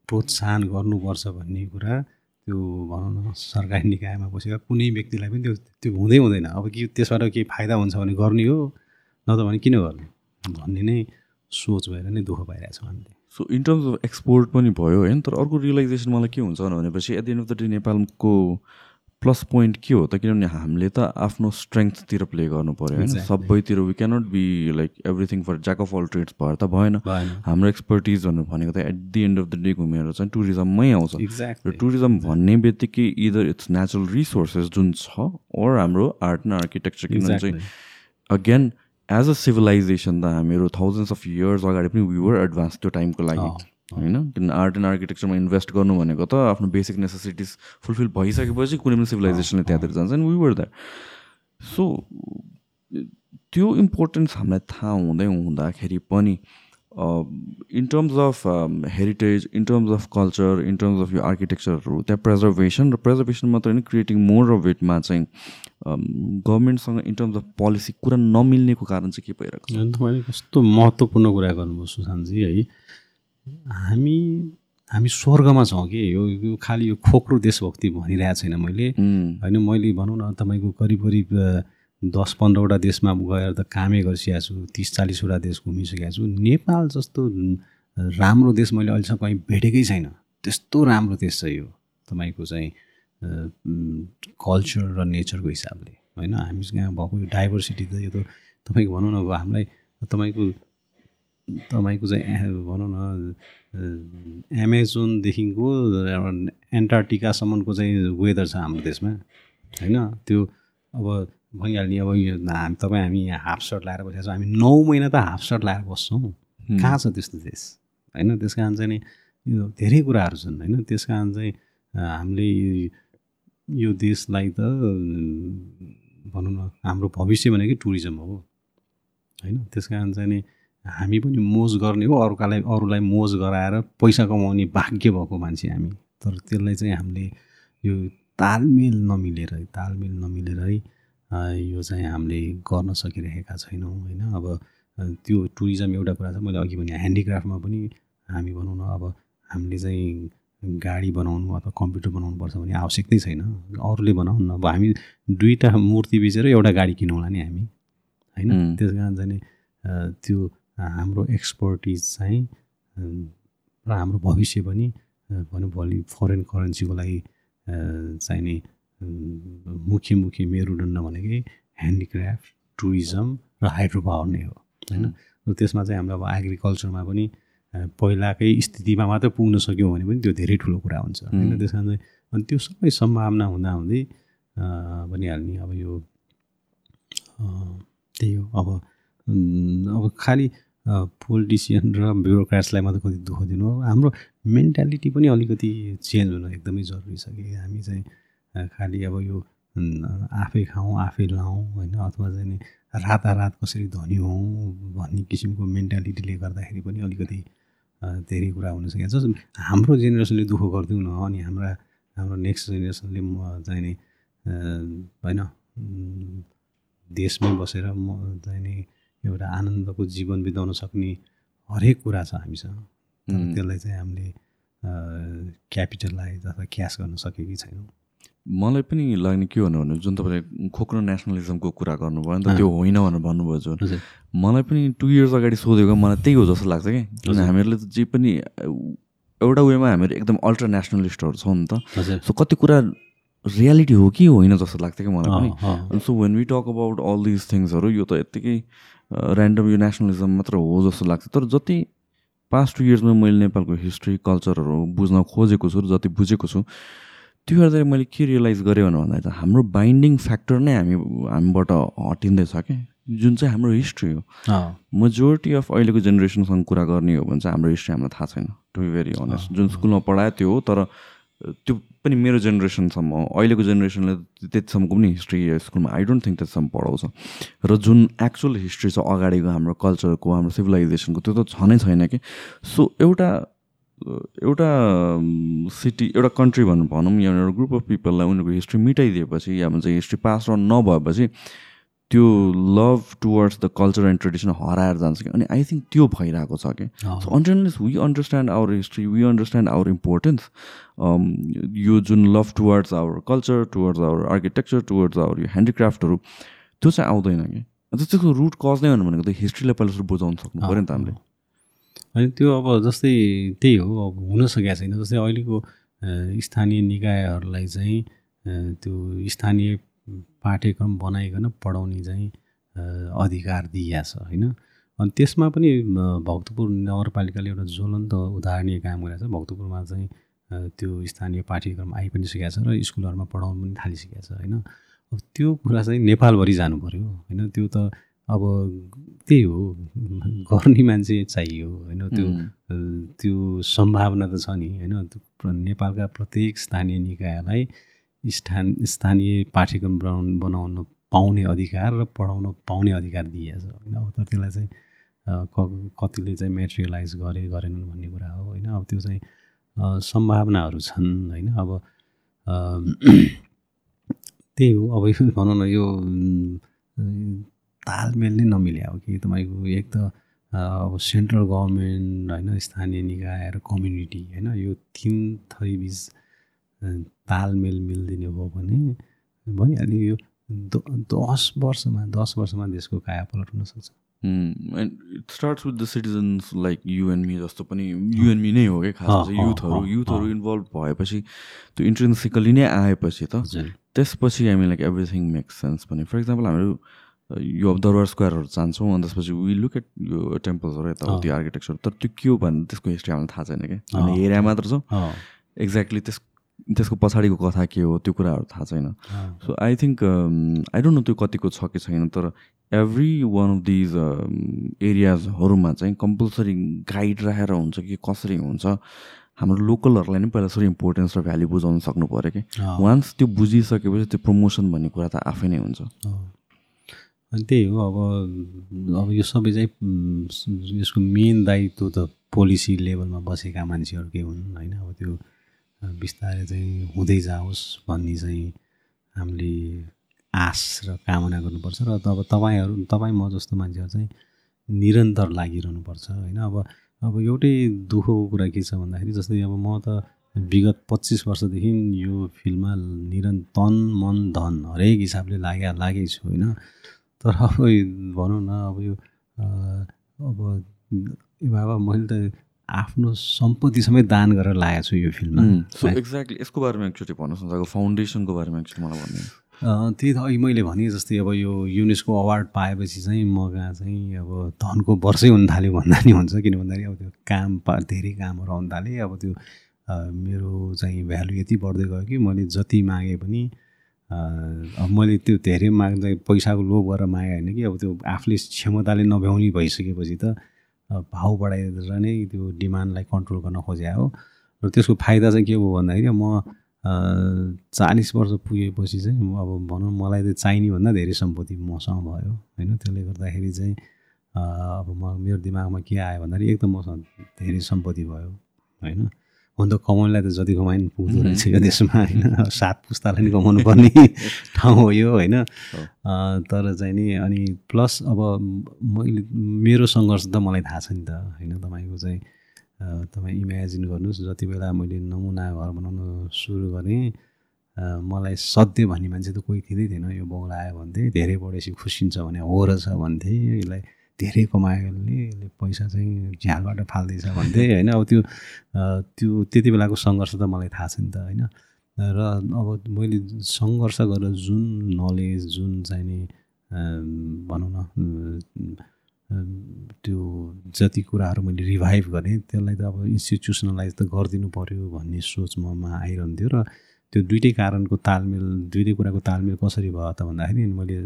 प्रोत्साहन गर्नुपर्छ भन्ने कुरा त्यो भनौँ न सरकारी निकायमा बसेका कुनै व्यक्तिलाई पनि त्यो त्यो हुँदै हुँदैन। अब कि त्यसबाट केही फाइदा हुन्छ भने गर्ने हो नत्र भने किन गर्ने? भन्ने नै सोच भएर नै दुःख पाइरहेछौँ हामीले। So in terms of export पनि भयो होइन? तर अर्को रियलाइजेसन मलाई के हुन्छ भनेपछि at the end of the day नेपालको प्लस पोइन्ट के हो त किनभने हामीले त आफ्नो स्ट्रेङ्थतिर प्ले गर्नु पऱ्यो होइन. सबैतिर we cannot be like everything for jack of all trades भएर त भएन। हाम्रो एक्सपर्टिज भनेर भनेको त at the end of the day घुमेर चाहिँ टुरिज्ममै आउँछ। र टुरिज्म भन्ने बित्तिकै इदर इट्स नेचुरल रिसोर्सेस जुन छ ओर हाम्रो आर्ट एन्ड आर्किटेक्चर किनभने चाहिँ अगेन एज अ सिभिलाइजेसन त हामीहरू थाउजन्ड्स अफ इयर्स अगाडि पनि वर एडभान्स त्यो टाइमको लागि होइन? किन आर्ट एन्ड आर्किटेक्चरमा इन्भेस्ट गर्नु भनेको त आफ्नो बेसिक नेसेसिटिज फुलफिल भइसकेपछि कुनै पनि सिभिलाइजेसनले त्यहाँतिर जान्छ and we were that so त्यो इम्पोर्टेन्स हामीलाई थाहा हुँदै हुँदाखेरि पनि in terms of heritage in terms of culture in terms of यो आर्किटेक्चरहरू त्यहाँ प्रेजर्भेसन र प्रेजर्भेसन मात्र होइन क्रिएटिङ मोर अफ इटमा चाहिँ गभर्मेन्टसँग इन टर्म्स अफ पोलिसी कुरा नमिल्नेको कारण चाहिँ के भइरहेको छ? तपाईँले कस्तो महत्त्वपूर्ण कुरा गर्नुभयो सुशान्तजी है? हामी हामी स्वर्गमा छौँ कि यो खालि यो खोक्रो देशभक्ति भनिरहेको छैन मैले। होइन मैले भनौँ न तपाईँको करिब करिब दस पन्ध्रवटा देशमा गएर त कामै गरिसकेको छु तिस चालिसवटा देश घुमिसकेको छु। नेपाल जस्तो राम्रो देश मैले अहिलेसम्म कहीँ भेटेकै छैन। त्यस्तो राम्रो देश छ यो तपाईँको चाहिँ कल्चर र नेचरको हिसाबले होइन? हामीसँग भएको यो डाइभर्सिटी त यो त तपाईँको भनौँ न अब हामीलाई तपाईँको तपाईँको चाहिँ भनौँ न एमाजोनदेखिको एन्टार्टिकासम्मको चाहिँ वेदर छ हाम्रो देशमा होइन? त्यो अब भइहाल्ने अब यो हामी तपाईँ हामी यहाँ हाफ सर्ट लाएर बसेको छौँ। हामी नौ महिना त हाफ सर्ट लाएर बस्छौँ। कहाँ छ त्यस्तो देश? होइन त्यस कारण चाहिँ यो धेरै कुराहरू छन् होइन? त्यस कारण चाहिँ हामीले यो देशलाई त भनौँ न हाम्रो भविष्य भनेकै टुरिज्म हो। होइन त्यस कारण चाहिँ नि हामी पनि मोज गर्ने हो अरूकालाई अरूलाई मोज गराएर पैसा कमाउने भाग्य भएको मान्छे हामी। तर त्यसलाई चाहिँ हामीले यो तालमेल नमिलेर तालमेल नमिलेरै अ, यो चाहिँ हामीले गर्न सकिरहेका छैनौँ होइन? अब त्यो टुरिज्म एउटा कुरा छ मैले अघि भने ह्यान्डिक्राफ्टमा पनि हामी भनौँ न अब हामीले चाहिँ गाडी बनाउनु अथवा कम्प्युटर बनाउनु पर्छ भने आवश्यकतै छैन। अरूले बनाउनु न अब हामी दुईवटा मूर्ति बेचेर एउटा गाडी किनौँला नि हामी होइन. त्यस कारण चाहिँ नि त्यो हाम्रो एक्सपर्टिज चाहिँ र हाम्रो भविष्य पनि भनौँ भोलि फरेन करेन्सीको लागि चाहिने मुख्य मुख्य मेरुदण्ड भनेकै ह्यान्डिक्राफ्ट टुरिज्म र हाइड्रो पावर नै हो होइन? र त्यसमा चाहिँ हाम्रो अब एग्रिकल्चरमा पनि पहिलाकै स्थितिमा मात्रै पुग्न सक्यौँ भने पनि त्यो धेरै ठुलो कुरा हुन्छ होइन. त्यस कारण चाहिँ अनि त्यो सबै सम्भावना हुँदाहुँदै भनिहाल्ने अब यो त्यही हो। अब अब खालि पोलिटिसियन र ब्युरोक्राट्सलाई मात्रै कति दुःख दिनु हो? हाम्रो मेन्टालिटी पनि अलिकति चेन्ज हुन एकदमै जरुरी छ कि? हामी चाहिँ खालि अब यो आफै खाउँ आफै लाउँ होइन अथवा चाहिँ रातारात कसरी धनी हौँ भन्ने किसिमको मेन्टालिटीले गर्दाखेरि पनि अलिकति धेरै कुरा हुनसकेको छ। हाम्रो जेनेरेसनले दुःख गरिदिउँ न अनि हाम्रा हाम्रो नेक्स्ट जेनेरेसनले म चाहिँ नि अ, होइन देशमै बसेर म चाहिँ नि एउटा आनन्दको जीवन बिताउन सक्ने हरेक कुरा छ हामीसँग. त्यसलाई चाहिँ हामीले क्यापिटलाइज अथवा क्यास गर्न सकेकै छैनौँ। मलाई पनि लाग्ने के भन्नु भने जुन तपाईँले खोक्रो नेसनलिजमको कुरा गर्नुभयो नि त। त्यो होइन भनेर भन्नुभयो जुन। मलाई पनि टु इयर्स अगाडि सोधेको मलाई त्यही हो जस्तो लाग्छ कि किन। हामीहरूले त जे पनि एउटा वेमा हामीहरू एकदम अल्ट्रा नेसनलिस्टहरू छौँ नि त। सो कति कुरा रियालिटी हो कि होइन जस्तो लाग्थ्यो कि मलाई। पनि। So when we talk about all these थिङ्सहरू यो त यत्तिकै ऱ्यान्डम यो नेसनलिजम मात्र हो जस्तो लाग्छ तर जति पास्ट टु इयर्समा मैले नेपालको हिस्ट्री कल्चरहरू बुझ्न खोजेको छु र जति बुझेको छु त्यो हेर्दाखेरि मैले के रियलाइज गरेँ भनेर भन्दा त हाम्रो बाइन्डिङ फ्याक्टर नै हामी हामीबाट हटिँदैछ क्या। जुन चाहिँ हाम्रो हिस्ट्री हो। मेजोरिटी अफ अहिलेको जेनेरेसनसँग कुरा गर्ने हो भने चाहिँ हाम्रो हिस्ट्री हामीलाई थाहा छैन टु बी भेरी अनेस्ट जुन स्कुलमा पढायो त्यो हो तर त्यो पनि मेरो जेनेरेसनसम्म अहिलेको जेनेरेसनले त्यतिसम्मको पनि हिस्ट्री स्कुलमा आई डोन्ट थिङ्क त्यतिसम्म पढाउँछ। र जुन एक्चुअल हिस्ट्री छ अगाडिको हाम्रो कल्चरको हाम्रो सिभिलाइजेसनको त्यो त छ नै छैन कि सो एउटा एउटा सिटी एउटा कन्ट्री भनौँ भनौँ या एउटा ग्रुप अफ पिपललाई उनीहरूको हिस्ट्री मिटाइदिएपछि या भन्छ हिस्ट्री पास अन नभएपछि त्यो love towards the culture and tradition हराएर जान्छ कि अनि आई थिङ्क त्यो भइरहेको छ कि। So unless we understand our history we understand our importance यो जुन love towards our culture towards our architecture towards our यो ह्यान्डिक्राफ्टहरू त्यो चाहिँ आउँदैन कि। अन्त त्यसको रुट कज नै भनेको त हिस्ट्रीलाई पहिला सुरु बुझाउनु सक्नु पऱ्यो नि त हामीले। अनि त्यो अब जस्तै त्यही हो अब हुन सकेको छैन। जस्तै अहिलेको स्थानीय निकायहरूलाई चाहिँ त्यो स्थानीय पाठ्यक्रम बनाइकन पढाउने चाहिँ अधिकार दिइएको छ होइन? अनि त्यसमा पनि भक्तपुर नगरपालिकाले एउटा ज्वलन्त उदाहरणीय काम गरेको छ। भक्तपुरमा चाहिँ त्यो स्थानीय पाठ्यक्रम आइ पनि सकेको छ र स्कुलहरूमा पढाउनु पनि थालिसकेको छ होइन? अब त्यो कुरा चाहिँ नेपालभरि जानु पऱ्यो होइन? त्यो त अब त्यही हो। गर्ने मान्छे चाहियो होइन? त्यो त्यो सम्भावना त छ नि होइन? नेपालका प्रत्येक स्थानीय निकायलाई स्थान स्थानीय पाठ्यक्रम बनाउनु बनाउन पाउने अधिकार र पढाउन पाउने अधिकार दिएको छ होइन? अब तर त्यसलाई चाहिँ कतिले चाहिँ मेटेरियलाइज गरे गरेनन् भन्ने कुरा हो होइन? अब त्यो चाहिँ सम्भावनाहरू छन् होइन? अब त्यही हो। अब भनौँ न यो तालमेल नै नमिल्या हो कि तपाईँको एक त अब सेन्ट्रल गभर्मेन्ट होइन स्थानीय निकाय र कम्युनिटी होइन यो तिन थरी बिच तालमेल मिलिदिने हो भने भइहाल्यो यो दस वर्षमा दस वर्षमा देशको कायापलट हुनसक्छ। And starts with the citizens like you and me जस्तो पनि यु एन्ड मी नै हो क्या खास युथहरू युथहरू। इन्भल्भ भएपछि त्यो इन्ट्रेन्सिकली नै आएपछि त त्यसपछि हामी लाइक एभ्रिथिङ मेक्स सेन्स पनि। फर इक्जाम्पल हामीहरू अ, यो अब दरबार स्क्वायरहरू जान्छौँ अनि त्यसपछि वी लुक एट यो टेम्पल्सहरू यताउति आर्किटेक्चर तर त्यो के हो भने त्यसको हिस्ट्री हामीलाई थाहा छैन क्या हामीले अँ। हेरे मात्र छौँ। एक्ज्याक्टली त्यस त्यसको पछाडिको कथा के हो त्यो कुराहरू थाहा छैन। So I think I don't know त्यो कतिको छ कि छैन तर एभ्री वान अफ दिज एरियाजहरूमा चाहिँ कम्पलसरी गाइड राखेर हुन्छ कि कसरी हुन्छ हाम्रो लोकलहरूलाई नै पहिला सरी इम्पोर्टेन्स र भ्याल्यु बुझाउन सक्नु पऱ्यो कि। वान्स त्यो बुझिसकेपछि त्यो प्रमोसन भन्ने कुरा त आफै नै हुन्छ। अनि त्यही हो अब अब यो सबै चाहिँ यसको मेन दायित्व त पोलिसी लेभलमा बसेका मान्छेहरूकै हुन् होइन? अब त्यो बिस्तारै चाहिँ हुँदै जाओस् भन्ने चाहिँ हामीले आश र कामना गर्नुपर्छ र अब तपाईँहरू तपाईँ म जस्तो मान्छेहरू चाहिँ निरन्तर लागिरहनुपर्छ होइन? अब अब एउटै दुःखको कुरा के छ भन्दाखेरि जस्तै अब म त विगत पच्चिस वर्षदेखि यो फिल्डमा निरन्तर तन मन धन हरेक हिसाबले लागे लागेको छु होइन? तर अब भनौँ न अब यो अब ए बाबा मैले त आफ्नो सम्पत्ति समेत दान गरेर लागेको छु यो फिल्ममा। सो एक्ज्याक्टली यसको बारेमा एकचोटि भन्नुहोस् न तपाईँको फाउन्डेसनको बारेमा एकचोटि मलाई भन्नु त्यही त अघि मैले भने जस्तै अब यो युनेस्को अवार्ड पाएपछि चाहिँ म कहाँ चाहिँ अब धनको वर्षै हुन थाल्यो भन्दा नि हुन्छ किन भन्दाखेरि अब त्यो काम पा धेरै कामहरू आउनु थालेँ। अब त्यो मेरो चाहिँ भ्यालु यति बढ्दै गयो कि मैले जति मागेँ पनि अब मैले त्यो धेरै माग्दा पैसाको लोभ गरेर मागेँ होइन कि अब त्यो आफूले क्षमताले नभ्याउने भइसकेपछि त भाउ बढाएर नै त्यो डिमान्डलाई कन्ट्रोल गर्न खोजे हो। र त्यसको फाइदा चाहिँ के हो भन्दाखेरि म चालिस वर्ष पुगेपछि चाहिँ अब भनौँ मलाई त चाहिने भन्दा धेरै सम्पत्ति मसँग भयो होइन। त्यसले गर्दाखेरि चाहिँ अब म मेरो दिमागमा के आयो भन्दाखेरि एक त मसँग धेरै सम्पत्ति भयो होइन। हुन त कमाउनेलाई त जति कमाइ पुग्दो रहेछ यो देशमा होइन? सात पुस्तालाई नि कमाउनु पर्ने ठाउँ हो यो होइन? तर चाहिँ नि अनि प्लस अब मैले मेरो सङ्घर्ष त मलाई थाहा छ नि त होइन? तपाईँको चाहिँ तपाईँ इमेजिन गर्नुहोस् जति बेला मैले नमुना घर बनाउन सुरु गरेँ मलाई सध्य भन्ने मान्छे त कोही थिँदै थिएन। यो बौला आयो भन्थे धेरै बढेपछि खुसिन्छ भने हो रहेछ भन्थे यसलाई धेरै यसले पैसा चाहिँ झ्यालबाट फाल्दैछ भन्थे होइन? अब त्यो त्यो त्यति बेलाको सङ्घर्ष त मलाई थाहा छ नि त होइन? र अब मैले सङ्घर्ष गरेर जुन नलेज जुन चाहिने भनौँ न त्यो जति कुराहरू मैले रिभाइभ गरेँ त्यसलाई त अब इन्स्टिट्युसनलाइज त गरिदिनु पऱ्यो भन्ने सोच ममा आइरहन्थ्यो। र त्यो दुइटै कारणको तालमेल दुइटै कुराको तालमेल कसरी भयो त भन्दाखेरि मैले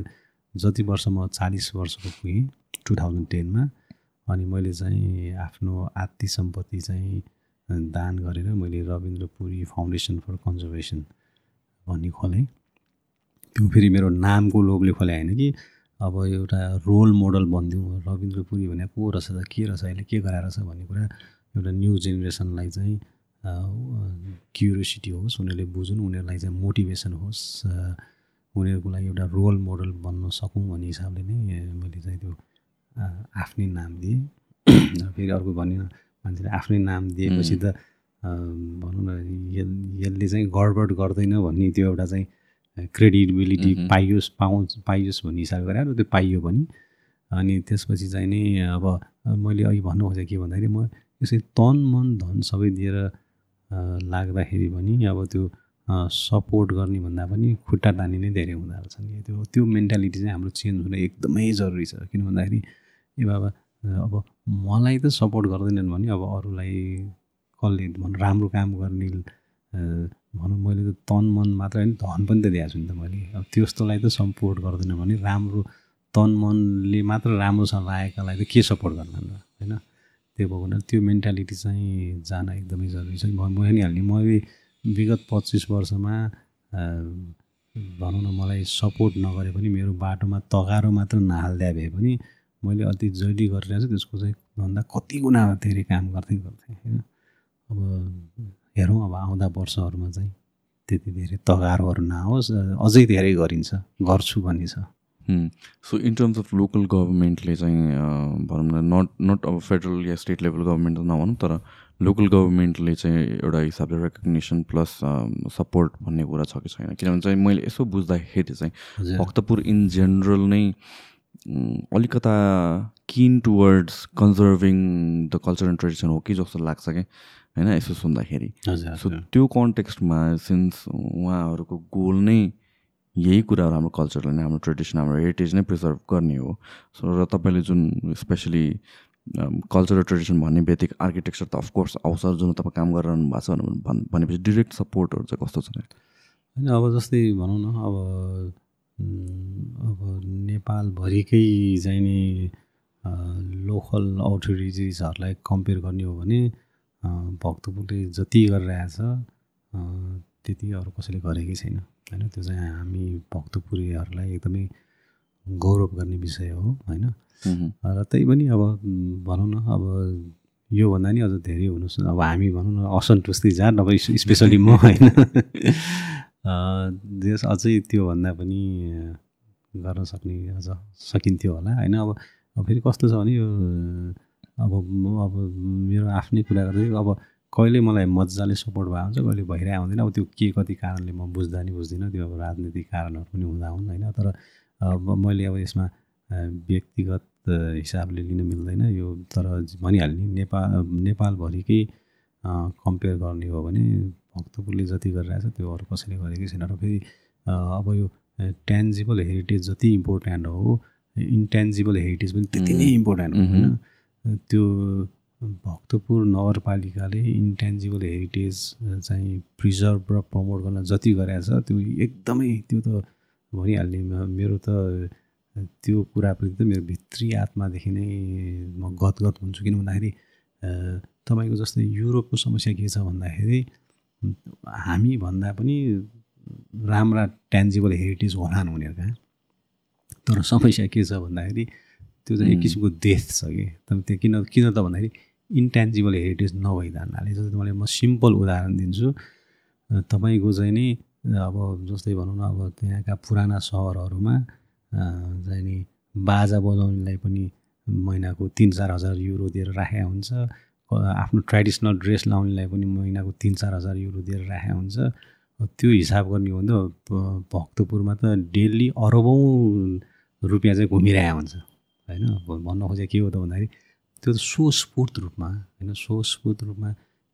जति वर्ष म चालिस वर्षको पुगेँ टु थाउजन्ड टेनमा अनि मैले चाहिँ आफ्नो आत्ती सम्पत्ति चाहिँ दान गरेर मैले Rabindra Puri foundation for conservation भन्ने खोलेँ। त्यो फेरि मेरो नामको लोभले खोले होइन कि अब एउटा रोल मोडल भनिदिउँ रविन्द्र पुरी भने को रहेछ त के रहेछ अहिले के गराएर छ भन्ने कुरा एउटा न्यू जेनेरेसनलाई चाहिँ क्युरियोसिटी होस् उनीहरूले बुझुन् उनीहरूलाई चाहिँ मोटिभेसन होस् उनीहरूको लागि एउटा रोल मोडल बन्न सकौँ भन्ने हिसाबले नै मैले चाहिँ त्यो आफ्नै नाम दिएँ। फेरि अर्को भन्ने मान्छेले आफ्नै नाम दिएपछि त भनौँ न यसले चाहिँ गडबड गर्दैन भन्ने त्यो एउटा चाहिँ क्रेडिबिलिटी पाइयोस् पाउँछ पाइयोस् भन्ने हिसाबले गरेर त्यो पाइयो पनि। अनि त्यसपछि चाहिँ नि अब मैले अघि भन्नु खोजेँ के भन्दाखेरि म यसरी तन मन धन सबै दिएर लाग्दाखेरि पनि अब त्यो सपोर्ट गर्ने भन्दा पनि खुट्टा तानी नै धेरै हुँदो रहेछ नि त्यो त्यो मेन्टालिटी चाहिँ हाम्रो चेन्ज हुन एकदमै जरुरी छ। किन भन्दाखेरि ए बाबा अब मलाई त सपोर्ट गर्दैनन् भने अब अरूलाई कसले भनौँ राम्रो काम गर्ने भनौँ मैले त तन मन मात्र होइन धन पनि त दिएको छु नि त मैले। अब त्यस्तोलाई त सपोर्ट गर्दैन भने राम्रो तन मनले मात्र राम्रोसँग लागेकालाई त के सपोर्ट गर्न होइन? त्यो भएको हुनाले त्यो मेन्टालिटी चाहिँ जान एकदमै जरुरी छ। म भनिहाल्ने मैले विगत पच्चिस वर्षमा भनौँ न मलाई सपोर्ट नगरे पनि मेरो बाटोमा तगारो मात्र नहालिदिए भए पनि मैले अति जहिले गरिरहेको छु त्यसको चाहिँ भन्दा कति गुणा धेरै काम गर्दै गर्थेँ होइन? अब हेरौँ अब आउँदा वर्षहरूमा चाहिँ त्यति धेरै तगारोहरू नहोस् अझै धेरै गरिन्छ गर्छु भन्ने छ so in terms of local गभर्मेन्टले चाहिँ भनौँ न नट नट अब फेडरल या स्टेट लेभल गभर्मेन्ट त नभनौँ तर लोकल गभर्मेन्टले चाहिँ एउटा हिसाबले रेकग्नेसन प्लस सपोर्ट भन्ने कुरा छ कि छैन? किनभने चाहिँ मैले यसो बुझ्दाखेरि चाहिँ भक्तपुर इन जेनरल नै अलिकता किन towards conserving the culture and tradition हो कि जस्तो लाग्छ क्या होइन यसो सुन्दाखेरि। सो त्यो कन्टेक्स्टमा सिन्स उहाँहरूको गोल नै यही कुराहरू हाम्रो कल्चरलाई नै हाम्रो ट्रेडिसन हाम्रो हेरिटेज नै प्रिजर्भ गर्ने हो। सो र तपाईँले जुन स्पेसली कल्चर र ट्रेडिसन भन्ने बित्तिकै आर्किटेक्चर त अफकोर्स आउँछ जुन तपाईँ काम गरिरहनु भएको छ भनेपछि डिरेक्ट सपोर्टहरू चाहिँ कस्तो छ होइन अब जस्तै भनौँ न अब अब नेपालभरिकै नि लोकल अथोरिटिजहरूलाई कम्पेयर गर्ने हो भने भक्तपुरले जति गरिरहेछ त्यति अरू कसैले गरेकै छैन। होइन त्यो चाहिँ हामी भक्तपुरीहरूलाई एकदमै गौरव गर्ने विषय हो होइन? र त्यही पनि अब भनौँ न अब योभन्दा नि अझ धेरै हुनु अब हामी भनौँ न असन्तुष्टि जा नभए स्पेसली म होइन। देश अझै त्योभन्दा पनि गर्न सक्ने अझ सकिन्थ्यो होला। होइन अब फेरि कस्तो छ भने यो अब अब मेरो आफ्नै कुरा गर्दै अब कहिले मलाई मजाले सपोर्ट भएको हुन्छ कहिले भइरहेको हुँदैन। अब त्यो के कति कारणले म बुझ्दा नि बुझ्दिनँ त्यो अब राजनीतिक कारणहरू पनि हुँदा हुन् होइन। तर मैले अब यसमा व्यक्तिगत हिसाबले लिन मिल्दैन। यो तर भनिहाल्ने नेपाल नेपालभरिकै कम्पेयर गर्ने हो भने भक्तपुरले जति गरिरहेछ त्यो अरू कसैले गरेकै छैन। र फेरि अब यो ट्यान्जिबल हेरिटेज जति इम्पोर्टेन्ट हो इन्टेन्जिबल हेरिटेज पनि त्यति नै इम्पोर्टेन्ट हो होइन? त्यो भक्तपुर नगरपालिकाले इन्टेन्जिबल हेरिटेज चाहिँ प्रिजर्भ र प्रमोट गर्न जति गरेको छ त्यो एकदमै त्यो त भनिहाल्ने मेरो त त्यो कुराप्रति त मेरो भित्री आत्मादेखि नै म गदगद हुन्छु किन भन्दाखेरि तपाईँको जस्तै युरोपको समस्या के छ भन्दाखेरि हामी भन्दा पनि राम्रा ट्यान्जिबल हेरिटेज होलान् उनीहरूका। तर समस्या के छ भन्दाखेरि त्यो चाहिँ एक किसिमको देश छ कि। तर त्यो किन किन त भन्दाखेरि इन्टेन्जिबल हेरिटेज नभइदा हुनाले जस्तै तपाईँलाई म सिम्पल उदाहरण दिन्छु। तपाईँको चाहिँ नि अब जस्तै भनौँ न अब त्यहाँका पुराना सहरहरूमा चाहिँ नि बाजा बजाउनेलाई पनि महिनाको तिन चार हजार युरो दिएर राखेको हुन्छ। आफ्नो ट्रेडिसनल ड्रेस लाउनेलाई पनि महिनाको तिन चार हजार युरो दिएर राखेको हुन्छ। त्यो हिसाब गर्ने हो भने त भक्तपुरमा त डेली अरबौँ रुपियाँ चाहिँ घुमिरहेको हुन्छ। होइन? भन्न खोजेको के हो त भन्दाखेरि त्यो स्वस्फूर्त रूपमा होइन? स्वस्फूर्त रूपमा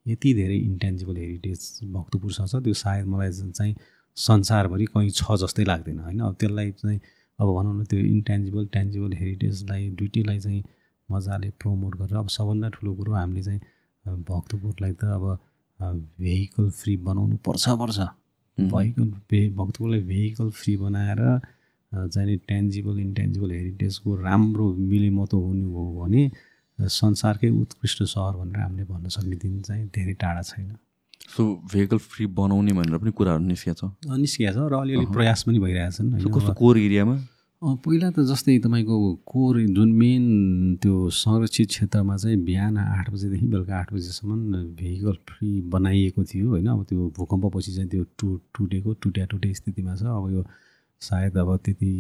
यति धेरै इन्टेन्जिबल हेरिटेज भक्तपुरसँग छ। त्यो सायद मलाई चाहिँ संसारभरि कहीँ छ जस्तै लाग्दैन होइन? अब त्यसलाई चाहिँ अब भनौँ न त्यो इन्टेन्जिबल टेन्जिबल हेरिटेजलाई दुइटैलाई चाहिँ मजाले प्रमोट गरेर अब सबभन्दा ठुलो कुरो हामीले चाहिँ भक्तपुरलाई त अब भेहिकल फ्री बनाउनु पर्छ पर्छ। भेहिकल भे भक्तपुरलाई भेहिकल फ्री बनाएर चाहिँ टेन्जिबल इन्टेन्जिबल हेरिटेजको राम्रो मिलेमतो हुनु हो भने संसारकै उत्कृष्ट सहर भनेर हामीले भन्न सक्ने दिन चाहिँ धेरै टाढा छैन। सो भेहिकल फ्री बनाउने भनेर पनि कुराहरू निस्किएको छ? निस्किएको छ र अलिअलि प्रयास पनि भइरहेछन् कस्तो कोर एरियामा? पहिला त जस्तै तपाईँको कोर जुन मेन त्यो संरक्षित क्षेत्रमा चाहिँ बिहान आठ बजीदेखि बेलुका आठ बजीसम्म भेहिकल फ्री बनाइएको थियो होइन? अब त्यो भूकम्पपछि चाहिँ त्यो टु टुटेको टुट्या टुटे स्थितिमा छ। अब यो सायद अब त्यति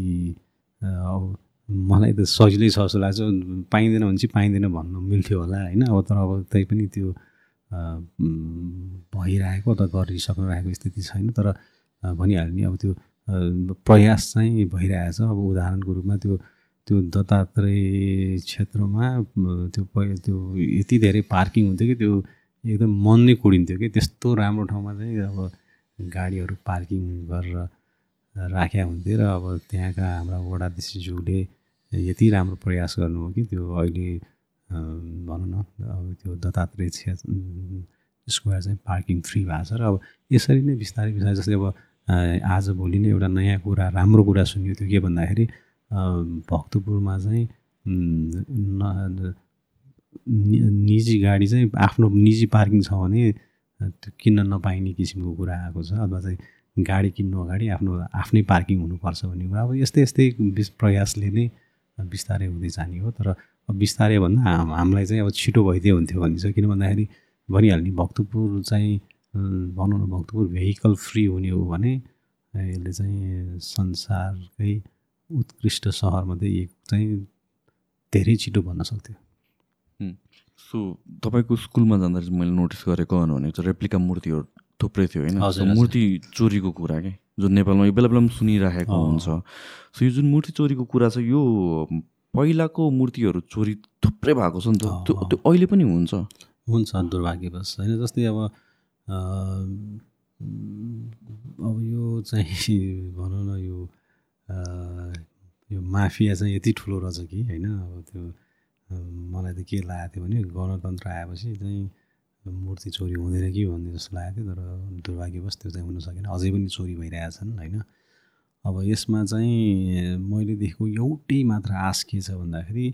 अब मलाई त सजिलै छ जस्तो लाग्छ। पाइँदैन भने चाहिँ पाइँदैन भन्नु मिल्थ्यो होला होइन? अब तर अब त्यही पनि त्यो भइरहेको त गरिसक्नु रहेको स्थिति छैन। तर भनिहाल्यो नि अब त्यो प्रयास चाहिँ भइरहेछ। अब उदाहरणको रूपमा त्यो त्यो दत्तात्रेय क्षेत्रमा त्यो त्यो यति धेरै पार्किङ हुन्थ्यो कि त्यो एकदम मन नै कुडिन्थ्यो कि त्यस्तो राम्रो ठाउँमा चाहिँ अब गाडीहरू पार्किङ गरेर राख्या हुन्थ्यो र अब त्यहाँका हाम्रा वडाधीशज्यूले यति राम्रो प्रयास गर्नु हो कि त्यो अहिले भनौँ न अब त्यो दत्तात्रेय स्क्वायर चाहिँ पार्किङ फ्री भएको छ र अब यसरी नै बिस्तारै बिस्तारै जस्तै अब आजभोलि नै एउटा नयाँ कुरा राम्रो कुरा सुन्यो त्यो के भन्दाखेरि भक्तपुरमा चाहिँ निजी गाडी चाहिँ आफ्नो निजी पार्किङ छ भने किन्न नपाइने किसिमको कुरा आएको छ। अथवा चाहिँ गाडी किन्नु अगाडि आफ्नो आफ्नै पार्किङ हुनुपर्छ भन्ने कुरा। अब यस्तै यस्तै प्रयासले नै बिस्तारै हुँदै जाने हो। तर बिस्तारै भन्दा हामीलाई चाहिँ अब छिटो भइदियो हुन्थ्यो भन्ने छ किन भन्दाखेरि भनिहाल्ने भक्तपुर चाहिँ भनौँ न भक्तपुर भेहिकल फ्री हुने हो भने यसले चाहिँ संसारकै उत्कृष्ट सहरमध्ये एक चाहिँ धेरै छिटो भन्न सक्थ्यो। सो तपाईँको स्कुलमा जाँदा मैले नोटिस गरेको भने रेप्लिका मूर्तिहरू थुप्रै थियो होइन। मूर्ति चोरीको कुरा के? जुन नेपालमा यो बेला बेला पनि सुनिराखेको हुन्छ। सो यो जुन मूर्ति चोरीको कुरा छ यो पहिलाको मूर्तिहरू चोरी थुप्रै भएको छ नि त। त्यो त्यो अहिले पनि हुन्छ? हुन्छ दुर्भाग्यवश। होइन जस्तै अब अब यो चाहिँ भनौँ न यो यो माफिया चाहिँ यति ठुलो रहेछ कि होइन? अब त्यो मलाई त के लागेको थियो भने गणतन्त्र आएपछि चाहिँ मूर्ति चोरी हुँदैन कि भन्ने जस्तो लागेको थियो तर दुर्भाग्यवश त्यो चाहिँ हुन सकेन। अझै पनि चोरी भइरहेछन् होइन? अब यसमा चाहिँ मैले देखेको एउटै मात्र आश के छ भन्दाखेरि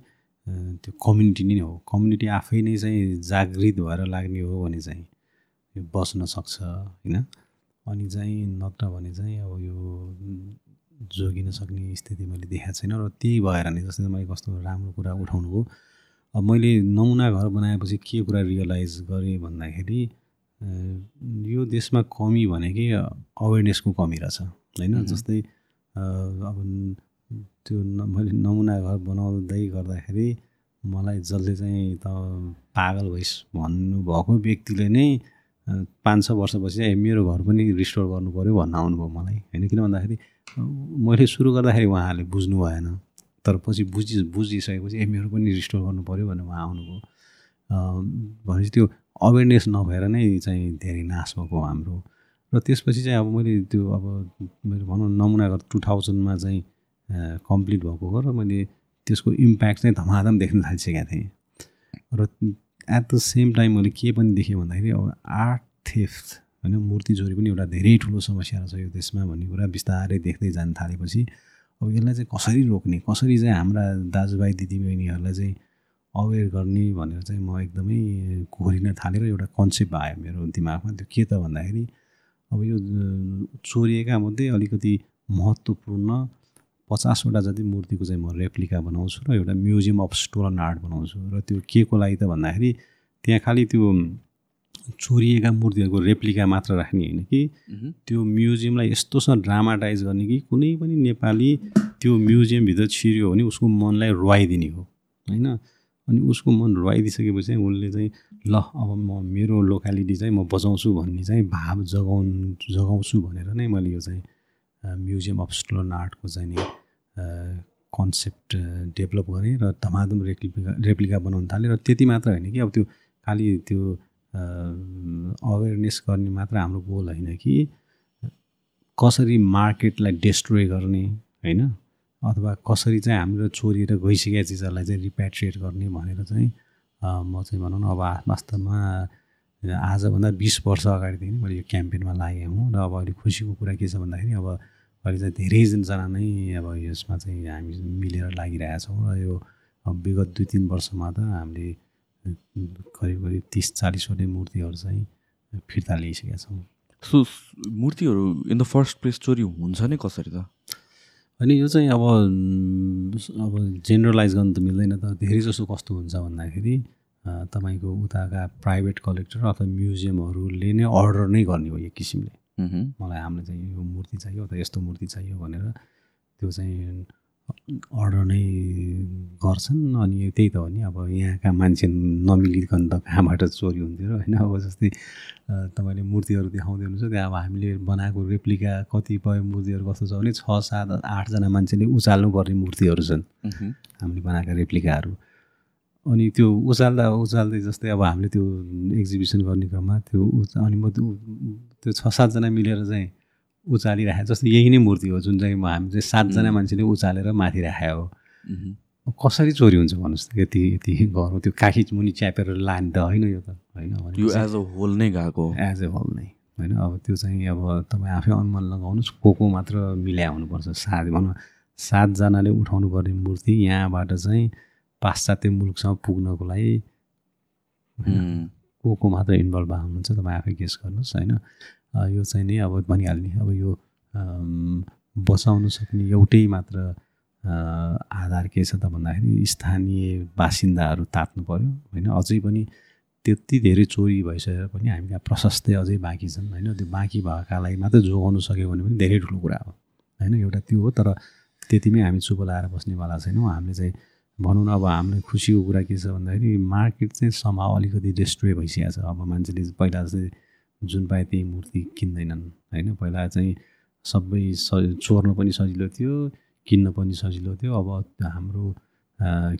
त्यो कम्युनिटी नै हो। कम्युनिटी आफै नै चाहिँ जागृत भएर लाग्ने हो भने चाहिँ। बस्न सक्छ होइन? अनि चाहिँ नत्र भने चाहिँ अब यो जोगिन सक्ने स्थिति मैले देखाएको छैन र त्यही भएर नै जस्तै मैले कस्तो राम्रो कुरा उठाउनु हो अब मैले नमुना घर बनाएपछि के कुरा रियलाइज गरेँ भन्दाखेरि यो देशमा कमी भनेकै अवेरनेसको कमी रहेछ होइन? जस्तै अब त्यो मैले नमुना घर बनाउँदै गर्दाखेरि मलाई जसले चाहिँ त पागल भइस भन्नुभएको व्यक्तिले नै पाँच छ वर्षपछि ए मेरो घर पनि रिस्टोर गर्नु पऱ्यो भन्न आउनुभयो मलाई। होइन? किन भन्दाखेरि मैले सुरु गर्दाखेरि उहाँहरूले बुझ्नु भएन। तर पछि बुझि बुझिसकेपछि ए मेरो पनि रिस्टोर गर्नु पऱ्यो भनेर उहाँ आउनुभयो। भनेपछि त्यो अवेरनेस नभएर नै चाहिँ धेरै नाश भएको हाम्रो। र त्यसपछि चाहिँ अब मैले त्यो अब मैले भनौँ नमुना गरेर टु थाउजन्डमा चाहिँ कम्प्लिट भएको हो र मैले त्यसको इम्प्याक्ट चाहिँ धमाधम देख्न थालिसकेको थिएँ। र एट द सेम टाइम मैले के पनि देखेँ भन्दाखेरि अब आर्ट थेफ्ट होइन मूर्ति चोरी पनि एउटा धेरै ठुलो समस्या रहेछ यो देशमा भन्ने कुरा बिस्तारै देख्दै जान थालेपछि। अब यसलाई चाहिँ कसरी रोक्ने कसरी चाहिँ हाम्रा दाजुभाइ दिदीबहिनीहरूलाई चाहिँ अवेर गर्ने भनेर चाहिँ म एकदमै कोरिन थालेर एउटा कन्सेप्ट आयो मेरो दिमागमा। त्यो के त भन्दाखेरि अब यो चोरिएका मध्ये अलिकति महत्त्वपूर्ण पचासवटा जति मूर्तिको चाहिँ म रेप्लिका बनाउँछु र एउटा म्युजियम अफ स्टोलन आर्ट बनाउँछु र त्यो के को लागि त भन्दाखेरि त्यहाँ खालि त्यो चोरिएका मूर्तिहरूको रेप्लिका मात्र राख्ने होइन कि त्यो म्युजियमलाई यस्तोसँग ड्रामाटाइज गर्ने कि कुनै पनि नेपाली त्यो म्युजियमभित्र छिर्यो भने उसको मनलाई रुवाइदिने हो होइन? अनि उसको मन रुवाइदिइसकेपछि चाहिँ उसले चाहिँ ल अब म मेरो लोकालिटी चाहिँ म बचाउँछु भन्ने चाहिँ भाव जगाउनु जगाउँछु भनेर नै मैले यो चाहिँ म्युजियम अफ स्टोलन आर्टको चाहिँ नि कन्सेप्ट डेभलप गरेँ र धमाधम रेप्लिका रेप्लिका बनाउन थालेँ र त्यति मात्र होइन कि अब त्यो खालि त्यो अवेरनेस गर्ने मात्र हाम्रो गोल होइन कि कसरी मार्केटलाई डेस्ट्रोय गर्ने होइन? अथवा कसरी चाहिँ हाम्रो चोरिएर गइसकेका चिजहरूलाई चाहिँ रिप्याट्रिएट गर्ने भनेर चाहिँ म चाहिँ भनौँ न अब वास्तवमा आजभन्दा बिस वर्ष अगाडिदेखि मैले यो क्याम्पेनमा लागेँ हुँ र अब अहिले खुसीको कुरा के छ भन्दाखेरि अब अहिले चाहिँ धेरैजना नै अब यसमा चाहिँ हामी मिलेर लागिरहेछौँ र यो विगत दुई तिन वर्षमा त हामीले करिब करिब तिस चालिसवटै मूर्तिहरू चाहिँ फिर्ता ल्याइसकेका छौँ। सो मूर्तिहरू इन द फर्स्ट प्लेस चोरी हुन्छ नै कसरी त? अनि यो चाहिँ अब अब जेनरलाइज गर्नु त मिल्दैन त। धेरै जसो कस्तो हुन्छ भन्दाखेरि तपाईँको उताका प्राइभेट कलेक्टर अथवा म्युजियमहरूले नै अर्डर नै गर्ने हो एक किसिमले। मलाई हामीलाई चाहिँ यो मूर्ति चाहियो अथवा यस्तो मूर्ति चाहियो भनेर त्यो चाहिँ अर्डर नै गर्छन्। अनि त्यही त हो नि अब यहाँका मान्छे नमिलिकन त कहाँबाट चोरी हुन्थ्यो र होइन? अब जस्तै तपाईँले मूर्तिहरू देखाउँदै हुनुहुन्छ त्यहाँ अब हामीले बनाएको रेप्लिका कतिपय मूर्तिहरू कस्तो छ भने छ सात आठजना मान्छेले उचाल्नु पर्ने मूर्तिहरू छन्। हामीले बनाएका रेप्लिकाहरू। अनि त्यो उचाल्दा उचाल्दै जस्तै अब हामीले त्यो एक्जिबिसन गर्ने क्रममा त्यो अनि म त्यो छ सातजना मिलेर चाहिँ उचालिराखेको जस्तो यही नै मूर्ति हो जुन चाहिँ हामी चाहिँ सातजना मान्छेले उचालेर माथि राखेको हो। कसरी चोरी हुन्छ भन्नुहोस् त यति यति गरौँ त्यो काखी मुनि च्यापेर लाने त होइन यो त होइन यो एज अ होल नै गएको एज ए होल नै होइन? अब त्यो चाहिँ अब तपाईँ आफै अनुमान लगाउनुहोस् को को मात्र मिल्या हुनुपर्छ सात भनौँ सातजनाले उठाउनु पर्ने मूर्ति यहाँबाट चाहिँ पाश्चात्य मुलुकसम्म पुग्नको लागि को को मात्र इन्भल्भ भएको हुनुहुन्छ तपाईँ आफै गेस गर्नुहोस् होइन। यो चाहिँ नि अब भनिहाल्ने अब यो बचाउनु सक्ने एउटै मात्र आधार के छ त भन्दाखेरि स्थानीय बासिन्दाहरू तात्नु पऱ्यो होइन। अझै पनि त्यति धेरै चोरी भइसकेर पनि हामी कहाँ प्रशस्तै अझै बाँकी छन् होइन। त्यो बाँकी भएकालाई मात्रै जोगाउनु सक्यो भने पनि धेरै ठुलो कुरा हो होइन। एउटा त्यो हो तर त्यतिमै हामी चुप लाएर बस्नेवाला छैनौँ। हामीले चाहिँ भनौँ न अब हामीलाई खुसीको कुरा के छ भन्दाखेरि मार्केट चाहिँ समाव अलिकति डिस्ट्रोय भइसकेको छ। अब मान्छेले पहिला चाहिँ जुन पाए त्यही मूर्ति किन्दैनन् होइन? पहिला चाहिँ सबै स चोर्न पनि सजिलो थियो किन्न पनि सजिलो थियो। अब हाम्रो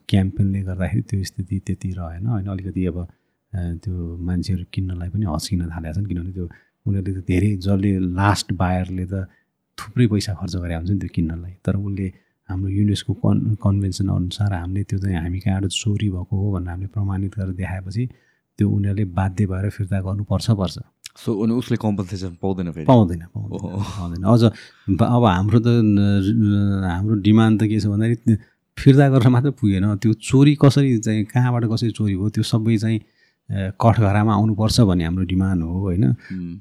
क्याम्पेनले गर्दाखेरि त्यो स्थिति त्यति रहेन होइन? अलिकति अब त्यो मान्छेहरू किन्नलाई पनि हस्किन थालेका छन् किनभने त्यो उनीहरूले त धेरै जसले लास्ट बायरले त थुप्रै पैसा खर्च गरे हुन्छ नि त्यो किन्नलाई। तर उसले हाम्रो युनेस्को कन् कन्भेन्सन अनुसार हामीले त्यो चाहिँ हामी कहाँबाट चोरी भएको हो भनेर हामीले प्रमाणित गरेर देखाएपछि त्यो उनीहरूले बाध्य भएर फिर्ता गर्नुपर्छ पर्छ। सो अनि उसले कम्पन्सेसन पाउँदैन फेरि? पाउँदैन पाउँदैन अझ अब हाम्रो त हाम्रो डिमान्ड त के छ भन्दाखेरि फिर्ता गरेर मात्रै पुगेन। त्यो चोरी कसरी चाहिँ कहाँबाट कसरी चोरी भयो त्यो सबै चाहिँ कठघरामा आउनुपर्छ भन्ने हाम्रो डिमान्ड हो होइन?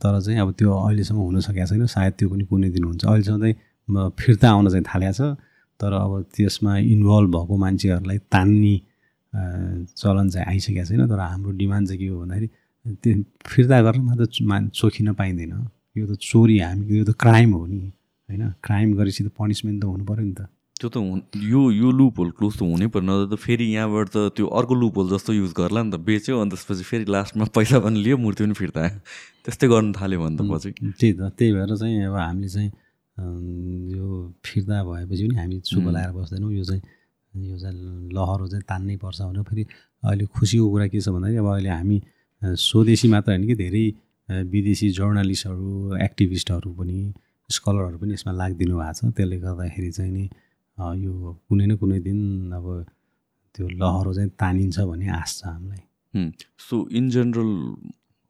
तर चाहिँ अब त्यो अहिलेसम्म हुन सकेको छैन। सायद त्यो पनि कुनै दिन हुन्छ। अहिलेसम्म चाहिँ फिर्ता आउन चाहिँ थालेको छ। तर अब त्यसमा इन्भल्भ भएको मान्छेहरूलाई तान्ने चलन चाहिँ आइसकेको छैन। तर हाम्रो डिमान्ड चाहिँ के हो भन्दाखेरि त्यो फिर्ता गरेर मात्र मा चोखिन पाइँदैन। यो त चोरी हामी यो त क्राइम हो नि होइन? क्राइम गरेपछि त पनिसमेन्ट त हुनु पऱ्यो नि त। त्यो त यो यो लुप होल क्लोज त हुनै पर्ने नत्र त फेरि यहाँबाट त त्यो अर्को लुप होल जस्तो युज गर्ला नि त बेच्यो अनि त्यसपछि फेरि लास्टमा पैसा पनि लियो मूर्ति पनि फिर्ता। त्यस्तै गर्नु थाल्यो भने त पछि। त्यही त त्यही भएर चाहिँ अब हामीले चाहिँ यो फिर्ता भएपछि पनि हामी चुप लगाएर बस्दैनौँ। यो चाहिँ यो चाहिँ लहरो चाहिँ तान्नै पर्छ भनेर फेरि अहिले खुसीको कुरा के छ भन्दाखेरि अब अहिले हामी स्वदेशी मात्र होइन कि धेरै विदेशी जर्नलिस्टहरू एक्टिभिस्टहरू पनि स्कलरहरू पनि यसमा लागिदिनु भएको छ। त्यसले गर्दाखेरि चाहिँ नि यो कुनै न कुनै दिन अब त्यो लहरो चाहिँ तानिन्छ भन्ने आश छ हामीलाई। सो इन जेनरल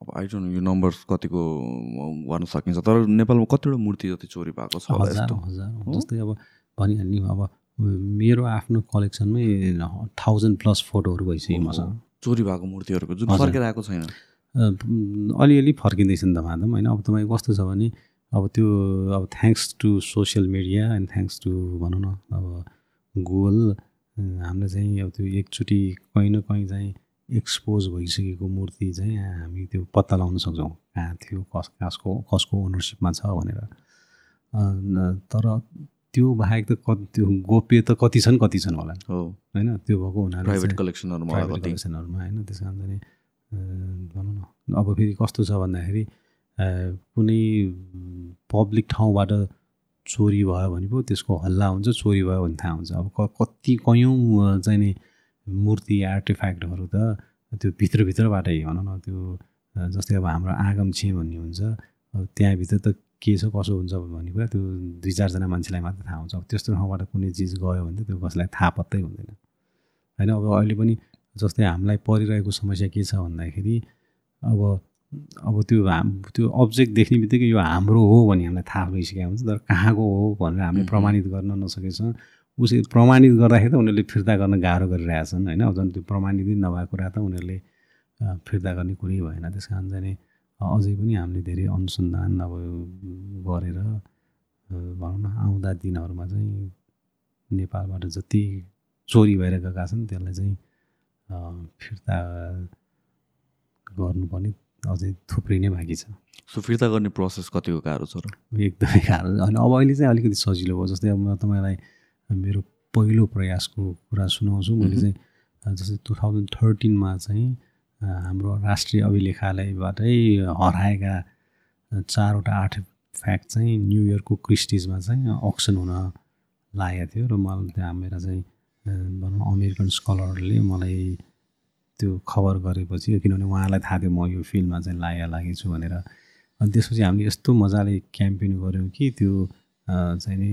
अब आई डोन्ट यो नम्बर्स कतिको गर्न सकिन्छ। तर नेपालमा कतिवटा मूर्ति जति चोरी भएको छ जस्तै अब भनिहाल्ने अब मेरो आफ्नो कलेक्सनमै थाउजन्ड प्लस फोटोहरू भइसक्यो मसँग चोरी भएको मूर्तिहरूको जुन फर्केर आएको छैन। अलिअलि फर्किँदैछ नि त माधव। होइन अब तपाईँको कस्तो छ भने अब त्यो अब thanks to social media and thanks to भनौँ न अब गुगल हामीले चाहिँ अब त्यो एकचोटि कहीँ न कहीँ चाहिँ एक्सपोज भइसकेको मूर्ति चाहिँ हामी त्यो पत्ता लगाउन सक्छौँ। कहाँ थियो कस कसको कसको ओनरसिपमा छ भनेर। तर त्यो बाहेक त कति त्यो गोप्य त कति छन् कति छन् होला। होइन त्यो भएको हुनाले प्राइभेट कलेक्सनहरूमा कलेक्सनहरूमा होइन त्यस कारण चाहिँ भनौँ न अब फेरि कस्तो छ भन्दाखेरि कुनै पब्लिक ठाउँबाट चोरी भयो भने पो त्यसको हल्ला हुन्छ चोरी भयो भने थाहा हुन्छ। अब कति कयौँ चाहिँ नि मूर्ति आर्टिफ्याक्टहरू त त्यो भित्रभित्रबाटै भनौँ न त्यो जस्तै अब हाम्रो आगम छे भन्ने हुन्छ अब त्यहाँभित्र त के छ कसो हुन्छ भन्ने कुरा त्यो दुई चारजना मान्छेलाई मात्रै थाहा हुन्छ। अब त्यस्तो ठाउँबाट कुनै चिज गयो भने त त्यो कसैलाई थाहा पत्तै हुँदैन। होइन अब अहिले पनि जस्तै हामीलाई परिरहेको समस्या के छ भन्दाखेरि अब अब त्यो हाम त्यो अब्जेक्ट देख्ने बित्तिकै यो हाम्रो हो भन्ने हामीलाई थाहा भइसकेको हुन्छ तर कहाँको हो भनेर हामीले प्रमाणित गर्न नसकेछौँ। उसै प्रमाणित गर्दाखेरि त उनीहरूले फिर्ता गर्न गाह्रो गरिरहेछन् होइन? झन् त्यो प्रमाणित नभएको कुरा त उनीहरूले फिर्ता गर्ने कुरै भएन। त्यस कारण चाहिँ अझै पनि हामीले धेरै अनुसन्धान अब गरेर भनौँ न आउँदा दिनहरूमा चाहिँ नेपालबाट जति चोरी भएर गएका छन् त्यसलाई चाहिँ फिर्ता गर्नुपर्ने अझै थुप्रै नै बाँकी छ। सो फिर्ता गर्ने प्रोसेस कतिको गाह्रो छ र? एकदमै गाह्रो अनि अब अहिले चाहिँ अलिकति सजिलो भयो जस्तै अब म तपाईँलाई मेरो पहिलो प्रयासको कुरा सुनाउँछु। मैले चाहिँ जस्तै टु थाउजन्ड थर्टिनमा चाहिँ हाम्रो राष्ट्रिय अभिलेखालयबाटै हराएका चारवटा आर्ट फ्याक्ट चाहिँ न्युयोर्कको क्रिस्टिजमा चाहिँ अक्सन हुन लागेको थियो र मलाई त्यहाँ मेरा चाहिँ भनौँ अमेरिकन स्कलरले मलाई त्यो खबर गरेपछि किनभने उहाँलाई थाहा थियो म यो फिल्डमा चाहिँ लागे लागेको छु भनेर। अनि त्यसपछि हामीले यस्तो मजाले क्याम्पेन गऱ्यौँ कि त्यो चाहिँ नि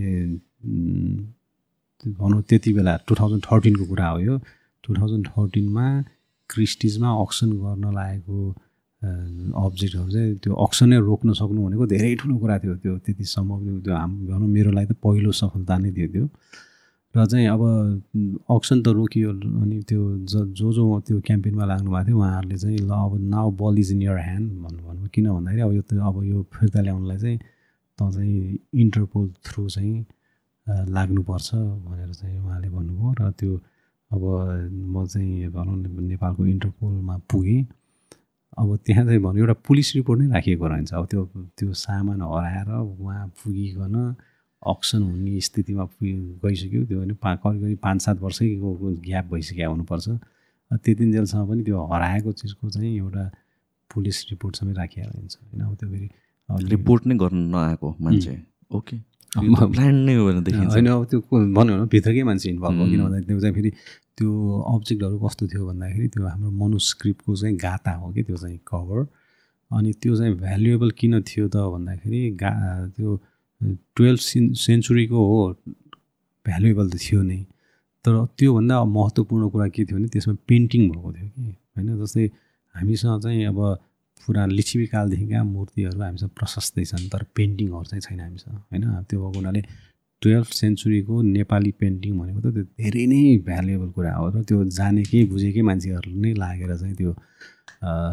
भनौँ त्यति बेला टु थाउजन्ड थर्टिनको कुरा हो यो। टु थाउजन्ड थर्टिनमा क्रिस्टिजमा अक्सन गर्न लागेको अब्जेक्टहरू चाहिँ त्यो अक्सनै रोक्न सक्नु भनेको धेरै ठुलो कुरा थियो त्यो। त्यति सम्भव थियो त्यो हाम भनौँ मेरो लागि त पहिलो सफलता नै थियो त्यो। र चाहिँ अब अक्सन त रोकियो अनि त्यो ज जो जो त्यो क्याम्पेनमा लाग्नु भएको थियो उहाँहरूले चाहिँ ल अब now ball is in your hand भन्नु भन्नु किन भन्दाखेरि अब यो त अब यो फिर्ता ल्याउनलाई चाहिँ त चाहिँ इन्टरपोल थ्रु चाहिँ लाग्नुपर्छ भनेर चाहिँ उहाँले भन्नुभयो र त्यो अब म चाहिँ भनौँ नेपालको इन्टरपोलमा पुगेँ। अब त्यहाँ चाहिँ भन्नु एउटा पुलिस रिपोर्ट नै राखिएको रहन्छ अब त्यो त्यो सामान हराएर उहाँ पुगिकन अक्सन हुने स्थितिमा पुगि गइसक्यो। त्यो भने पा करिब करिब पाँच सात वर्षैको ग्याप भइसक्यो हुनुपर्छ। त्यति जेलसम्म पनि त्यो हराएको चिजको चाहिँ एउटा पुलिस रिपोर्ट समेत राखिएको हुन्छ होइन अब त्यो फेरि रिपोर्ट नै गर्न नआएको मान्छे। ओके। प्लान नै हो भने देखिन्छ। होइन अब त्यो भन्यो भने भित्रकै मान्छे इन्भल्भ हो किन भन्दाखेरि त्यो चाहिँ फेरि त्यो अब्जेक्टहरू कस्तो थियो भन्दाखेरि त्यो हाम्रो मनुस्क्रिप्टको चाहिँ गाता हो कि त्यो चाहिँ कभर अनि त्यो चाहिँ भ्यालुएबल किन थियो त भन्दाखेरि गा त्यो टुवेल्भ सिन सेन्चुरीको हो भ्यालुएबल त थियो नै। तर त्योभन्दा महत्त्वपूर्ण कुरा के थियो भने त्यसमा पेन्टिङ भएको थियो कि होइन जस्तै हामीसँग चाहिँ अब पुरा लिच्छिवीकालदेखिका मूर्तिहरू हामीसँग प्रशस्तै छन् तर पेन्टिङहरू चाहिँ छैन हामीसँग होइन? त्यो भएको हुनाले टुवेल्भ सेन्चुरीको नेपाली पेन्टिङ भनेको त त्यो धेरै नै भ्यालुएबल कुरा हो र त्यो जानेकै बुझेकै मान्छेहरू नै लागेर चाहिँ त्यो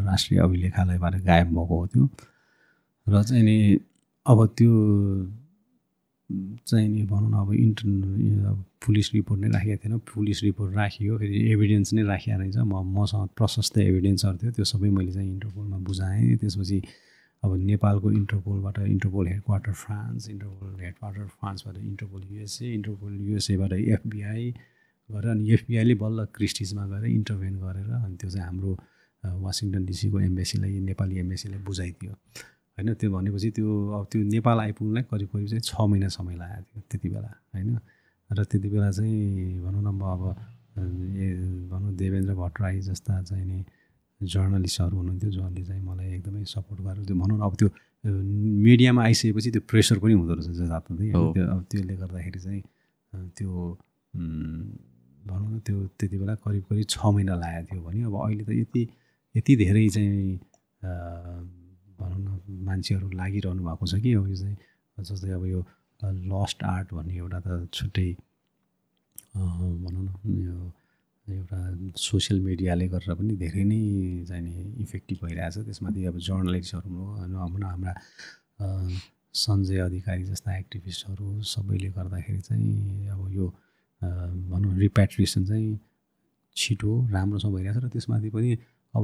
राष्ट्रिय अभिलेखालयबाट गायब भएको हो त्यो। र चाहिँ नि अब त्यो चाहिँ नि भनौँ न अब इन्टर पुलिस रिपोर्ट नै राखेको थिएन। पुलिस रिपोर्ट राखियो फेरि एभिडेन्स नै राखिएको रहेछ। म मसँग प्रशस्त एभिडेन्सहरू थियो। त्यो सबै मैले चाहिँ इन्टरपोलमा बुझाएँ। त्यसपछि अब नेपालको इन्टरपोलबाट Interpol head quarter France Interpol head quarter फ्रान्सबाट Interpol USA Interpol युएसएबाट एफबिआई गरेर अनि एफबिआईले बल्ल क्रिस्टिजमा गएर इन्टरभेन गरेर अनि त्यो चाहिँ हाम्रो वासिङटन डिसीको एम्बेसीलाई नेपाली एम्बेसीलाई बुझाइदियो। होइन त्यो भनेपछि त्यो अब त्यो नेपाल आइपुग्नलाई करिब करिब चाहिँ छ महिना समय लागेको थियो त्यति बेला होइन? र त्यति बेला चाहिँ भनौँ न म अब भनौँ देवेन्द्र भट्टराई जस्ता चाहिँ नि जर्नलिस्टहरू हुनुहुन्थ्यो जसले चाहिँ मलाई एकदमै सपोर्ट गरेर त्यो भनौँ न अब त्यो मिडियामा आइसकेपछि त्यो प्रेसर पनि हुँदो रहेछ जताततै त्यो अब त्यसले गर्दाखेरि चाहिँ त्यो भनौँ न त्यो त्यति बेला करिब करिब छ महिना लागेको थियो भने अब अहिले त यति यति धेरै चाहिँ भनौँ न मान्छेहरू लागिरहनु भएको छ कि यो चाहिँ। जस्तै अब यो लस्ट आर्ट भन्ने एउटा त छुट्टै भनौँ न यो एउटा सोसियल मिडियाले गरेर पनि धेरै नै चाहिँ नि इफेक्टिभ भइरहेछ। त्यसमाथि अब जर्नलिस्टहरू होइन हाम्रा सञ्जय अधिकारी जस्ता एक्टिभिस्टहरू सबैले गर्दाखेरि चाहिँ अब यो भनौँ रिप्याट्रिएसन चाहिँ छिटो राम्रोसँग भइरहेछ र त्यसमाथि पनि अब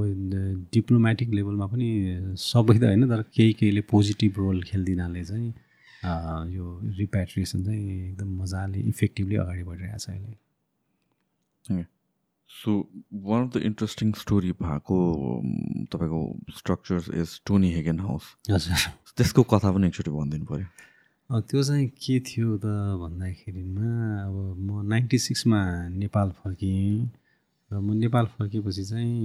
डिप्लोमेटिक लेभलमा पनि सबै त होइन तर केही केहीले पोजिटिभ रोल खेलिदिनाले चाहिँ यो रिप्याट्रिएसन चाहिँ एकदम मजाले इफेक्टिभली अगाडि बढिरहेको छ अहिले। So one of the interesting story भएको तपाईँको structures is Toni Hagen house हजुर। त्यसको कथा पनि एकचोटि भनिदिनु पऱ्यो त्यो चाहिँ के थियो त भन्दाखेरिमा अब म नाइन्टी सिक्समा नेपाल फर्किएँ। र म नेपाल फर्किएपछि चाहिँ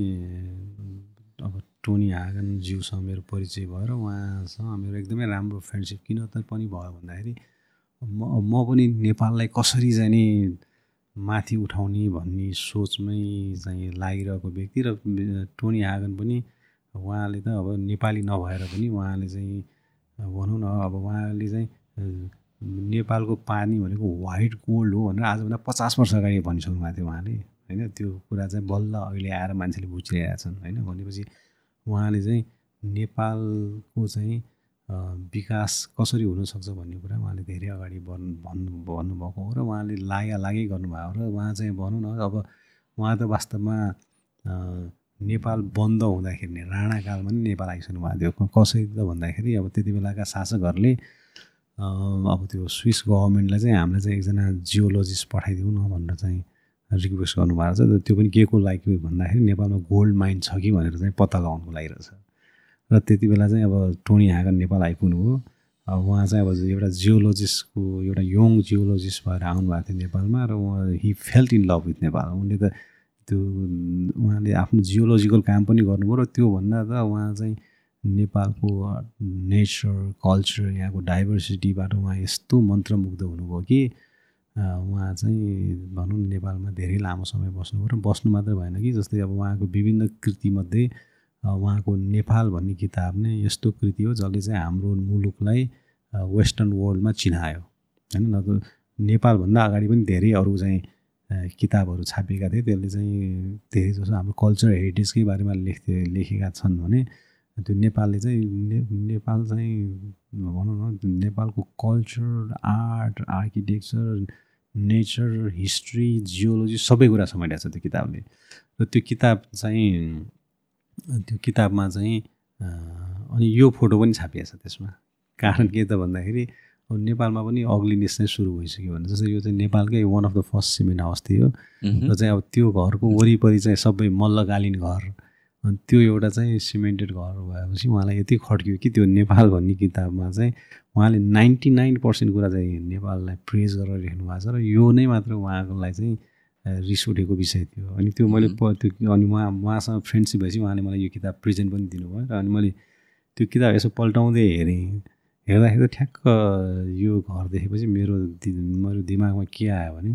अब टोनी हागन ज्यूसँग मेरो परिचय भएर उहाँसँग मेरो एकदमै राम्रो फ्रेन्डसिप किन त पनि भयो भन्दाखेरि म म पनि नेपाललाई कसरी जाने माथि उठाउने भन्ने सोचमै चाहिँ लागिरहेको व्यक्ति र टोनी हागन पनि उहाँले त अब नेपाली नभएर पनि उहाँले चाहिँ भनौँ न अब उहाँले चाहिँ नेपालको पानी भनेको वाइट गोल्ड हो भनेर आजभन्दा पचास वर्ष अगाडि भनिसक्नु भएको थियो उहाँले। होइन? त्यो कुरा चाहिँ बल्ल अहिले आएर मान्छेले बुझिरहेका छन् होइन? भनेपछि उहाँले चाहिँ नेपालको चाहिँ विकास कसरी हुनसक्छ भन्ने कुरा उहाँले धेरै अगाडि भन्नु भन्नु भन्नुभएको हो र उहाँले लागा लागि गर्नुभएको र उहाँ चाहिँ भनौँ न अब उहाँ त वास्तवमा नेपाल बन्द हुँदाखेरि नै राणाकालमा नि नेपाल आइसक्नु भएको थियो। कसरी त भन्दाखेरि अब त्यति बेलाका शासकहरूले अब त्यो स्विस गभर्मेन्टलाई चाहिँ हामीलाई चाहिँ एकजना जियोलोजिस्ट पठाइदिउँ न भनेर चाहिँ रिक्वेस्ट गर्नुभएको छ। त्यो पनि के को लागि भन्दाखेरि नेपालमा गोल्ड माइन छ कि भनेर चाहिँ पत्ता लगाउनुको लागि रहेछ। र त्यति बेला चाहिँ अब टोनी हागन नेपाल आइपुग्नु हो अब उहाँ चाहिँ अब एउटा जियोलोजिस्टको एउटा यङ जियोलोजिस्ट भएर आउनुभएको थियो नेपालमा र उहाँ he felt in love with Nepal. उनले त त्यो उहाँले आफ्नो जियोलोजिकल काम पनि गर्नुभयो र त्योभन्दा त उहाँ चाहिँ नेपालको नेचर कल्चर यहाँको डाइभर्सिटीबाट उहाँ यस्तो मन्त्रमुग्ध हुनुभयो कि उहाँ चाहिँ भनौँ नेपालमा धेरै लामो समय बस्नुभयो र बस्नु मात्रै भएन कि जस्तै अब उहाँको विभिन्न कृतिमध्ये उहाँको नेपाल भन्ने किताब नै यस्तो कृति हो जसले चाहिँ हाम्रो मुलुकलाई वेस्टर्न वर्ल्डमा चिनायो। होइन न नेपालभन्दा अगाडि पनि धेरै अरू चाहिँ किताबहरू छापिएका थिए। त्यसले चाहिँ धेरै जसो हाम्रो कल्चर हेरिटेजकै बारेमा लेख्थे लेखेका छन् भने त्यो नेपालले चाहिँ ने नेपाल चाहिँ भनौँ न नेपालको culture art architecture nature history geology सबै कुरा समेटेको छ त्यो किताबले। र त्यो किताब चाहिँ त्यो किताबमा चाहिँ अनि यो फोटो पनि छापिएको छ त्यसमा। कारण के त भन्दाखेरि अब नेपालमा पनि अग्लिनेस नै सुरु भइसक्यो भने जस्तै यो चाहिँ नेपालकै one of the first cement house थियो र चाहिँ अब त्यो घरको वरिपरि चाहिँ सबै मल्लकालीन घर अनि त्यो एउटा चाहिँ सिमेन्टेड घर भएपछि उहाँलाई यति खड्क्यो कि त्यो नेपाल भन्ने किताबमा चाहिँ उहाँले नाइन्टी नाइन पर्सेन्ट कुरा चाहिँ नेपाललाई प्रेज गरेर लेख्नु भएको छ र यो नै मात्र उहाँकोलाई चाहिँ रिस उठेको विषय थियो। अनि त्यो मैले त्यो अनि उहाँ उहाँसँग फ्रेन्डसिप भएपछि उहाँले मलाई यो किताब प्रेजेन्ट पनि दिनुभयो र अनि मैले त्यो किताब यसो पल्टाउँदै हेरेँ। हेर्दाखेरि त ठ्याक्क यो घर देखेपछि मेरो मेरो दिमागमा के आयो भने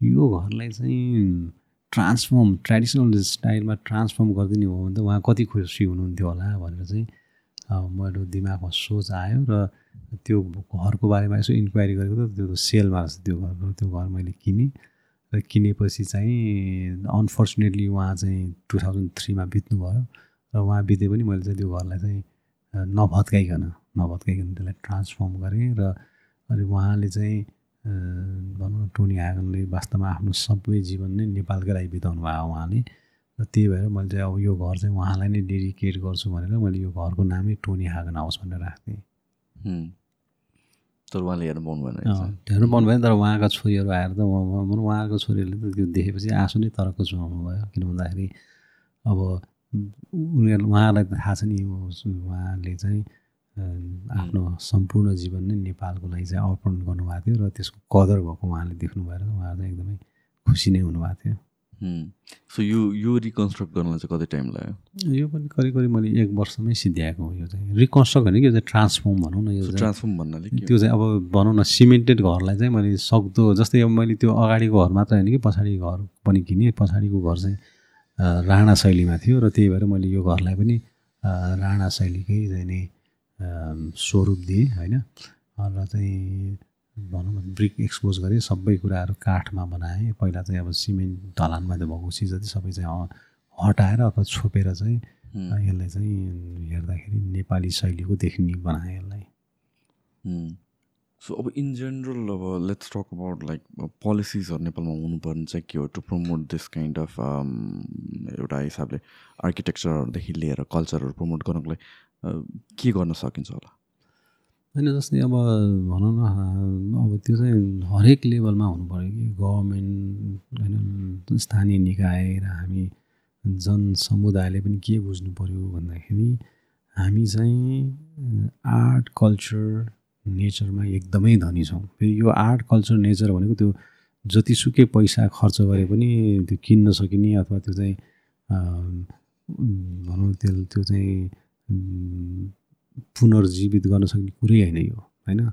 यो घरलाई चाहिँ ट्रान्सफर्म ट्रेडिसनल स्टाइलमा ट्रान्सफर्म गरिदिने हो भने त उहाँ कति खुसी हुनुहुन्थ्यो होला भनेर चाहिँ मेरो दिमागमा सोच आयो र त्यो घरको बारेमा यसो इन्क्वायरी गरेको त त्यो सेलमा रहेछ त्यो घर त्यो घर मैले किनेँ र किनेपछि चाहिँ अनफर्चुनेटली उहाँ चाहिँ टु थाउजन्ड थ्रीमा बित्नुभयो र उहाँ बिते पनि मैले चाहिँ त्यो घरलाई चाहिँ नभत्काइकन नभत्काइकन त्यसलाई ट्रान्सफर्म गरेँ र अनि उहाँले चाहिँ भनौँ न टोनी हागनले वास्तवमा आफ्नो सबै जीवन नै नेपालकै लागि बिताउनु भयो उहाँले। र त्यही भएर मैले चाहिँ अब यो घर चाहिँ उहाँलाई नै डेडिकेट गर्छु भनेर मैले यो घरको नामै टोनी हागन हाउस भनेर राख्थेँ। तर उहाँले हेर्नु पाउनु भएन हेर्नु पाउनु भएन तर उहाँका छोरीहरू आएर त उहाँको छोरीहरूले त त्यो देखेपछि आँसु नै तरक्क चुहाउनु भयो। किन भन्दाखेरि अब उनीहरू उहाँलाई त थाहा छ नि उहाँले चाहिँ आफ्नो सम्पूर्ण जीवन नै नेपालको लागि चाहिँ अर्पण गर्नुभएको थियो र त्यसको कदर भएको उहाँले देख्नु भएर उहाँ चाहिँ एकदमै खुसी नै हुनुभएको थियो। सो यो यो रिकन्स्ट्रक्ट गर्नलाई चाहिँ कति टाइम लाग्यो? यो पनि करिब करिब मैले एक वर्षमै सिद्ध्याएको हो यो चाहिँ। रिकन्स्ट्रक्ट होइन कि यो चाहिँ ट्रान्सफर्म भनौँ न यो ट्रान्सफर्म भन्नाले त्यो चाहिँ अब भनौँ न सिमेन्टेड घरलाई चाहिँ मैले सक्दो जस्तै अब मैले त्यो अगाडिको घर मात्र होइन कि पछाडि घर पनि किनेँ पछाडिको घर चाहिँ राणा शैलीमा थियो र त्यही भएर मैले यो घरलाई पनि राणा शैलीकै चाहिँ नि स्वरूप दिएँ होइन? र चाहिँ भनौँ न ब्रिक एक्सपोज गरेँ सबै कुराहरू काठमा बनाएँ। पहिला चाहिँ अब सिमेन्ट ढलानमा त भएको चिज जति सबै चाहिँ हटाएर अथवा छोपेर चाहिँ यसलाई चाहिँ हेर्दाखेरि नेपाली शैलीको देखिने बनाएँ यसलाई। सो अब इन जेनरल अब लेट्स टक अबाउट लाइक पोलिसिजहरू नेपालमा हुनुपर्ने चाहिँ के हो to promote this kind of एउटा हिसाबले आर्किटेक्चरहरूदेखि लिएर कल्चरहरू प्रमोट गर्नको लागि? के गर्न सकिन्छ होला होइन जस्तै अब भनौँ न अब त्यो चाहिँ हरेक लेभलमा हुनु पऱ्यो कि गभर्मेन्ट होइन स्थानीय निकाय र हामी जनसमुदायले पनि के बुझ्नु पऱ्यो भन्दाखेरि हामी चाहिँ आर्ट कल्चर नेचरमा एकदमै धनी छौँ। फेरि यो आर्ट कल्चर नेचर भनेको त्यो जतिसुकै पैसा खर्च गरे पनि त्यो किन्न सकिने अथवा त्यो चाहिँ भनौँ त्यो त्यो चाहिँ पुनर्जीवित गर्न सक्ने कुरै होइन यो होइन?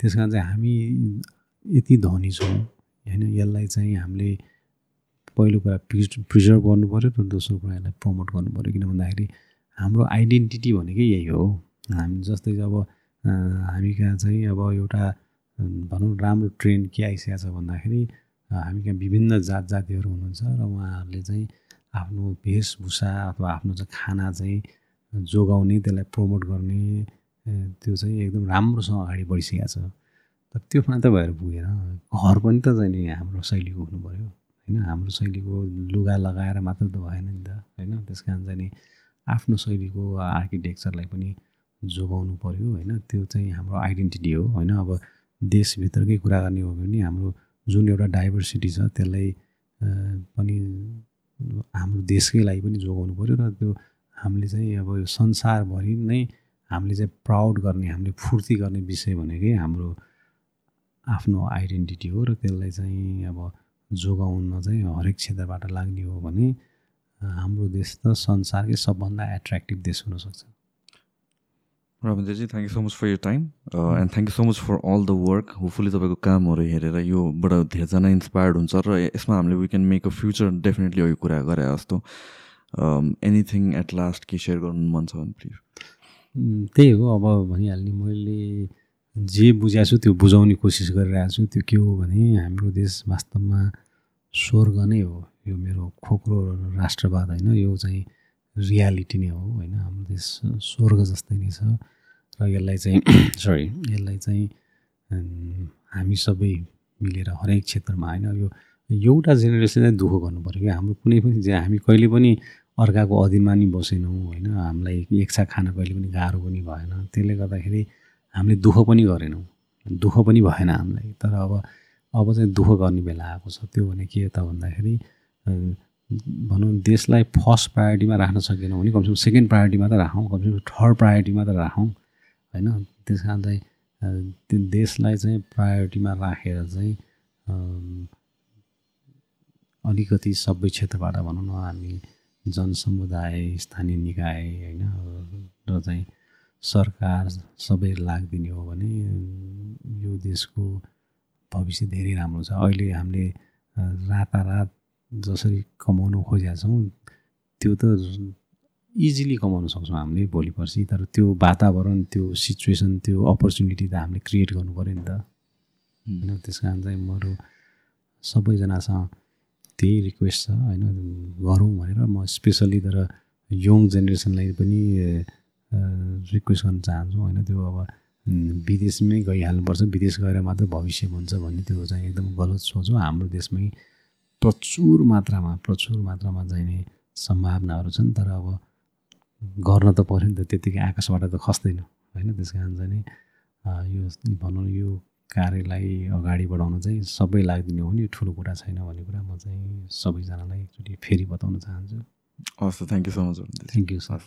त्यस कारण चाहिँ हामी यति धनी छौँ होइन? यसलाई चाहिँ हामीले पहिलो कुरा प्रिज प्रिजर्भ गर्नु पऱ्यो र दोस्रो कुरा यसलाई प्रमोट गर्नु पऱ्यो किन भन्दाखेरि हाम्रो आइडेन्टिटी भनेकै यही हो। हामी जस्तै अब हामी कहाँ चाहिँ अब एउटा भनौँ राम्रो ट्रेन्ड के आइसकेको छ भन्दाखेरि हामी कहाँ विभिन्न जात जातिहरू हुनुहुन्छ र उहाँहरूले चाहिँ आफ्नो वेशभूषा अथवा आफ्नो चाहिँ खाना चाहिँ जोगाउने त्यसलाई प्रमोट गर्ने त्यो चाहिँ एकदम राम्रोसँग अगाडि बढिसकेको छ। तर त्यो मात्र भएर पुगेन। घर पनि त चाहिँ हाम्रो शैलीको हुनु पऱ्यो होइन? हाम्रो शैलीको लुगा लगाएर मात्र त भएन नि त होइन? त्यस कारण चाहिँ नि आफ्नो शैलीको आर्किटेक्चरलाई पनि जोगाउनु पऱ्यो होइन? त्यो चाहिँ हाम्रो आइडेन्टिटी हो होइन? अब देशभित्रकै कुरा गर्ने हो भने हाम्रो जुन एउटा डाइभर्सिटी छ त्यसलाई पनि हाम्रो देशकै लागि पनि जोगाउनु पऱ्यो र त्यो हामीले चाहिँ अब यो संसारभरि नै हामीले चाहिँ प्राउड गर्ने हामीले फुर्ती गर्ने विषय भनेकै हाम्रो आफ्नो आइडेन्टिटी हो र त्यसलाई चाहिँ अब जोगाउन चाहिँ हरेक क्षेत्रबाट लाग्ने हो भने हाम्रो देश त संसारकै सबभन्दा एट्र्याक्टिभ देश हुनसक्छ Rabindraji thank you so much for your time and thank you so much for all the work hopefully तपाईँको कामहरू हेरेर योबाट धेरैजना इन्सपायर्ड हुन्छ र यसमा हामीले we can make a future definitely यो कुरा गरे जस्तो। एनिथिङ एट लास्ट के सेयर गर्नु मन छ भने प्लिज त्यही हो अब भनिहाल्ने मैले जे बुझाएको छु त्यो बुझाउने कोसिस गरिरहेको छु त्यो के हो भने हाम्रो देश वास्तवमा स्वर्ग नै हो। यो मेरो खोक्रो राष्ट्रवाद होइन यो चाहिँ रियालिटी नै हो होइन। हाम्रो देश स्वर्ग जस्तै नै छ र यसलाई चाहिँ सरी यसलाई चाहिँ हामी सबै मिलेर हरेक क्षेत्रमा होइन यो एउटा जेनेरेसनले दुःख गर्नु पऱ्यो कि हाम्रो कुनै पनि हामी कहिले पनि अर्काको अधीनमा नि बसेनौँ होइन? हामीलाई एकसा खान कहिले पनि गाह्रो पनि भएन। त्यसले गर्दाखेरि हामीले दुःख पनि गरेनौँ। दुःख पनि भएन हामीलाई। तर अब अब चाहिँ दुःख गर्ने बेला आएको छ। त्यो भने के त भन्दाखेरि भनौँ देशलाई फर्स्ट प्रायोरिटीमा राख्न सकेनौँ भने कमसेकम सेकेन्ड प्रायोरिटीमा त राखौँ कमसेकम थर्ड प्रायोरिटीमा त राखौँ होइन? त्यस कारण चाहिँ त्यो देशलाई चाहिँ प्रायोरिटीमा राखेर चाहिँ अलिकति सबै क्षेत्रबाट भनौँ न हामी जनसमुदाय स्थानीय निकाय होइन? र चाहिँ सरकार सबै लागिदिने हो भने यो देशको भविष्य धेरै राम्रो छ। अहिले हामीले रातारात जसरी कमाउनु खोजेका छौँ त्यो त इजिली कमाउन सक्छौँ हामीले भोलि पर्सि। तर त्यो वातावरण त्यो सिचुएसन त्यो अपर्च्युनिटी त हामीले क्रिएट गर्नु पऱ्यो नि त। होइन त्यस कारण चाहिँ मेरो सबैजनासँग त्यही रिक्वेस्ट छ होइन? गरौँ भनेर म स्पेसल्ली तर यङ जेनेरेसनलाई पनि रिक्वेस्ट गर्न चाहन्छु होइन? त्यो अब विदेशमै गइहाल्नुपर्छ विदेश गएर मात्र भविष्य हुन्छ भन्ने त्यो चाहिँ एकदम गलत सोच हो। हाम्रो देशमै प्रचुर मात्रामा प्रचुर मात्रामा चाहिने सम्भावनाहरू छन् तर अब गर्न त पऱ्यो नि त त्यत्तिकै आकाशबाट त खस्दैन होइन? त्यस कारण चाहिँ यो भनौँ यो कार्यलाई अगाडि बढाउन चाहिँ सबै लाग्दिने हो नि ठुलो कुरा छैन भन्ने कुरा म चाहिँ सबैजनालाई एकचोटि फेरि बताउन चाहन्छु। हस् thank you so much thank you sir